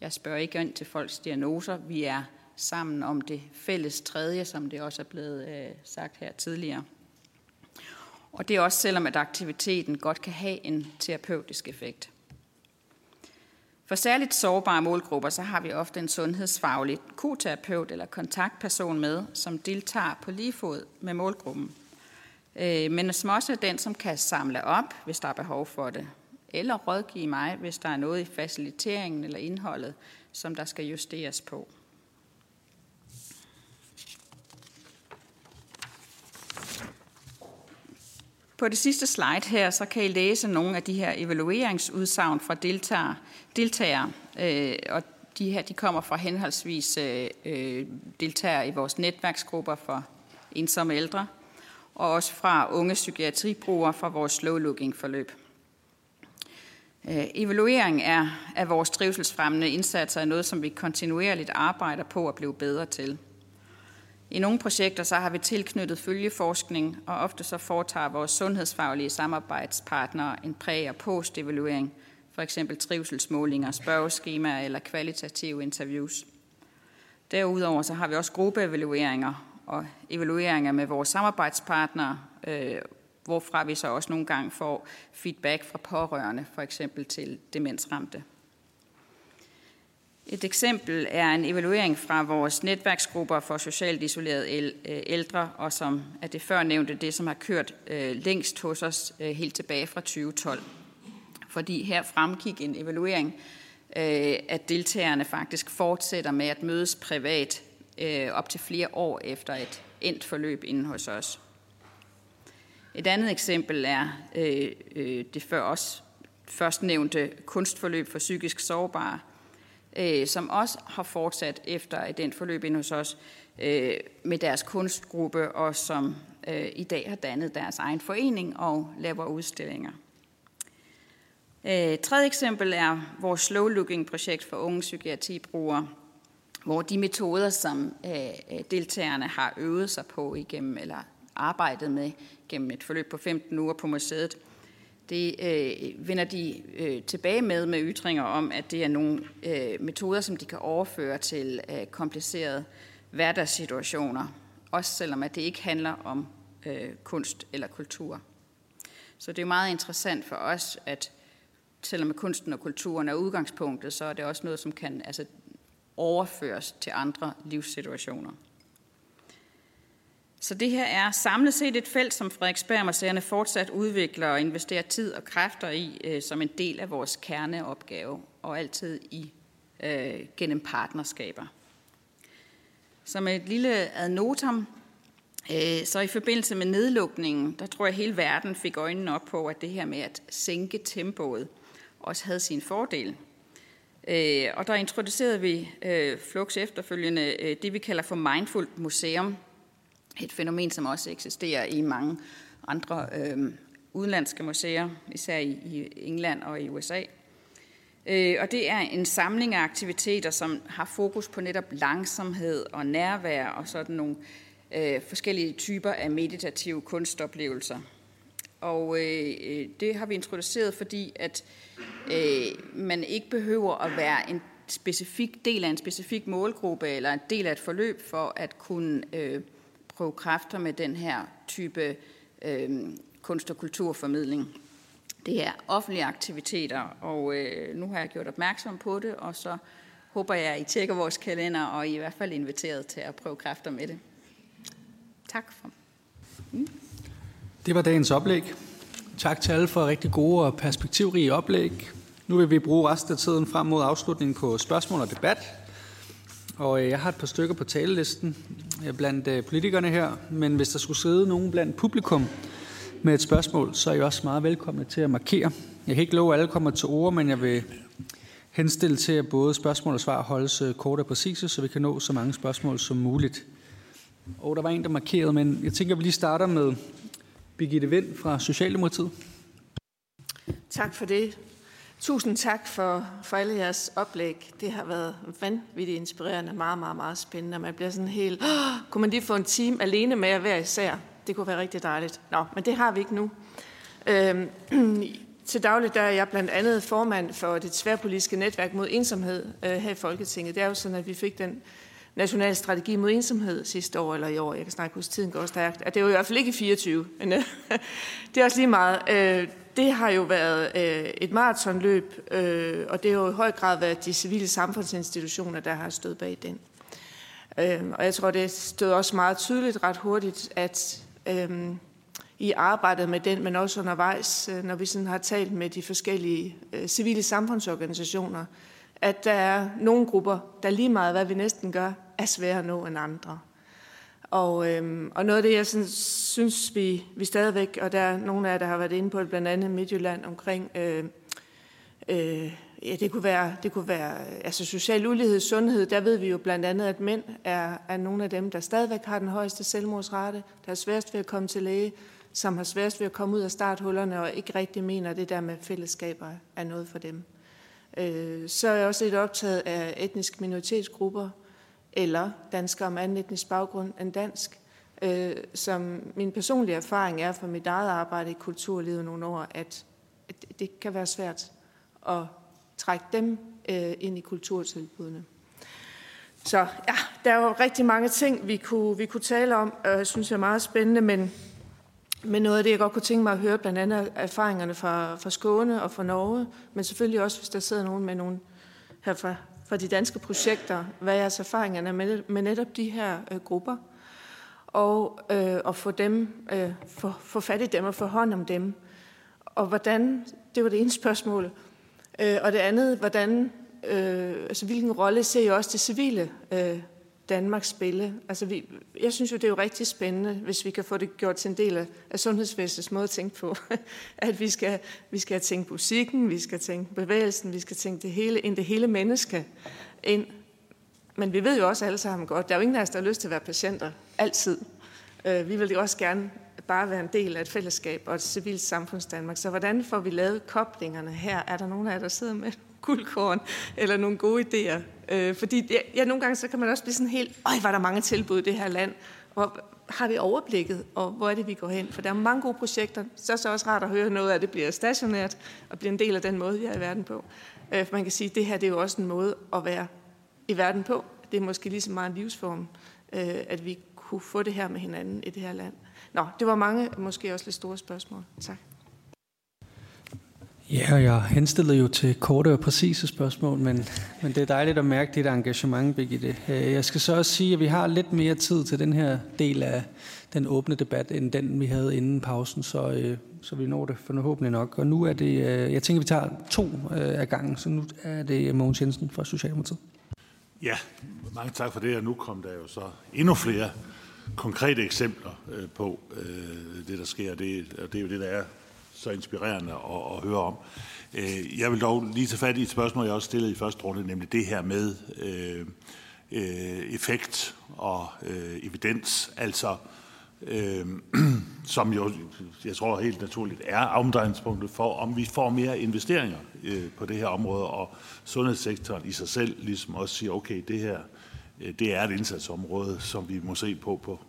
Jeg spørger ikke ind til folks diagnoser. Vi er sammen om det fælles tredje, som det også er blevet øh, sagt her tidligere. Og det er også selvom, at aktiviteten godt kan have en terapeutisk effekt. For særligt sårbare målgrupper, så har vi ofte en sundhedsfaglig koterapeut eller kontaktperson med, som deltager på lige fod med målgruppen. Øh, men som også er den, som kan samle op, hvis der er behov for det, eller rådgive mig, hvis der er noget i faciliteringen eller indholdet, som der skal justeres på. På det sidste slide her, så kan I læse nogle af de her evalueringsudsagn fra deltagere, deltagere øh, og de her de kommer fra henholdsvis øh, øh, deltagere i vores netværksgrupper for ensomme ældre, og også fra unge psykiatribrugere fra vores slow-looking forløb. Øh, evaluering er, af vores trivselsfremmende indsatser er noget, som vi kontinuerligt arbejder på at blive bedre til. I nogle projekter så har vi tilknyttet følgeforskning, og ofte så foretager vores sundhedsfaglige samarbejdspartnere en præ- og post-evaluering, for eksempel trivselsmålinger, spørgeskemaer eller kvalitative interviews. Derudover så har vi også gruppeevalueringer og evalueringer med vores samarbejdspartnere, øh, hvorfra vi så også nogle gange får feedback fra pårørende, for eksempel til demensramte. Et eksempel er en evaluering fra vores netværksgrupper for socialt isolerede øh, ældre, og som er det før nævnte, det som har kørt øh, længst hos os øh, helt tilbage fra 2012. Fordi her fremgik en evaluering, øh, at deltagerne faktisk fortsætter med at mødes privat øh, op til flere år efter et endt forløb inden hos os. Et andet eksempel er det før os først nævnte kunstforløb for psykisk sårbare, øh, som også har fortsat efter et den forløb ind hos os øh, med deres kunstgruppe, og som øh, i dag har dannet deres egen forening og laver udstillinger. Øh, tredje eksempel er vores slow looking projekt for unge psykiatribrugere, hvor de metoder, som øh, øh, deltagerne har øvet sig på igennem, eller arbejdet med gennem et forløb på 15 uger på museet, det øh, vender de øh, tilbage med med ytringer om, at det er nogle øh, metoder, som de kan overføre til øh, komplicerede hverdagssituationer, også selvom at det ikke handler om øh, kunst eller kultur. Så det er meget interessant for os, at selvom kunsten og kulturen er udgangspunktet, så er det også noget, som kan altså, overføres til andre livssituationer. Så det her er samlet set et felt, som Frederiksberg Museerne fortsat udvikler og investerer tid og kræfter i øh, som en del af vores kerneopgave, og altid i øh, gennem partnerskaber. Som et lille ad notam, øh, så i forbindelse med nedlukningen, der tror jeg, at hele verden fik øjnene op på, at det her med at sænke tempoet også havde sin fordel. Øh, og der introducerede vi øh, Flux efterfølgende øh, det, vi kalder for Mindful Museum, et fænomen, som også eksisterer i mange andre øh, udenlandske museer, især i, i England og i USA. Øh, og det er en samling af aktiviteter, som har fokus på netop langsomhed og nærvær og sådan nogle øh, forskellige typer af meditative kunstoplevelser. Og øh, øh, det har vi introduceret, fordi at øh, man ikke behøver at være en specifik del af en specifik målgruppe eller en del af et forløb for at kunne øh, prøve kræfter med den her type øh, kunst- og kulturformidling. Det er offentlige aktiviteter, og øh, nu har jeg gjort opmærksom på det, og så håber jeg, at I tjekker vores kalender, og I, er i hvert fald inviteret til at prøve kræfter med det. Tak for. Mm. Det var dagens oplæg. Tak til alle for rigtig gode og perspektivrige oplæg. Nu vil vi bruge resten af tiden frem mod afslutningen på spørgsmål og debat. Og øh, jeg har et par stykker på talelisten øh, blandt øh, politikerne her, men hvis der skulle sidde nogen blandt publikum med et spørgsmål, så er I også meget velkomne til at markere. Jeg kan ikke love, at alle kommer til ord, men jeg vil henstille til, at både spørgsmål og svar holdes kort og præcise, så vi kan nå så mange spørgsmål som muligt. Og der var en, der markerede, men jeg tænker, at vi lige starter med Birgitte Vind fra Socialdemokratiet. Tak for det. Tusind tak for, for alle jeres oplæg. Det har været vanvittigt inspirerende, meget, meget, meget spændende. Man bliver sådan helt, oh, kunne man lige få en time alene med jer hver især? Det kunne være rigtig dejligt. Nå, men det har vi ikke nu. Øhm, til dagligt der er jeg blandt andet formand for det tværpolitiske netværk mod ensomhed øh, her i Folketinget. Det er jo sådan, at vi fik den nationale strategi mod ensomhed sidste år eller i år. Jeg kan snakke huske, tiden går stærkt. At det er jo i hvert fald ikke i 24, men øh, det er også lige meget. Øh, det har jo været øh, et maratonløb, øh, og det har jo i høj grad været de civile samfundsinstitutioner, der har stået bag den. Øh, og jeg tror, det stod også meget tydeligt ret hurtigt, at øh, i arbejdet med den, men også undervejs, øh, når vi sådan har talt med de forskellige øh, civile samfundsorganisationer, at der er nogle grupper, der lige meget hvad vi næsten gør, er sværere at nå end andre. Og, øhm, og noget af det, jeg sådan, synes, vi, vi stadigvæk, og der er nogle af jer, der har været inde på det, blandt andet Midtjylland, omkring, øh, øh, ja, det kunne være, det kunne være altså social ulighed, sundhed, der ved vi jo blandt andet, at mænd er, er nogle af dem, der stadigvæk har den højeste selvmordsrate, der er sværest ved at komme til læge, som har sværest ved at komme ud af starthullerne, og ikke rigtig mener, at det der med fællesskaber er noget for dem. Øh, så er jeg også lidt optaget af etniske minoritetsgrupper, eller danskere med anden etnisk baggrund end dansk, øh, som min personlige erfaring er fra mit eget arbejde i kulturlivet nogle år, at, at det kan være svært at trække dem øh, ind i kulturtilbudene. Så ja, der er jo rigtig mange ting, vi kunne, vi kunne tale om, og jeg synes, det er meget spændende, men, men noget af det, jeg godt kunne tænke mig at høre, blandt andet erfaringerne fra, fra Skåne og fra Norge, men selvfølgelig også, hvis der sidder nogen med nogen her fra, fra de danske projekter, hvad er jeres erfaringer med, med netop de her øh, grupper, og, øh, og få dem, øh, få, få fat i dem og få hånd om dem. Og hvordan, det var det ene spørgsmål, øh, og det andet, hvordan, øh, altså hvilken rolle ser I også det civile øh, Danmark spille? Altså vi, jeg synes jo, det er jo rigtig spændende, hvis vi kan få det gjort til en del af, af sundhedsvæsenets måde at tænke på. at vi skal, vi skal tænke musikken, vi skal tænke bevægelsen, vi skal tænke det hele, ind det hele menneske ind. Men vi ved jo også alle sammen godt, der er jo ingen af os, der har lyst til at være patienter. Altid. Øh, vi vil jo også gerne bare være en del af et fællesskab og et civilt samfunds Danmark. Så hvordan får vi lavet koblingerne her? Er der nogen af jer, der sidder med guldkorn eller nogle gode idéer? Øh, fordi det, ja, nogle gange så kan man også blive sådan helt, øj, var der mange tilbud i det her land. Og har vi overblikket, og hvor er det, vi går hen? For der er mange gode projekter. Så er det også rart at høre noget af det bliver stationært og bliver en del af den måde, vi er i verden på. Øh, for man kan sige, at det her det er jo også en måde at være i verden på. Det er måske lige så meget en livsform, øh, at vi kunne få det her med hinanden i det her land. Nå, det var mange, måske også lidt store spørgsmål. Tak. Ja, og jeg henstillede jo til korte og præcise spørgsmål, men, men det er dejligt at mærke dit engagement, Birgitte. Øh, jeg skal så også sige, at vi har lidt mere tid til den her del af den åbne debat, end den vi havde inden pausen, så, øh, så vi når det forhåbentlig nok. Og nu er det, øh, jeg tænker, vi tager to af gangen, så nu er det Mogens Jensen fra Socialdemokratiet. Ja, mange tak for det, og nu kom der jo så endnu flere konkrete eksempler på det, der sker, det, og det er jo det, der er så inspirerende at, at høre om. Øh, jeg vil dog lige tage fat i et spørgsmål, jeg også stillede i første runde, nemlig det her med øh, øh, effekt og øh, evidens, altså øh, som jo, jeg tror helt naturligt, er omdrejningspunktet for, om vi får mere investeringer øh, på det her område, og sundhedssektoren i sig selv ligesom også siger, okay, det her, øh, det er et indsatsområde, som vi må se på på,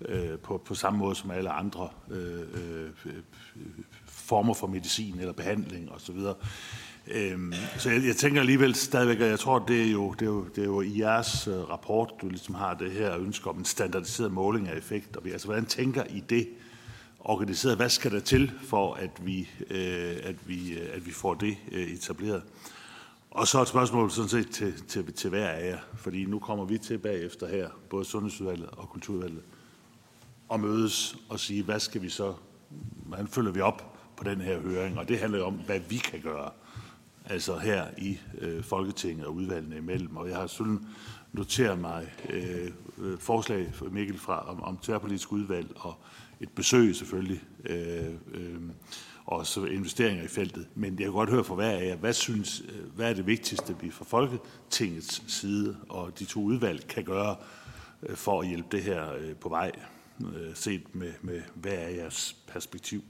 øh, på, på samme måde som alle andre øh, øh, øh former for medicin eller behandling osv. Øhm, så jeg, jeg tænker alligevel stadigvæk, at jeg tror, det er jo, det er jo, det er jo i jeres øh, rapport, du ligesom har det her ønske om en standardiseret måling af effekt. Og vi, altså, hvordan tænker I det organiseret? Hvad skal der til for, at vi, øh, at vi, øh, at vi får det øh, etableret? Og så et spørgsmål sådan set til, til, til hver af jer, fordi nu kommer vi til bagefter her, både Sundhedsudvalget og Kulturudvalget, og mødes og sige, hvad skal vi så, hvordan følger vi op på den her høring, og det handler om, hvad vi kan gøre, altså her i øh, Folketinget og udvalgene imellem. Og jeg har sådan noteret mig øh, øh forslag for Mikkel fra, om, om tværpolitisk udvalg og et besøg selvfølgelig, øh, øh, og så investeringer i feltet. Men jeg kan godt høre fra hver af jer, hvad, synes, øh, hvad er det vigtigste, vi fra Folketingets side og de to udvalg kan gøre øh, for at hjælpe det her øh, på vej, øh, set med, med hver af jeres perspektiv?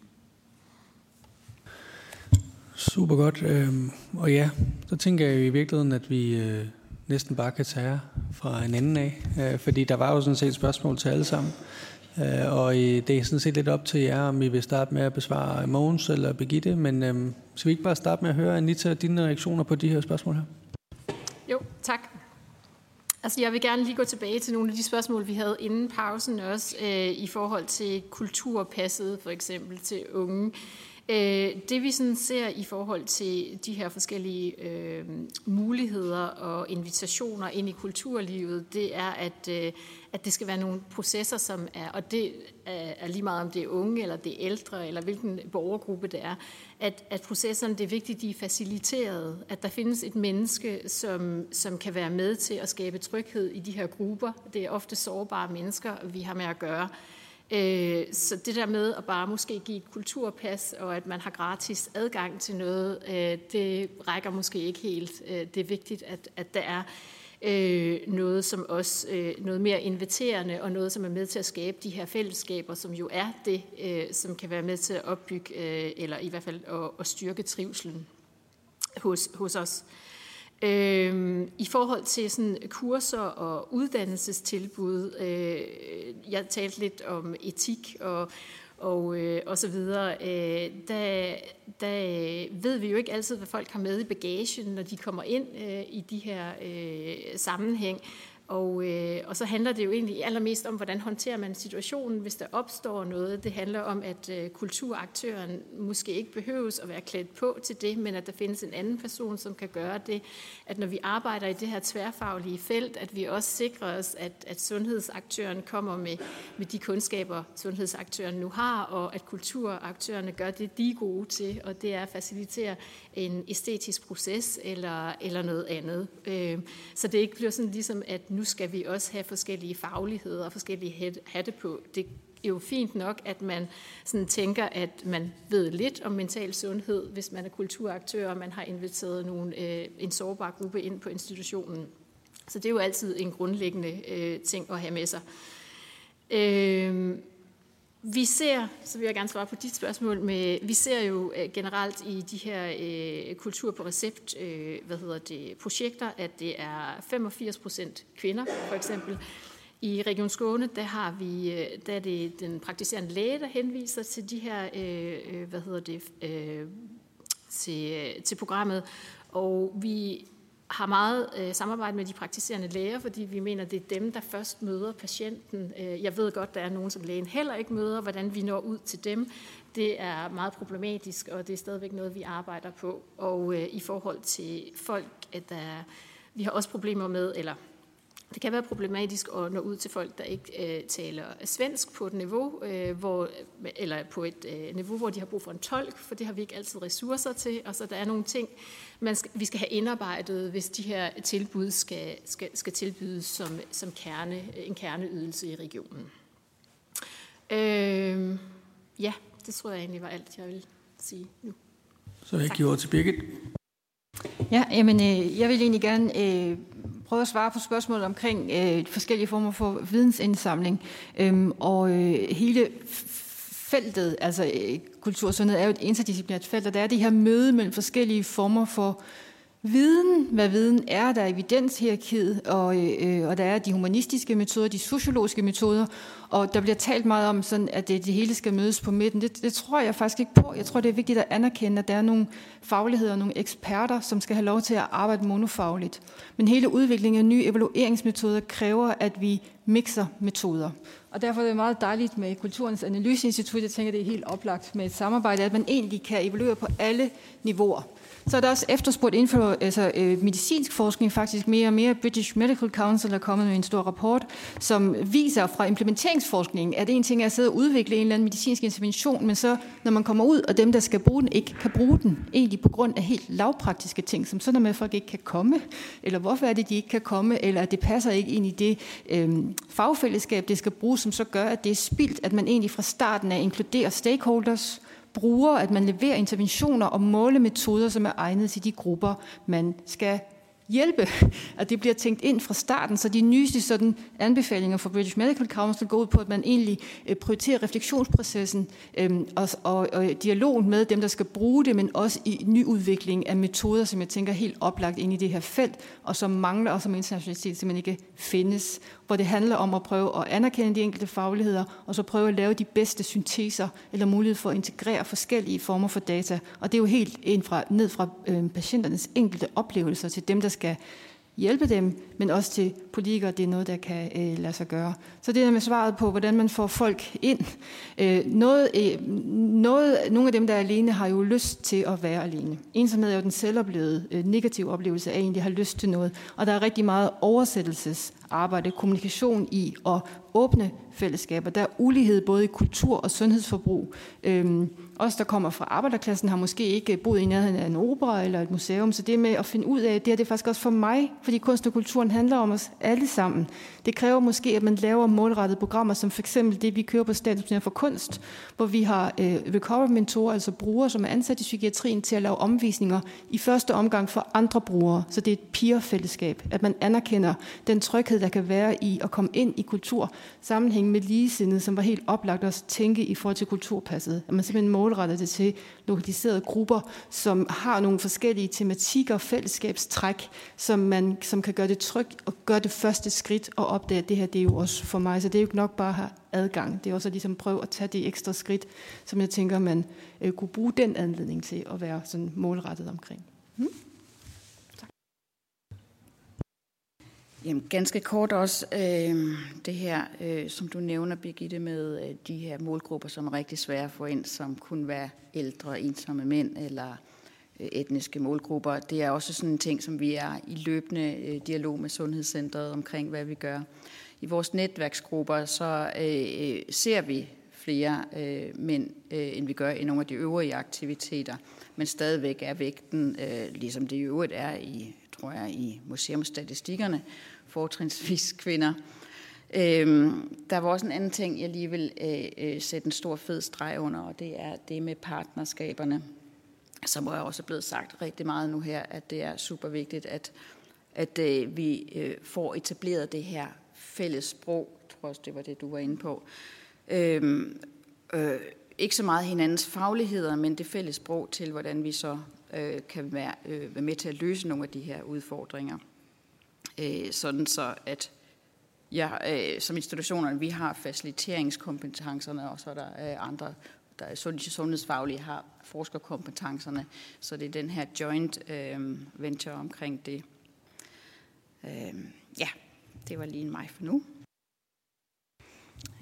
Super godt. Øhm, og ja, så tænker jeg i virkeligheden, at vi øh, næsten bare kan tage fra en anden af. Øh, fordi der var jo sådan set et spørgsmål til alle sammen. Øh, og det er sådan set lidt op til jer, om I vil starte med at besvare Mogens eller Begitte. Men øh, skal vi ikke bare starte med at høre, Anita, dine reaktioner på de her spørgsmål her? Jo, tak. Altså, jeg vil gerne lige gå tilbage til nogle af de spørgsmål, vi havde inden pausen også, øh, i forhold til kulturpasset, for eksempel til unge. Øh, det vi sådan ser i forhold til de her forskellige øh, muligheder og invitationer ind i kulturlivet, det er, at, øh, at det skal være nogle processer, som er, og det er lige meget om det er unge, eller det er ældre, eller hvilken borgergruppe det er, at, at processerne, det er vigtigt, de er faciliteret, at der findes et menneske, som, som kan være med til at skabe tryghed i de her grupper. Det er ofte sårbare mennesker, vi har med at gøre. Øh, så det der med at bare måske give et kulturpas, og at man har gratis adgang til noget, øh, det rækker måske ikke helt. Øh, det er vigtigt, at, at der er øh, noget som også øh, noget mere inviterende og noget som er med til at skabe de her fællesskaber, som jo er det, øh, som kan være med til at opbygge eller i hvert fald at, at styrke trivselen hos, hos os. Øh, Øhm, I forhold til sådan kurser og uddannelsestilbud, øh, jeg talte lidt om etik og, og, øh, og så videre, øh, der, der øh, ved vi jo ikke altid, hvad folk har med i bagagen, når de kommer ind øh, i de her øh, sammenhæng. Og, øh, og så handler det jo egentlig allermest om, hvordan håndterer man situationen, hvis der opstår noget. Det handler om, at øh, kulturaktøren måske ikke behøves at være klædt på til det, men at der findes en anden person, som kan gøre det. At når vi arbejder i det her tværfaglige felt, at vi også sikrer os, at, at sundhedsaktøren kommer med, med de kundskaber, sundhedsaktøren nu har, og at kulturaktørerne gør det, de er gode til, og det er at facilitere en æstetisk proces eller, eller noget andet. Øh, så det ikke bliver sådan ligesom, at nu skal vi også have forskellige fagligheder og forskellige hatte på. Det er jo fint nok, at man sådan tænker, at man ved lidt om mental sundhed, hvis man er kulturaktør, og man har inviteret nogle, øh, en sårbar gruppe ind på institutionen. Så det er jo altid en grundlæggende øh, ting at have med sig. Øh, vi ser, så vil jeg gerne svare på dit spørgsmål, med, vi ser jo øh, generelt i de her øh, kultur på recept, øh, hvad hedder det, projekter, at det er 85 procent kvinder, for eksempel. I Region Skåne, der har vi, øh, der er det den praktiserende læge, der henviser til de her, øh, øh hvad hedder det, øh, til, til programmet, og vi har meget øh, samarbejde med de praktiserende læger, fordi vi mener, det er dem, der først møder patienten. Øh, jeg ved godt, der er nogen, som lægen heller ikke møder. Hvordan vi når ud til dem, det er meget problematisk, og det er stadigvæk noget, vi arbejder på. Og øh, i forhold til folk, at der, vi har også problemer med, eller det kan være problematisk at nå ud til folk, der ikke øh, taler svensk på et niveau, øh, hvor, eller på et øh, niveau, hvor de har brug for en tolk, for det har vi ikke altid ressourcer til. Og så der er nogle ting, man skal, vi skal have indarbejdet, hvis de her tilbud skal, skal, skal tilbydes som, som kerne, en kerneydelse i regionen. Øh, ja, det tror jeg egentlig var alt, jeg vil sige nu. Så jeg giver til Birgit. Ja, jamen, øh, jeg vil egentlig gerne øh, prøve at svare på spørgsmålet omkring øh, forskellige former for vidensindsamling. Øhm, og øh, hele feltet, altså øh, kultursundhed, er jo et interdisciplinært felt, og der er det her møde mellem forskellige former for viden, hvad viden er, der er evidenshierarkiet, og, øh, og der er de humanistiske metoder, de sociologiske metoder, og der bliver talt meget om, sådan, at det, det hele skal mødes på midten. Det, det tror jeg faktisk ikke på. Jeg tror, det er vigtigt at anerkende, at der er nogle fagligheder og nogle eksperter, som skal have lov til at arbejde monofagligt. Men hele udviklingen af nye evalueringsmetoder kræver, at vi mixer metoder. Og derfor er det meget dejligt med Kulturens Analyseinstitut. Jeg tænker, det er helt oplagt med et samarbejde, at man egentlig kan evaluere på alle niveauer. Så er der også efterspurgt inden for altså, øh, medicinsk forskning faktisk mere og mere. British Medical Council er kommet med en stor rapport, som viser fra implementeringsforskningen, at en ting er at sidde og udvikle en eller anden medicinsk intervention, men så når man kommer ud, og dem, der skal bruge den, ikke kan bruge den, egentlig på grund af helt lavpraktiske ting, som sådan med, at folk ikke kan komme, eller hvorfor er det, de ikke kan komme, eller at det passer ikke ind i det øh, fagfællesskab, det skal bruges, som så gør, at det er spildt, at man egentlig fra starten af inkluderer stakeholders, bruger, at man leverer interventioner og målemetoder, som er egnet til de grupper, man skal hjælpe, at det bliver tænkt ind fra starten, så de nyeste sådan, anbefalinger fra British Medical Council går ud på, at man egentlig øh, prioriterer refleksionsprocessen øhm, og, og, og dialogen med dem, der skal bruge det, men også i nyudvikling af metoder, som jeg tænker helt oplagt ind i det her felt, og som mangler, og som internationalitet simpelthen ikke findes hvor det handler om at prøve at anerkende de enkelte fagligheder, og så prøve at lave de bedste synteser, eller mulighed for at integrere forskellige former for data. Og det er jo helt ind fra, ned fra øh, patienternes enkelte oplevelser til dem, der skal hjælpe dem, men også til politikere, det er noget, der kan øh, lade sig gøre. Så det der med svaret på, hvordan man får folk ind. Øh, noget, øh, noget, nogle af dem, der er alene, har jo lyst til at være alene. Ensomhed er jo den selvoplevede øh, negative oplevelse af, at egentlig har lyst til noget. Og der er rigtig meget oversættelses arbejde, kommunikation i og åbne fællesskaber. Der er ulighed både i kultur og sundhedsforbrug. Øhm, os, der kommer fra arbejderklassen, har måske ikke boet i nærheden af en opera eller et museum, så det med at finde ud af, det her det er faktisk også for mig, fordi kunst og kulturen handler om os alle sammen. Det kræver måske, at man laver målrettede programmer, som for eksempel det, vi kører på Statens for Kunst, hvor vi har øh, recovery-mentorer, altså brugere, som er ansat i psykiatrien til at lave omvisninger i første omgang for andre brugere. Så det er et peer-fællesskab, at man anerkender den tryghed, der kan være i at komme ind i kultur, sammenhæng med ligesindede, som var helt oplagt at tænke i forhold til kulturpasset. At man simpelthen målretter det til lokaliserede grupper, som har nogle forskellige tematikker og fællesskabstræk, som, man, som kan gøre det trygt og gøre det første skridt og opdage, at det her det er jo også for mig. Så det er jo ikke nok bare at have adgang. Det er også at ligesom prøve at tage det ekstra skridt, som jeg tænker, man øh, kunne bruge den anledning til at være sådan målrettet omkring. Hmm? Jamen, ganske kort også øh, det her, øh, som du nævner, Birgitte, med øh, de her målgrupper, som er rigtig svære at få ind, som kunne være ældre, ensomme mænd eller Øh, etniske målgrupper. Det er også sådan en ting, som vi er i løbende øh, dialog med Sundhedscentret omkring, hvad vi gør. I vores netværksgrupper, så øh, øh, ser vi flere øh, mænd, øh, end vi gør i nogle af de øvrige aktiviteter. Men stadigvæk er vægten, øh, ligesom det i øvrigt er i, tror jeg, i museumsstatistikkerne, fortrinsvis kvinder. Øhm, der var også en anden ting, jeg lige vil øh, øh, sætte en stor fed streg under, og det er det med partnerskaberne, som er også blevet sagt rigtig meget nu her, at det er super vigtigt, at, at øh, vi øh, får etableret det her fælles sprog. Jeg tror også, det var det, du var inde på. Øhm, øh, ikke så meget hinandens fagligheder, men det fælles sprog til, hvordan vi så øh, kan være, øh, være med til at løse nogle af de her udfordringer øh, sådan så at ja, øh, som institutionerne, vi har faciliteringskompetencerne, og så er der øh, andre, der sundhedsfaglige, har forskerkompetencerne, så det er den her joint øh, venture omkring det. Øh, ja, det var lige mig for nu.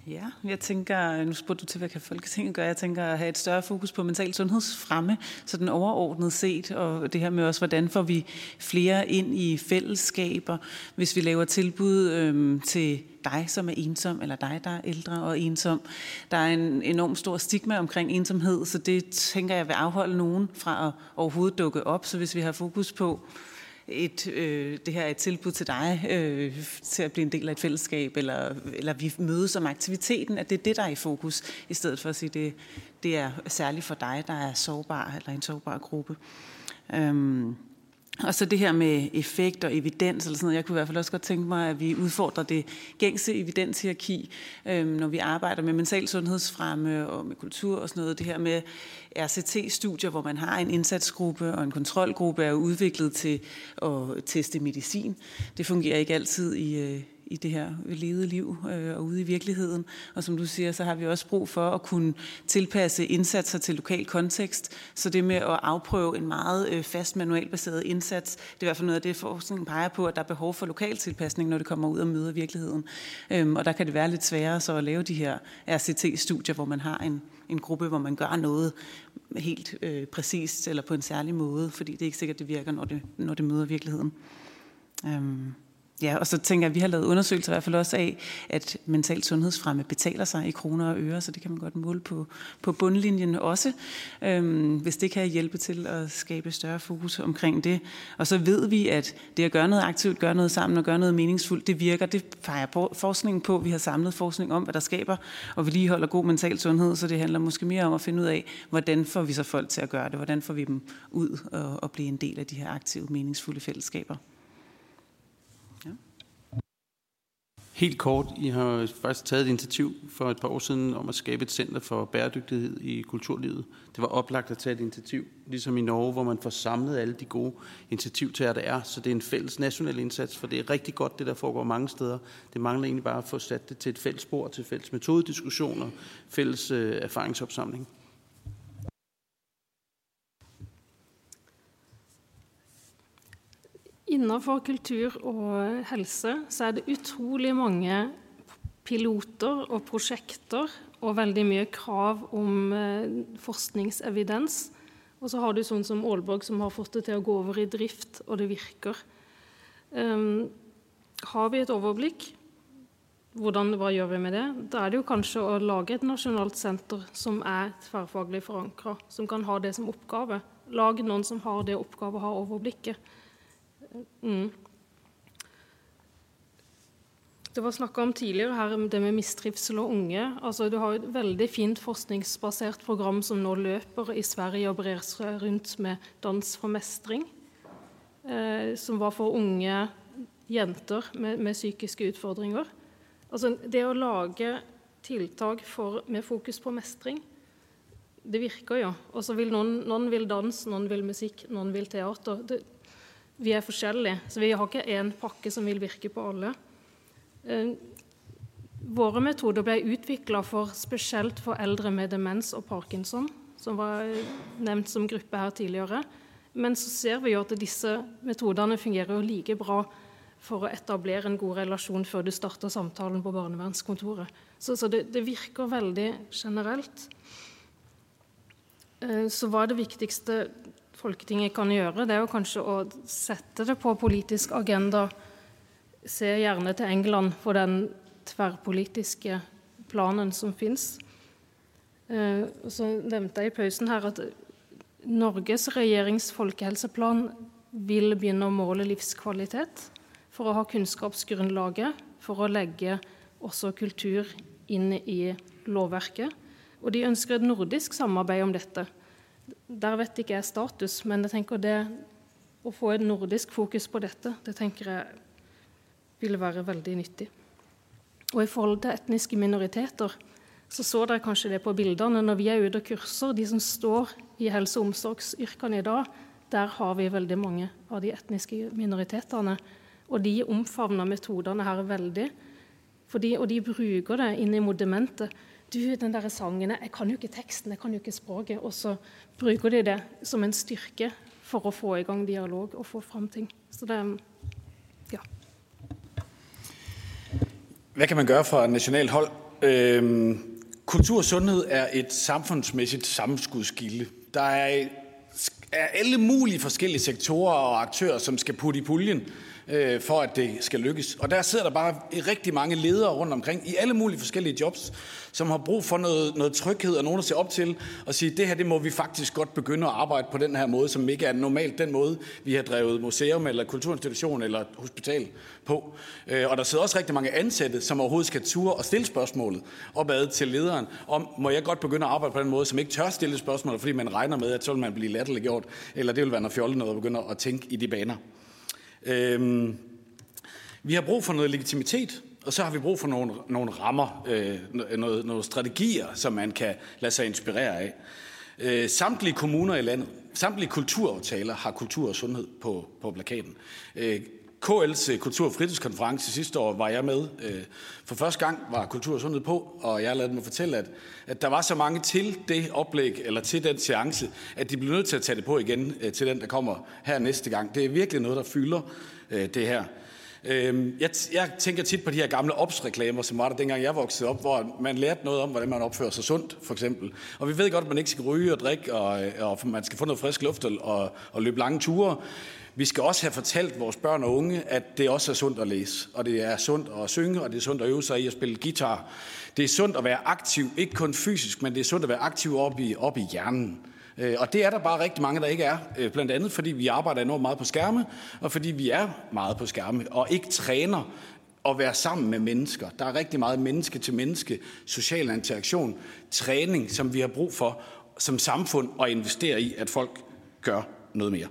Ja, jeg tænker, nu spurgte du til, hvad kan Folketinget gøre? Jeg tænker at have et større fokus på mental sundhedsfremme, så den overordnet set, og det her med også, hvordan får vi flere ind i fællesskaber, hvis vi laver tilbud øhm, til dig, som er ensom, eller dig, der er ældre og ensom. Der er en enorm stor stigma omkring ensomhed, så det tænker jeg vil afholde nogen fra at overhovedet dukke op. Så hvis vi har fokus på et, øh, det her er et tilbud til dig øh, til at blive en del af et fællesskab, eller, eller vi mødes som aktiviteten, at det er det, der er i fokus, i stedet for at sige, det, det er særligt for dig, der er sårbar, eller en sårbar gruppe. Øhm, og så det her med effekt og evidens, eller sådan noget. jeg kunne i hvert fald også godt tænke mig, at vi udfordrer det gængse evidenshierarki, øhm, når vi arbejder med mental sundhedsfremme og med kultur og sådan noget. Det her med RCT-studier, hvor man har en indsatsgruppe og en kontrolgruppe, er udviklet til at teste medicin. Det fungerer ikke altid i, øh, i det her levede liv øh, og ude i virkeligheden. Og som du siger, så har vi også brug for at kunne tilpasse indsatser til lokal kontekst. Så det med at afprøve en meget øh, fast manualbaseret indsats, det er i hvert fald noget af det, forskningen peger på, at der er behov for lokal tilpasning, når det kommer ud og møder virkeligheden. Øhm, og der kan det være lidt sværere så at lave de her RCT-studier, hvor man har en, en gruppe, hvor man gør noget helt øh, præcist eller på en særlig måde, fordi det er ikke sikkert, det virker, når det, når det møder virkeligheden. Øhm. Ja, og så tænker jeg, at vi har lavet undersøgelser i hvert fald også af, at mental sundhedsfremme betaler sig i kroner og øre, så det kan man godt måle på, på bundlinjen også, øhm, hvis det kan hjælpe til at skabe større fokus omkring det. Og så ved vi, at det at gøre noget aktivt, gøre noget sammen og gøre noget meningsfuldt, det virker. Det peger forskningen på. Vi har samlet forskning om, hvad der skaber og vedligeholder god mental sundhed, så det handler måske mere om at finde ud af, hvordan får vi så folk til at gøre det, hvordan får vi dem ud og, og blive en del af de her aktive, meningsfulde fællesskaber. Helt kort, I har faktisk taget et initiativ for et par år siden om at skabe et center for bæredygtighed i kulturlivet. Det var oplagt at tage et initiativ, ligesom i Norge, hvor man får samlet alle de gode initiativtager, der er. Så det er en fælles national indsats, for det er rigtig godt, det der foregår mange steder. Det mangler egentlig bare at få sat det til et fælles spor, til fælles metodediskussioner, fælles øh, erfaringsopsamling. Innenfor kultur og helse så er det utrolig mange piloter og prosjekter og veldig mye krav om eh, forskningsevidens. Og så har du sånn som Aalborg, som har fått det til å gå over i drift, og det virker. Um, har vi et overblikk? Hvordan, hva gjør vi med det? Da er det jo kanskje å lage et nasjonalt senter som er tverrfaglig forankra, som kan ha det som oppgave. Lag noen som har det oppgave å ha overblikket. Mm. Det var snakka om tidligere her det med mistrivsel og unge. Altså, du har et veldig fint forskningsbasert program som nå løper i Sverige og brer seg rundt med Dans for mestring. Eh, som var for unge jenter med, med psykiske utfordringer. Altså, det å lage tiltak for, med fokus på mestring, det virker jo. Og så vil noen, noen vil dans, noen vil musikk, noen vil teater. Det, vi er forskjellige, så vi har ikke én pakke som vil virke på alle. Eh, våre metoder ble utvikla spesielt for eldre med demens og parkinson, som var eh, nevnt som gruppe her tidligere. Men så ser vi jo at disse metodene fungerer like bra for å etablere en god relasjon før du starter samtalen på barnevernskontoret. Så, så det, det, virker veldig generelt. Eh, så hva er det viktigste Folketinget kan gjøre? Det er jo kanskje å sette det på politisk agenda ser gjerne til England for den tverrpolitiske planen som fins. Eh, så nevnte jeg i pausen her at Norges regjerings folkehelseplan vil begynne å måle livskvalitet for å ha kunnskapsgrunnlaget for å legge også kultur inn i lovverket. Og de ønsker et nordisk samarbeid om dette. Der vet ikke jeg status, men jeg tenker det å få et nordisk fokus på dette, det tenker jeg ville være veldig nyttig. Og I forhold til etniske minoriteter så så dere kanskje det på bildene når vi er ute og kurser. De som står i helse- og omsorgsyrkene i dag, der har vi veldig mange av de etniske minoritetene. Og de omfavner metodene her veldig. Fordi, og de bruker det inn mot dementet. Du, den der sangen Jeg kan jo ikke teksten, jeg kan jo ikke språket. Og så bruker de det som en styrke for å få i gang dialog og få frem ting. Så det ja. Hvad kan man gøre fra nationalt hold? Øhm, kultur og sundhed er et samfundsmæssigt sammenskudskilde. Der er, er alle mulige forskellige sektorer og aktører, som skal putte i puljen øh, for at det skal lykkes. Og der sidder der bare rigtig mange ledere rundt omkring i alle mulige forskellige jobs, som har brug for noget, noget tryghed og nogen at se op til og sige, det her det må vi faktisk godt begynde at arbejde på den her måde, som ikke er normalt den måde, vi har drevet museum eller kulturinstitution eller hospital på. Øh, og der sidder også rigtig mange ansatte, som overhovedet skal ture og stille spørgsmålet opad til lederen, om må jeg godt begynde at arbejde på den måde, som ikke tør stille spørgsmål, fordi man regner med, at så vil man blive latterliggjort, eller det vil være noget fjollet noget at begynde at tænke i de baner. Øhm, vi har brug for noget legitimitet, og så har vi brug for nogle, nogle rammer, øh, noget, nogle strategier, som man kan lade sig inspirere af. Øh, samtlige kommuner i landet, samtlige kulturaftaler har kultur og sundhed på, på plakaten. Øh, KL's øh, Kultur- og fritidskonference sidste år var jeg med. Øh, for første gang var Kultur og Sundhed på, og jeg lavede mig fortælle, at, at der var så mange til det oplæg, eller til den seance, at de blev nødt til at tage det på igen øh, til den, der kommer her næste gang. Det er virkelig noget, der fylder det her. Øhm, jeg, jeg tænker tit på de her gamle opsreklamer, som var der dengang jeg voksede op, hvor man lærte noget om, hvordan man opfører sig sundt, for eksempel. Og vi ved godt, at man ikke skal ryge og drikke, og, og man skal få noget frisk luft og, og løbe lange ture. Vi skal også have fortalt vores børn og unge, at det også er sundt at læse, og det er sundt at synge, og det er sundt at øve sig i at spille guitar. Det er sundt at være aktiv, ikke kun fysisk, men det er sundt at være aktiv op i, op i hjernen. Øh, og det er der bare rigtig mange, der ikke er. Øh, blandt andet fordi vi arbejder enormt meget på skærme, og fordi vi er meget på skærme, og ikke træner at være sammen med mennesker. Der er rigtig meget menneske til menneske, social interaktion, træning, som vi har brug for som samfund at investere i, at folk gør noget mere.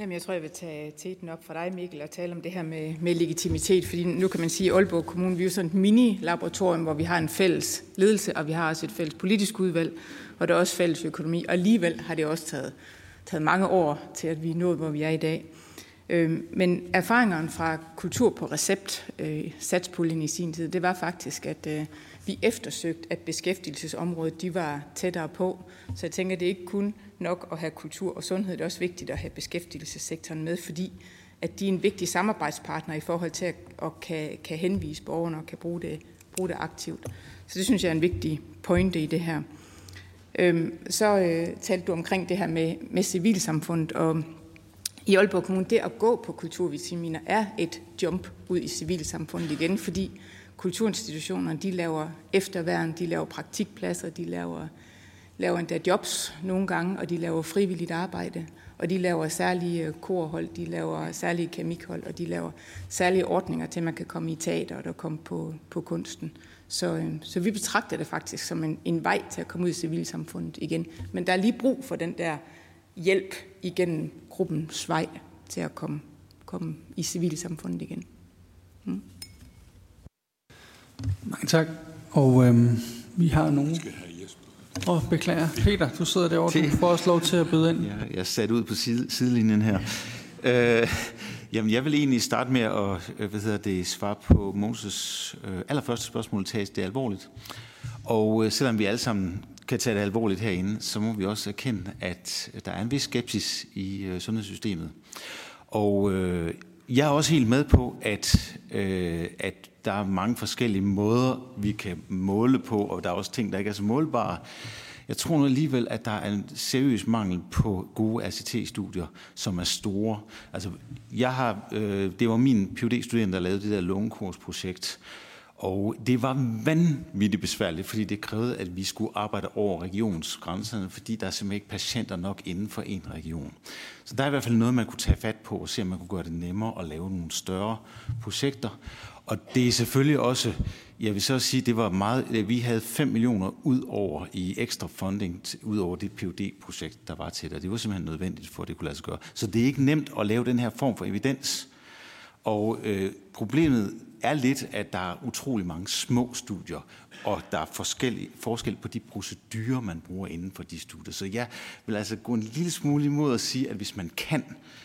Jamen, jeg tror, jeg vil tage teten op for dig, Mikkel, og tale om det her med, med legitimitet, fordi nu kan man sige, at Aalborg Kommune, vi er jo sådan et mini-laboratorium, hvor vi har en fælles ledelse, og vi har også et fælles politisk udvalg, og der er også fælles økonomi, og alligevel har det også taget, taget mange år til, at vi er nået, hvor vi er i dag. Øhm, men erfaringerne fra kultur på recept, øh, satspuljen i sin tid, det var faktisk, at øh, vi eftersøgt, at beskæftigelsesområdet de var tættere på. Så jeg tænker, det er ikke kun nok at have kultur og sundhed, det er også vigtigt at have beskæftigelsessektoren med, fordi at de er en vigtig samarbejdspartner i forhold til at, at kan, kan henvise borgerne og kan bruge det, bruge det aktivt. Så det synes jeg er en vigtig pointe i det her. Øhm, så øh, talte du omkring det her med, med civilsamfundet, og i Aalborg Kommune, det at gå på kulturvitaminer er et jump ud i civilsamfundet igen, fordi kulturinstitutionerne, de laver efterværn, de laver praktikpladser, de laver, laver endda jobs nogle gange, og de laver frivilligt arbejde, og de laver særlige øh, korhold, de laver særlige kemikhold, og de laver særlige ordninger til, at man kan komme i teater og komme på, på kunsten. Så, øh, så vi betragter det faktisk som en, en vej til at komme ud i civilsamfundet igen. Men der er lige brug for den der hjælp igennem gruppens vej til at komme, komme i civilsamfundet igen. Mange tak. Og øhm, vi har nogen... Åh, oh, beklager. Peter, du sidder derovre. Du får også lov til at byde ind. Ja, jeg er sat ud på side, sidelinjen her. Øh, jamen, jeg vil egentlig starte med at øh, hvad hedder det, svare på Moses øh, allerførste spørgsmål, tages det alvorligt. Og øh, selvom vi alle sammen kan tage det alvorligt herinde, så må vi også erkende, at der er en vis skepsis i øh, sundhedssystemet. Og øh, jeg er også helt med på, at, øh, at der er mange forskellige måder, vi kan måle på, og der er også ting, der ikke er så målbare. Jeg tror nu alligevel, at der er en seriøs mangel på gode ACT-studier, som er store. Altså, jeg har, øh, det var min phd student der lavede det der lungekursprojekt, og det var vanvittigt besværligt, fordi det krævede, at vi skulle arbejde over regionsgrænserne, fordi der er simpelthen ikke patienter nok inden for en region. Så der er i hvert fald noget, man kunne tage fat på og se, om man kunne gøre det nemmere at lave nogle større projekter. Og det er selvfølgelig også, jeg vil så sige, det var meget, øh, vi havde 5 millioner ud over i ekstra funding, ud over det phd projekt der var til det. Det var simpelthen nødvendigt for, at det kunne lade sig gøre. Så det er ikke nemt at lave den her form for evidens. Og øh, problemet er lidt, at der er utrolig mange små studier, og der er forskel, forskel på de procedurer, man bruger inden for de studier. Så jeg vil altså gå en lille smule imod at sige, at hvis man kan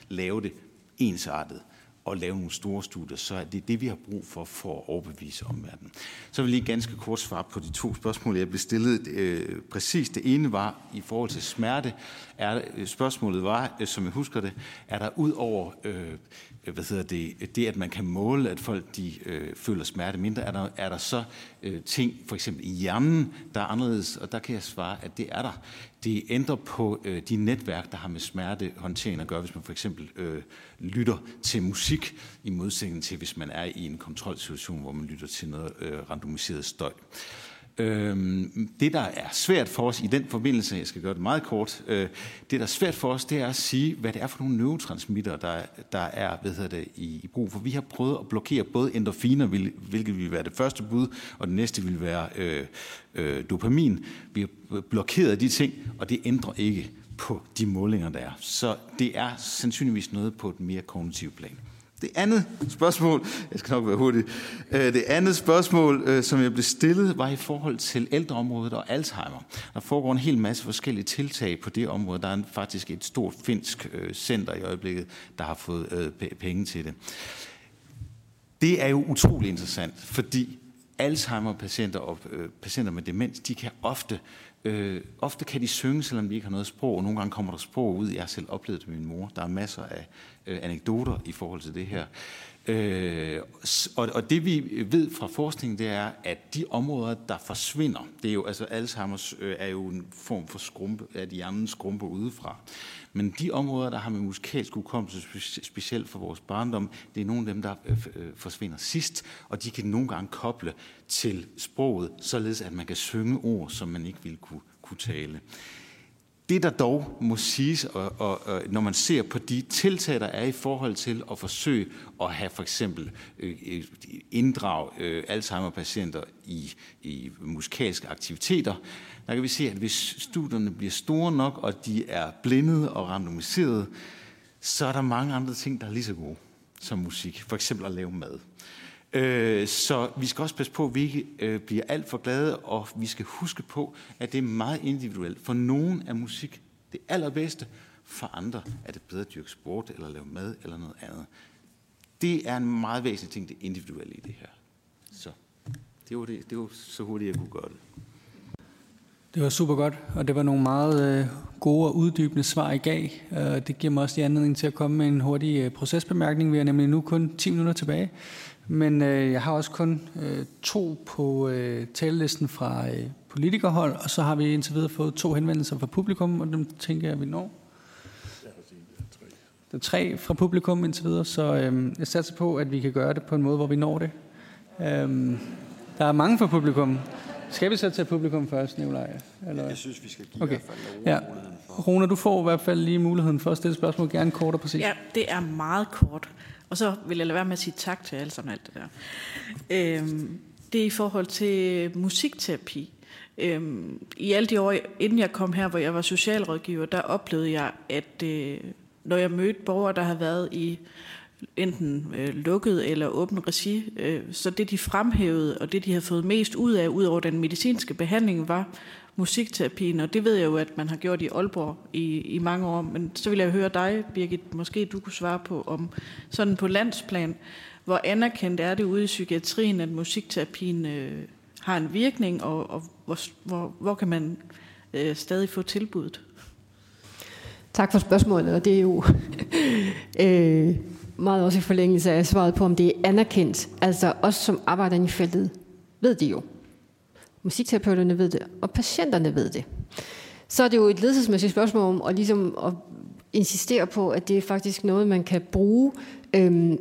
lave det ensartet, og lave nogle store studier, så er det det, vi har brug for for at overbevise omverdenen. Så vil jeg lige ganske kort svare på de to spørgsmål, jeg blev stillet. Øh, præcis det ene var i forhold til smerte. Er, øh, spørgsmålet var, øh, som jeg husker det, er der ud over øh, hvad hedder det, det, at man kan måle, at folk de, øh, føler smerte mindre, er der, er der så øh, ting, for eksempel i hjernen, der er anderledes, og der kan jeg svare, at det er der. Det ændrer på øh, de netværk, der har med smertehåndtering at gøre, hvis man for eksempel øh, lytter til musik, i modsætning til, hvis man er i en kontrolsituation, hvor man lytter til noget øh, randomiseret støj. Øhm, det, der er svært for os i den forbindelse, jeg skal gøre det meget kort, øh, det, der er svært for os, det er at sige, hvad det er for nogle neurotransmitter, der, der er hvad hedder det, i, i brug. For vi har prøvet at blokere både endorfiner, hvilket vil være det første bud, og det næste vil være øh, øh, dopamin. Vi har blokeret de ting, og det ændrer ikke på de målinger, der er. Så det er sandsynligvis noget på et mere kognitivt plan. Det andet spørgsmål, jeg skal nok være hurtig, øh, det andet spørgsmål, øh, som jeg blev stillet, var i forhold til ældreområdet og Alzheimer. Der foregår en hel masse forskellige tiltag på det område. Der er faktisk et stort finsk øh, center i øjeblikket, der har fået penge til det. Det er jo utrolig interessant, fordi Alzheimer-patienter og patienter med demens, de kan ofte Øh, Øh, ofte kan de synge, selvom de ikke har noget sprog, og nogle gange kommer der sprog ud. Jeg har selv oplevet det med min mor. Der er masser af øh, anekdoter i forhold til det her. Øh, og, og det vi ved fra forskning, det er, at de områder, der forsvinder, det er jo, altså Alzheimer's øh, er jo en form for skrumpe, at hjernen skrumper udefra. Men de områder, der har med musikalsk hukommelse, specielt for vores barndom, det er nogle af dem, der øh, øh, forsvinder sidst, og de kan nogle gange koble til sproget, således at man kan synge ord, som man ikke ville kunne, kunne tale. Det, der dog må siges, og, og, og når man ser på de tiltag, der er i forhold til at forsøge at have for eksempel øh, inddrag øh, Alzheimer-patienter i, i musikalske aktiviteter, der kan vi se, at hvis studierne bliver store nok, og de er blindede og randomiserede, så er der mange andre ting, der er lige så gode som musik. For eksempel at lave mad. Øh, så vi skal også passe på, at vi ikke øh, bliver alt for glade, og vi skal huske på, at det er meget individuelt. For nogen er musik det allerbedste, for andre er det bedre at dyrke sport, eller lave mad, eller noget andet. Det er en meget væsentlig ting, det individuelle i det her. Så. Det var, det, det var så hurtigt, jeg kunne gøre det. Det var super godt, og det var nogle meget øh, gode og uddybende svar, I gav. Øh, det giver mig også de anledning til at komme med en hurtig øh, procesbemærkning. Vi har nemlig nu kun 10 minutter tilbage, men øh, jeg har også kun øh, to på øh, talelisten fra øh, politikerhold, og så har vi indtil videre fået to henvendelser fra publikum, og dem tænker jeg, at vi når. Der er tre fra publikum indtil videre, så øh, jeg satser på, at vi kan gøre det på en måde, hvor vi når det. Øh, der er mange fra publikum. Skal vi så tage publikum først, Nicolaj? Eller? Jeg synes, vi skal give okay. i hvert fald Ja. Rona, du får i hvert fald lige muligheden for at stille spørgsmål, gerne kort og præcis. Ja, det er meget kort. Og så vil jeg lade være med at sige tak til alle sammen alt det der. Øhm, det er i forhold til musikterapi. Øhm, I alle de år, inden jeg kom her, hvor jeg var socialrådgiver, der oplevede jeg, at øh, når jeg mødte borgere, der havde været i enten øh, lukket eller åben regi, øh, så det de fremhævede, og det de har fået mest ud af, ud over den medicinske behandling, var musikterapien, og det ved jeg jo, at man har gjort i Aalborg i, i mange år, men så vil jeg høre dig, Birgit, måske du kunne svare på, om sådan på landsplan, hvor anerkendt er det ude i psykiatrien, at musikterapien øh, har en virkning, og, og hvor, hvor, hvor kan man øh, stadig få tilbuddet? Tak for spørgsmålet, og det er jo øh, meget også i forlængelse af svaret på, om det er anerkendt. Altså os, som arbejder i feltet, ved det jo. Musikterapeuterne ved det, og patienterne ved det. Så er det jo et ledelsesmæssigt spørgsmål om at, ligesom at insistere på, at det er faktisk noget, man kan bruge. Øhm,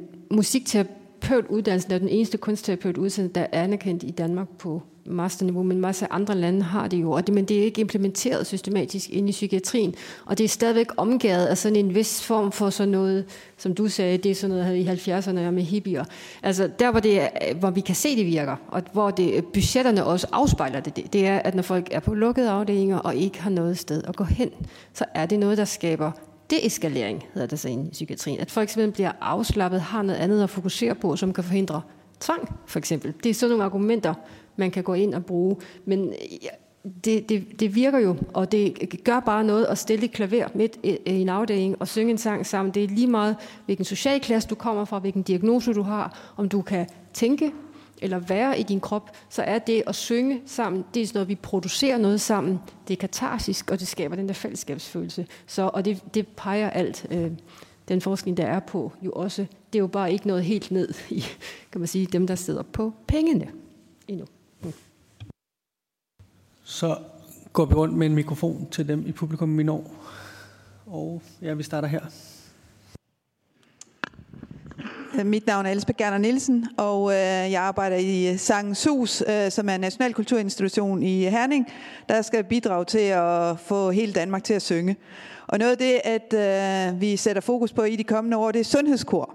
terapeutuddannelsen er den eneste kunstterapeutuddannelse, der er anerkendt i Danmark på masterniveau, men masser af andre lande har det jo, og det, men det er ikke implementeret systematisk ind i psykiatrien, og det er stadigvæk omgået af sådan en vis form for sådan noget, som du sagde, det er sådan noget i 70'erne med hippier. Altså der, hvor, det er, hvor vi kan se, det virker, og hvor det, budgetterne også afspejler det, det er, at når folk er på lukkede afdelinger og ikke har noget sted at gå hen, så er det noget, der skaber deeskalering, hedder det så i psykiatrien. At folk simpelthen bliver afslappet, har noget andet at fokusere på, som kan forhindre tvang, for eksempel. Det er sådan nogle argumenter, man kan gå ind og bruge. Men det, det, det virker jo, og det gør bare noget at stille et klaver midt i, en afdeling og synge en sang sammen. Det er lige meget, hvilken social klasse du kommer fra, hvilken diagnose du har, om du kan tænke eller være i din krop, så er det at synge sammen, det er sådan noget, vi producerer noget sammen. Det er katarsisk, og det skaber den der fællesskabsfølelse. Så, og det, det peger alt, øh, den forskning, der er på, jo også. Det er jo bare ikke noget helt ned i, kan man sige, dem, der sidder på pengene endnu. Så går vi rundt med en mikrofon til dem i publikum, vi når. Og ja, vi starter her. Øh, mit navn er Elsbeth Gerner Nielsen, og øh, jeg arbejder i øh, Sangens Hus, øh, som er en national kulturinstitution i øh, Herning, der skal bidrage til at få hele Danmark til at synge. Og noget af det, at øh, vi sætter fokus på i de kommende år, det er sundhedskor.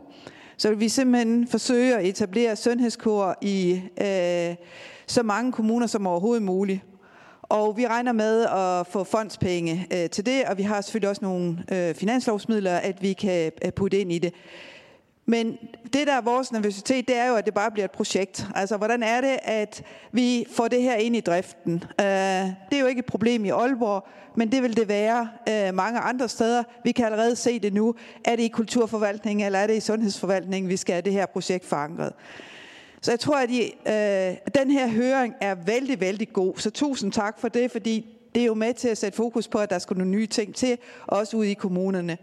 Så vil vi simpelthen forsøge at etablere sundhedskor i øh, så mange kommuner som overhovedet muligt. Og vi regner med at få fondspenge øh, til det, og vi har selvfølgelig også nogle øh, finanslovsmidler, at vi kan øh, putte ind i det. Men det, der er vores nervøsitet, det er jo, at det bare bliver et projekt. Altså, hvordan er det, at vi får det her ind i driften? Uh, det er jo ikke et problem i Aalborg, men det vil det være øh, mange andre steder. Vi kan allerede se det nu. Er det i kulturforvaltningen, eller er det i sundhedsforvaltningen, vi skal have det her projekt forankret? Så jeg tror, at I, øh, den her høring er vældig, vældig god. Så tusind tak for det, fordi det er jo med til at sætte fokus på, at der skal nogle nye ting til, også ude i kommunerne.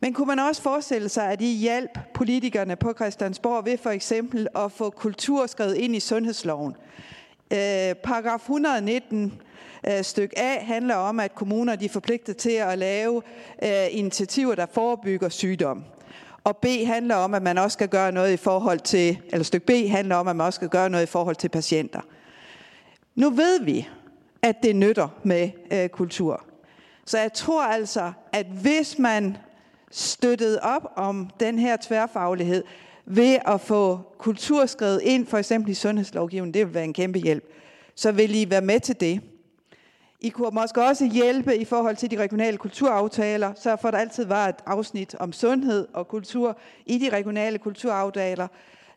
Men kunne man også forestille sig, at I hjælp politikerne på Christiansborg ved for eksempel at få kultur skrevet ind i sundhedsloven? Øh, paragraf 119 øh, styk A handler om, at kommuner de er forpligtet til at lave øh, initiativer, der forebygger sygdom. Og B handler om, at man også skal gøre noget i forhold til, eller stykke B handler om, at man også skal gøre noget i forhold til patienter. Nu ved vi, at det nytter med øh, kultur. Så jeg tror altså, at hvis man støttet op om den her tværfaglighed ved at få kultur skrevet ind, for eksempel i sundhedslovgivningen, det vil være en kæmpe hjælp, så vil I være med til det. I kunne måske også hjælpe i forhold til de regionale kulturaftaler, så for der altid var et afsnit om sundhed og kultur i de regionale kulturaftaler,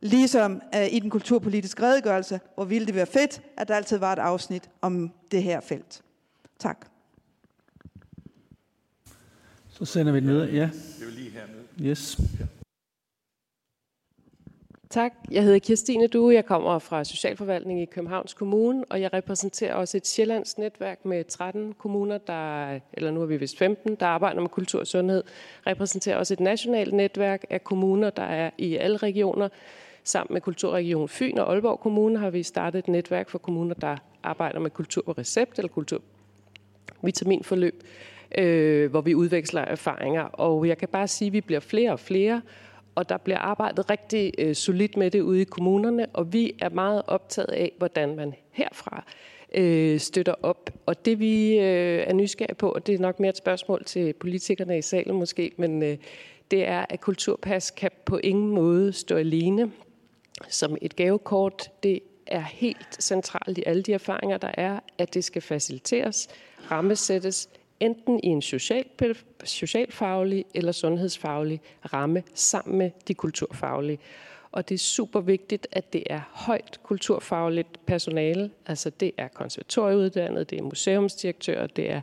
ligesom øh, i den kulturpolitiske redegørelse, hvor ville det være fedt, at der altid var et afsnit om det her felt. Tak. Så sender vi den videre. Ja. Det er lige hernede. Yes. Tak. Jeg hedder Kirstine Due. Jeg kommer fra Socialforvaltning i Københavns Kommune, og jeg repræsenterer også et Sjællands netværk med 13 kommuner, der, eller nu er vi vist 15, der arbejder med kultur og sundhed. repræsenterer også et nationalt netværk af kommuner, der er i alle regioner. Sammen med Kulturregion Fyn og Aalborg Kommune har vi startet et netværk for kommuner, der arbejder med kultur på recept eller kultur vitaminforløb, øh, hvor vi udveksler erfaringer. Og jeg kan bare sige, at vi bliver flere og flere, og der bliver arbejdet rigtig øh, solidt med det ude i kommunerne, og vi er meget optaget af, hvordan man herfra øh, støtter op. Og det vi øh, er nysgerrige på, og det er nok mere et spørgsmål til politikerne i salen måske, men øh, det er, at kulturpas kan på ingen måde stå alene som et gavekort. Det er helt centralt i alle de erfaringer, der er, at det skal faciliteres, rammesættes, enten i en social, socialfaglig eller sundhedsfaglig ramme sammen med de kulturfaglige. Og det er super vigtigt, at det er højt kulturfagligt personale. Altså det er konservatorieuddannet, det er museumsdirektører, det er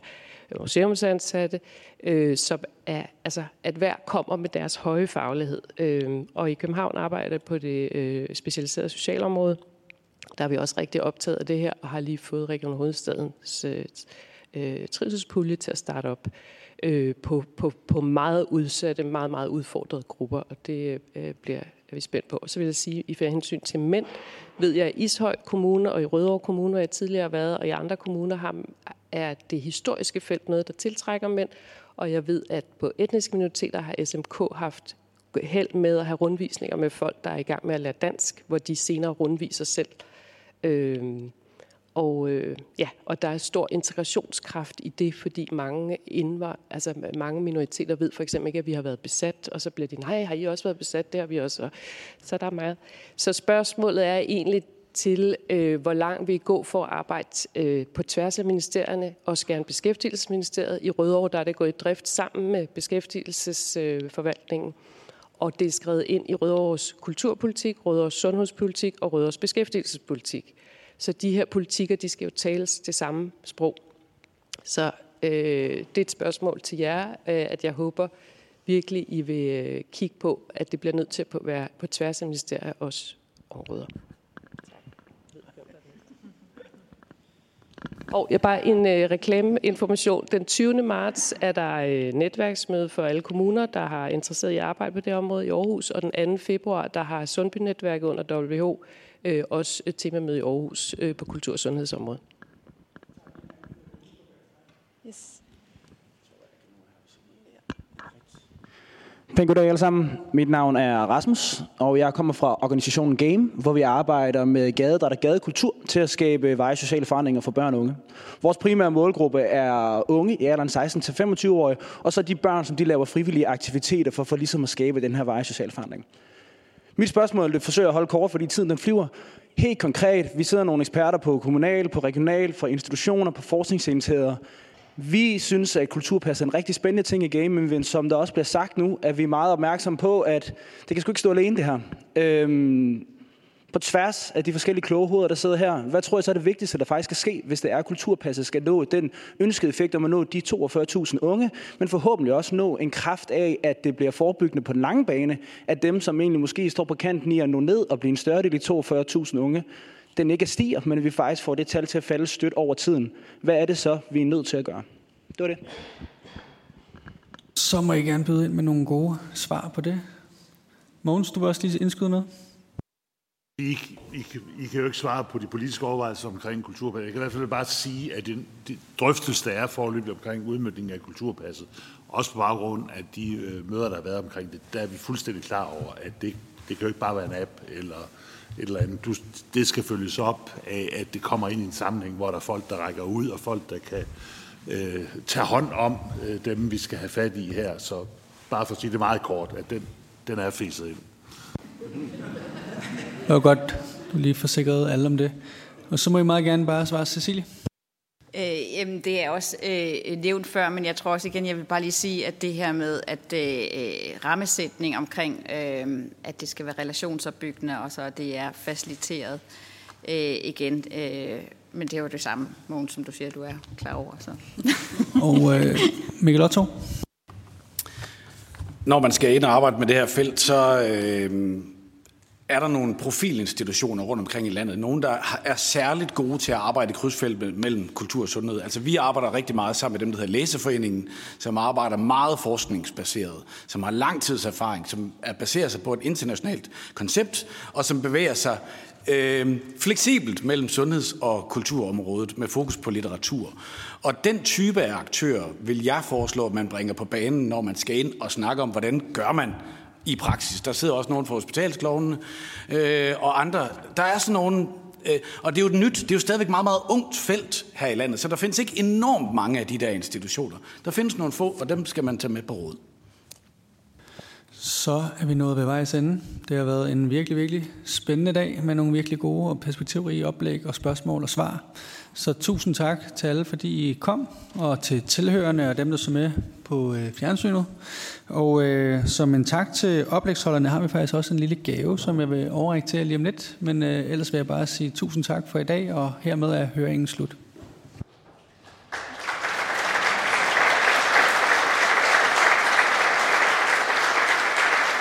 museumsansatte, øh, som er, altså, at hver kommer med deres høje faglighed. Øh, og i København arbejder på det øh, specialiserede socialområde. Der er vi også rigtig optaget af det her, og har lige fået Region Hovedstadens øh, øh, trivselspulje til at starte op øh, på, på, på meget udsatte, meget, meget udfordrede grupper, og det øh, bliver er vi spændt på. Og så vil jeg sige, i forhold hensyn til mænd, ved jeg, at i Ishøj Kommune og i Rødovre Kommune, hvor jeg tidligere har været, og i andre kommuner har, er det historiske felt noget, der tiltrækker mænd. Og jeg ved, at på etniske minoriteter har SMK haft held med at have rundvisninger med folk, der er i gang med at lære dansk, hvor de senere rundviser selv. Øh, og, øh, ja, og der er stor integrationskraft i det, fordi mange, indvar, altså mange minoriteter ved for eksempel ikke, at vi har været besat, og så bliver de, nej, har I også været besat? Det har vi også. Og så der er meget. Så spørgsmålet er egentlig til, øh, hvor langt vi går for at arbejde øh, på tværs af ministerierne, og gerne Beskæftigelsesministeriet. I Rødovre der er det gået i drift sammen med Beskæftigelsesforvaltningen, øh, og det er skrevet ind i Rødovres kulturpolitik, Rødovres sundhedspolitik og Rødovres beskæftigelsespolitik. Så de her politikker, de skal jo tales det samme sprog. Så øh, det er et spørgsmål til jer, øh, at jeg håber virkelig, I vil øh, kigge på, at det bliver nødt til at være på tværs af ministerier også områder. Og jeg bare en øh, reklameinformation. Den 20. marts er der øh, netværksmøde for alle kommuner, der har interesseret i at arbejde på det område i Aarhus, og den 2. februar, der har Sundby-netværket under WHO øh, også et temamøde i Aarhus øh, på kultur- og sundhedsområdet. Yes. Pænt goddag alle sammen. Mit navn er Rasmus, og jeg kommer fra organisationen Game, hvor vi arbejder med gadedræt og gadekultur til at skabe veje sociale forandringer for børn og unge. Vores primære målgruppe er unge i alderen 16-25 år, og så de børn, som de laver frivillige aktiviteter for, for ligesom at skabe den her veje sociale forandring. Mit spørgsmål det forsøger at holde kort, fordi tiden den flyver. Helt konkret, vi sidder nogle eksperter på kommunal, på regional, fra institutioner, på forskningsenheder. Vi synes, at kulturpas er en rigtig spændende ting i game, men som der også bliver sagt nu, at vi er meget opmærksomme på, at det kan sgu ikke stå alene det her. Øhm, på tværs af de forskellige kloge hoveder, der sidder her, hvad tror jeg så er det vigtigste, der faktisk skal ske, hvis det er, at kulturpasset skal nå den ønskede effekt om at nå de 42.000 unge, men forhåbentlig også nå en kraft af, at det bliver forebyggende på den lange bane, at dem, som egentlig måske står på kanten i at nå ned og blive en større del af 42.000 unge, den ikke stiger, men at vi faktisk får det tal til at falde stødt over tiden. Hvad er det så, vi er nødt til at gøre? Det var det. Så må I gerne byde ind med nogle gode svar på det. Mogens, du vil også lige indskyde noget? I, I, I kan jo ikke svare på de politiske overvejelser omkring kulturpasset. Jeg kan i hvert fald bare sige, at den drøftelse, der er forløbet omkring udmyndningen af kulturpasset, også på baggrund af de øh, møder, der har været omkring det, der er vi fuldstændig klar over, at det, det kan jo ikke bare være en app eller et eller andet. Du, det skal følges op af, at det kommer ind i en sammenhæng, hvor der er folk, der rækker ud, og folk, der kan øh, tage hånd om øh, dem, vi skal have fat i her. Så bare for at sige det meget kort, at den, den er fæset ind. Det var godt, du lige forsikrede alle om det. Og så må I meget gerne bare svare Cecilie. Øh, jamen, det er også øh, nævnt før, men jeg tror også igen, jeg vil bare lige sige, at det her med, at øh, rammesætning omkring, øh, at det skal være relationsopbyggende, og så at det er faciliteret øh, igen. Øh, men det er jo det samme, Mogens, som du siger, du er klar over. Så. og øh, Mikkel Otto? Når man skal ind og arbejde med det her felt, så... Øh, er der nogle profilinstitutioner rundt omkring i landet. Nogle, der er særligt gode til at arbejde i krydsfeltet mellem kultur og sundhed. Altså vi arbejder rigtig meget sammen med dem, der hedder Læseforeningen, som arbejder meget forskningsbaseret, som har lang som er baseret sig på et internationalt koncept, og som bevæger sig øh, fleksibelt mellem sundheds- og kulturområdet med fokus på litteratur. Og den type af aktører vil jeg foreslå, at man bringer på banen, når man skal ind og snakke om, hvordan gør man i praksis. Der sidder også nogen fra hospitalsklovene øh, og andre. Der er sådan nogen, øh, og det er jo nyt, det er jo stadigvæk meget, meget ungt felt her i landet, så der findes ikke enormt mange af de der institutioner. Der findes nogle få, og dem skal man tage med på råd. Så er vi nået ved vejs ende. Det har været en virkelig, virkelig spændende dag med nogle virkelig gode og perspektivrige oplæg og spørgsmål og svar. Så tusind tak til alle, fordi I kom, og til tilhørende og dem, der så med på øh, fjernsynet. Og øh, som en tak til oplægsholderne har vi faktisk også en lille gave, som jeg vil overrække til lige om lidt. Men øh, ellers vil jeg bare sige tusind tak for i dag, og hermed er høringen slut.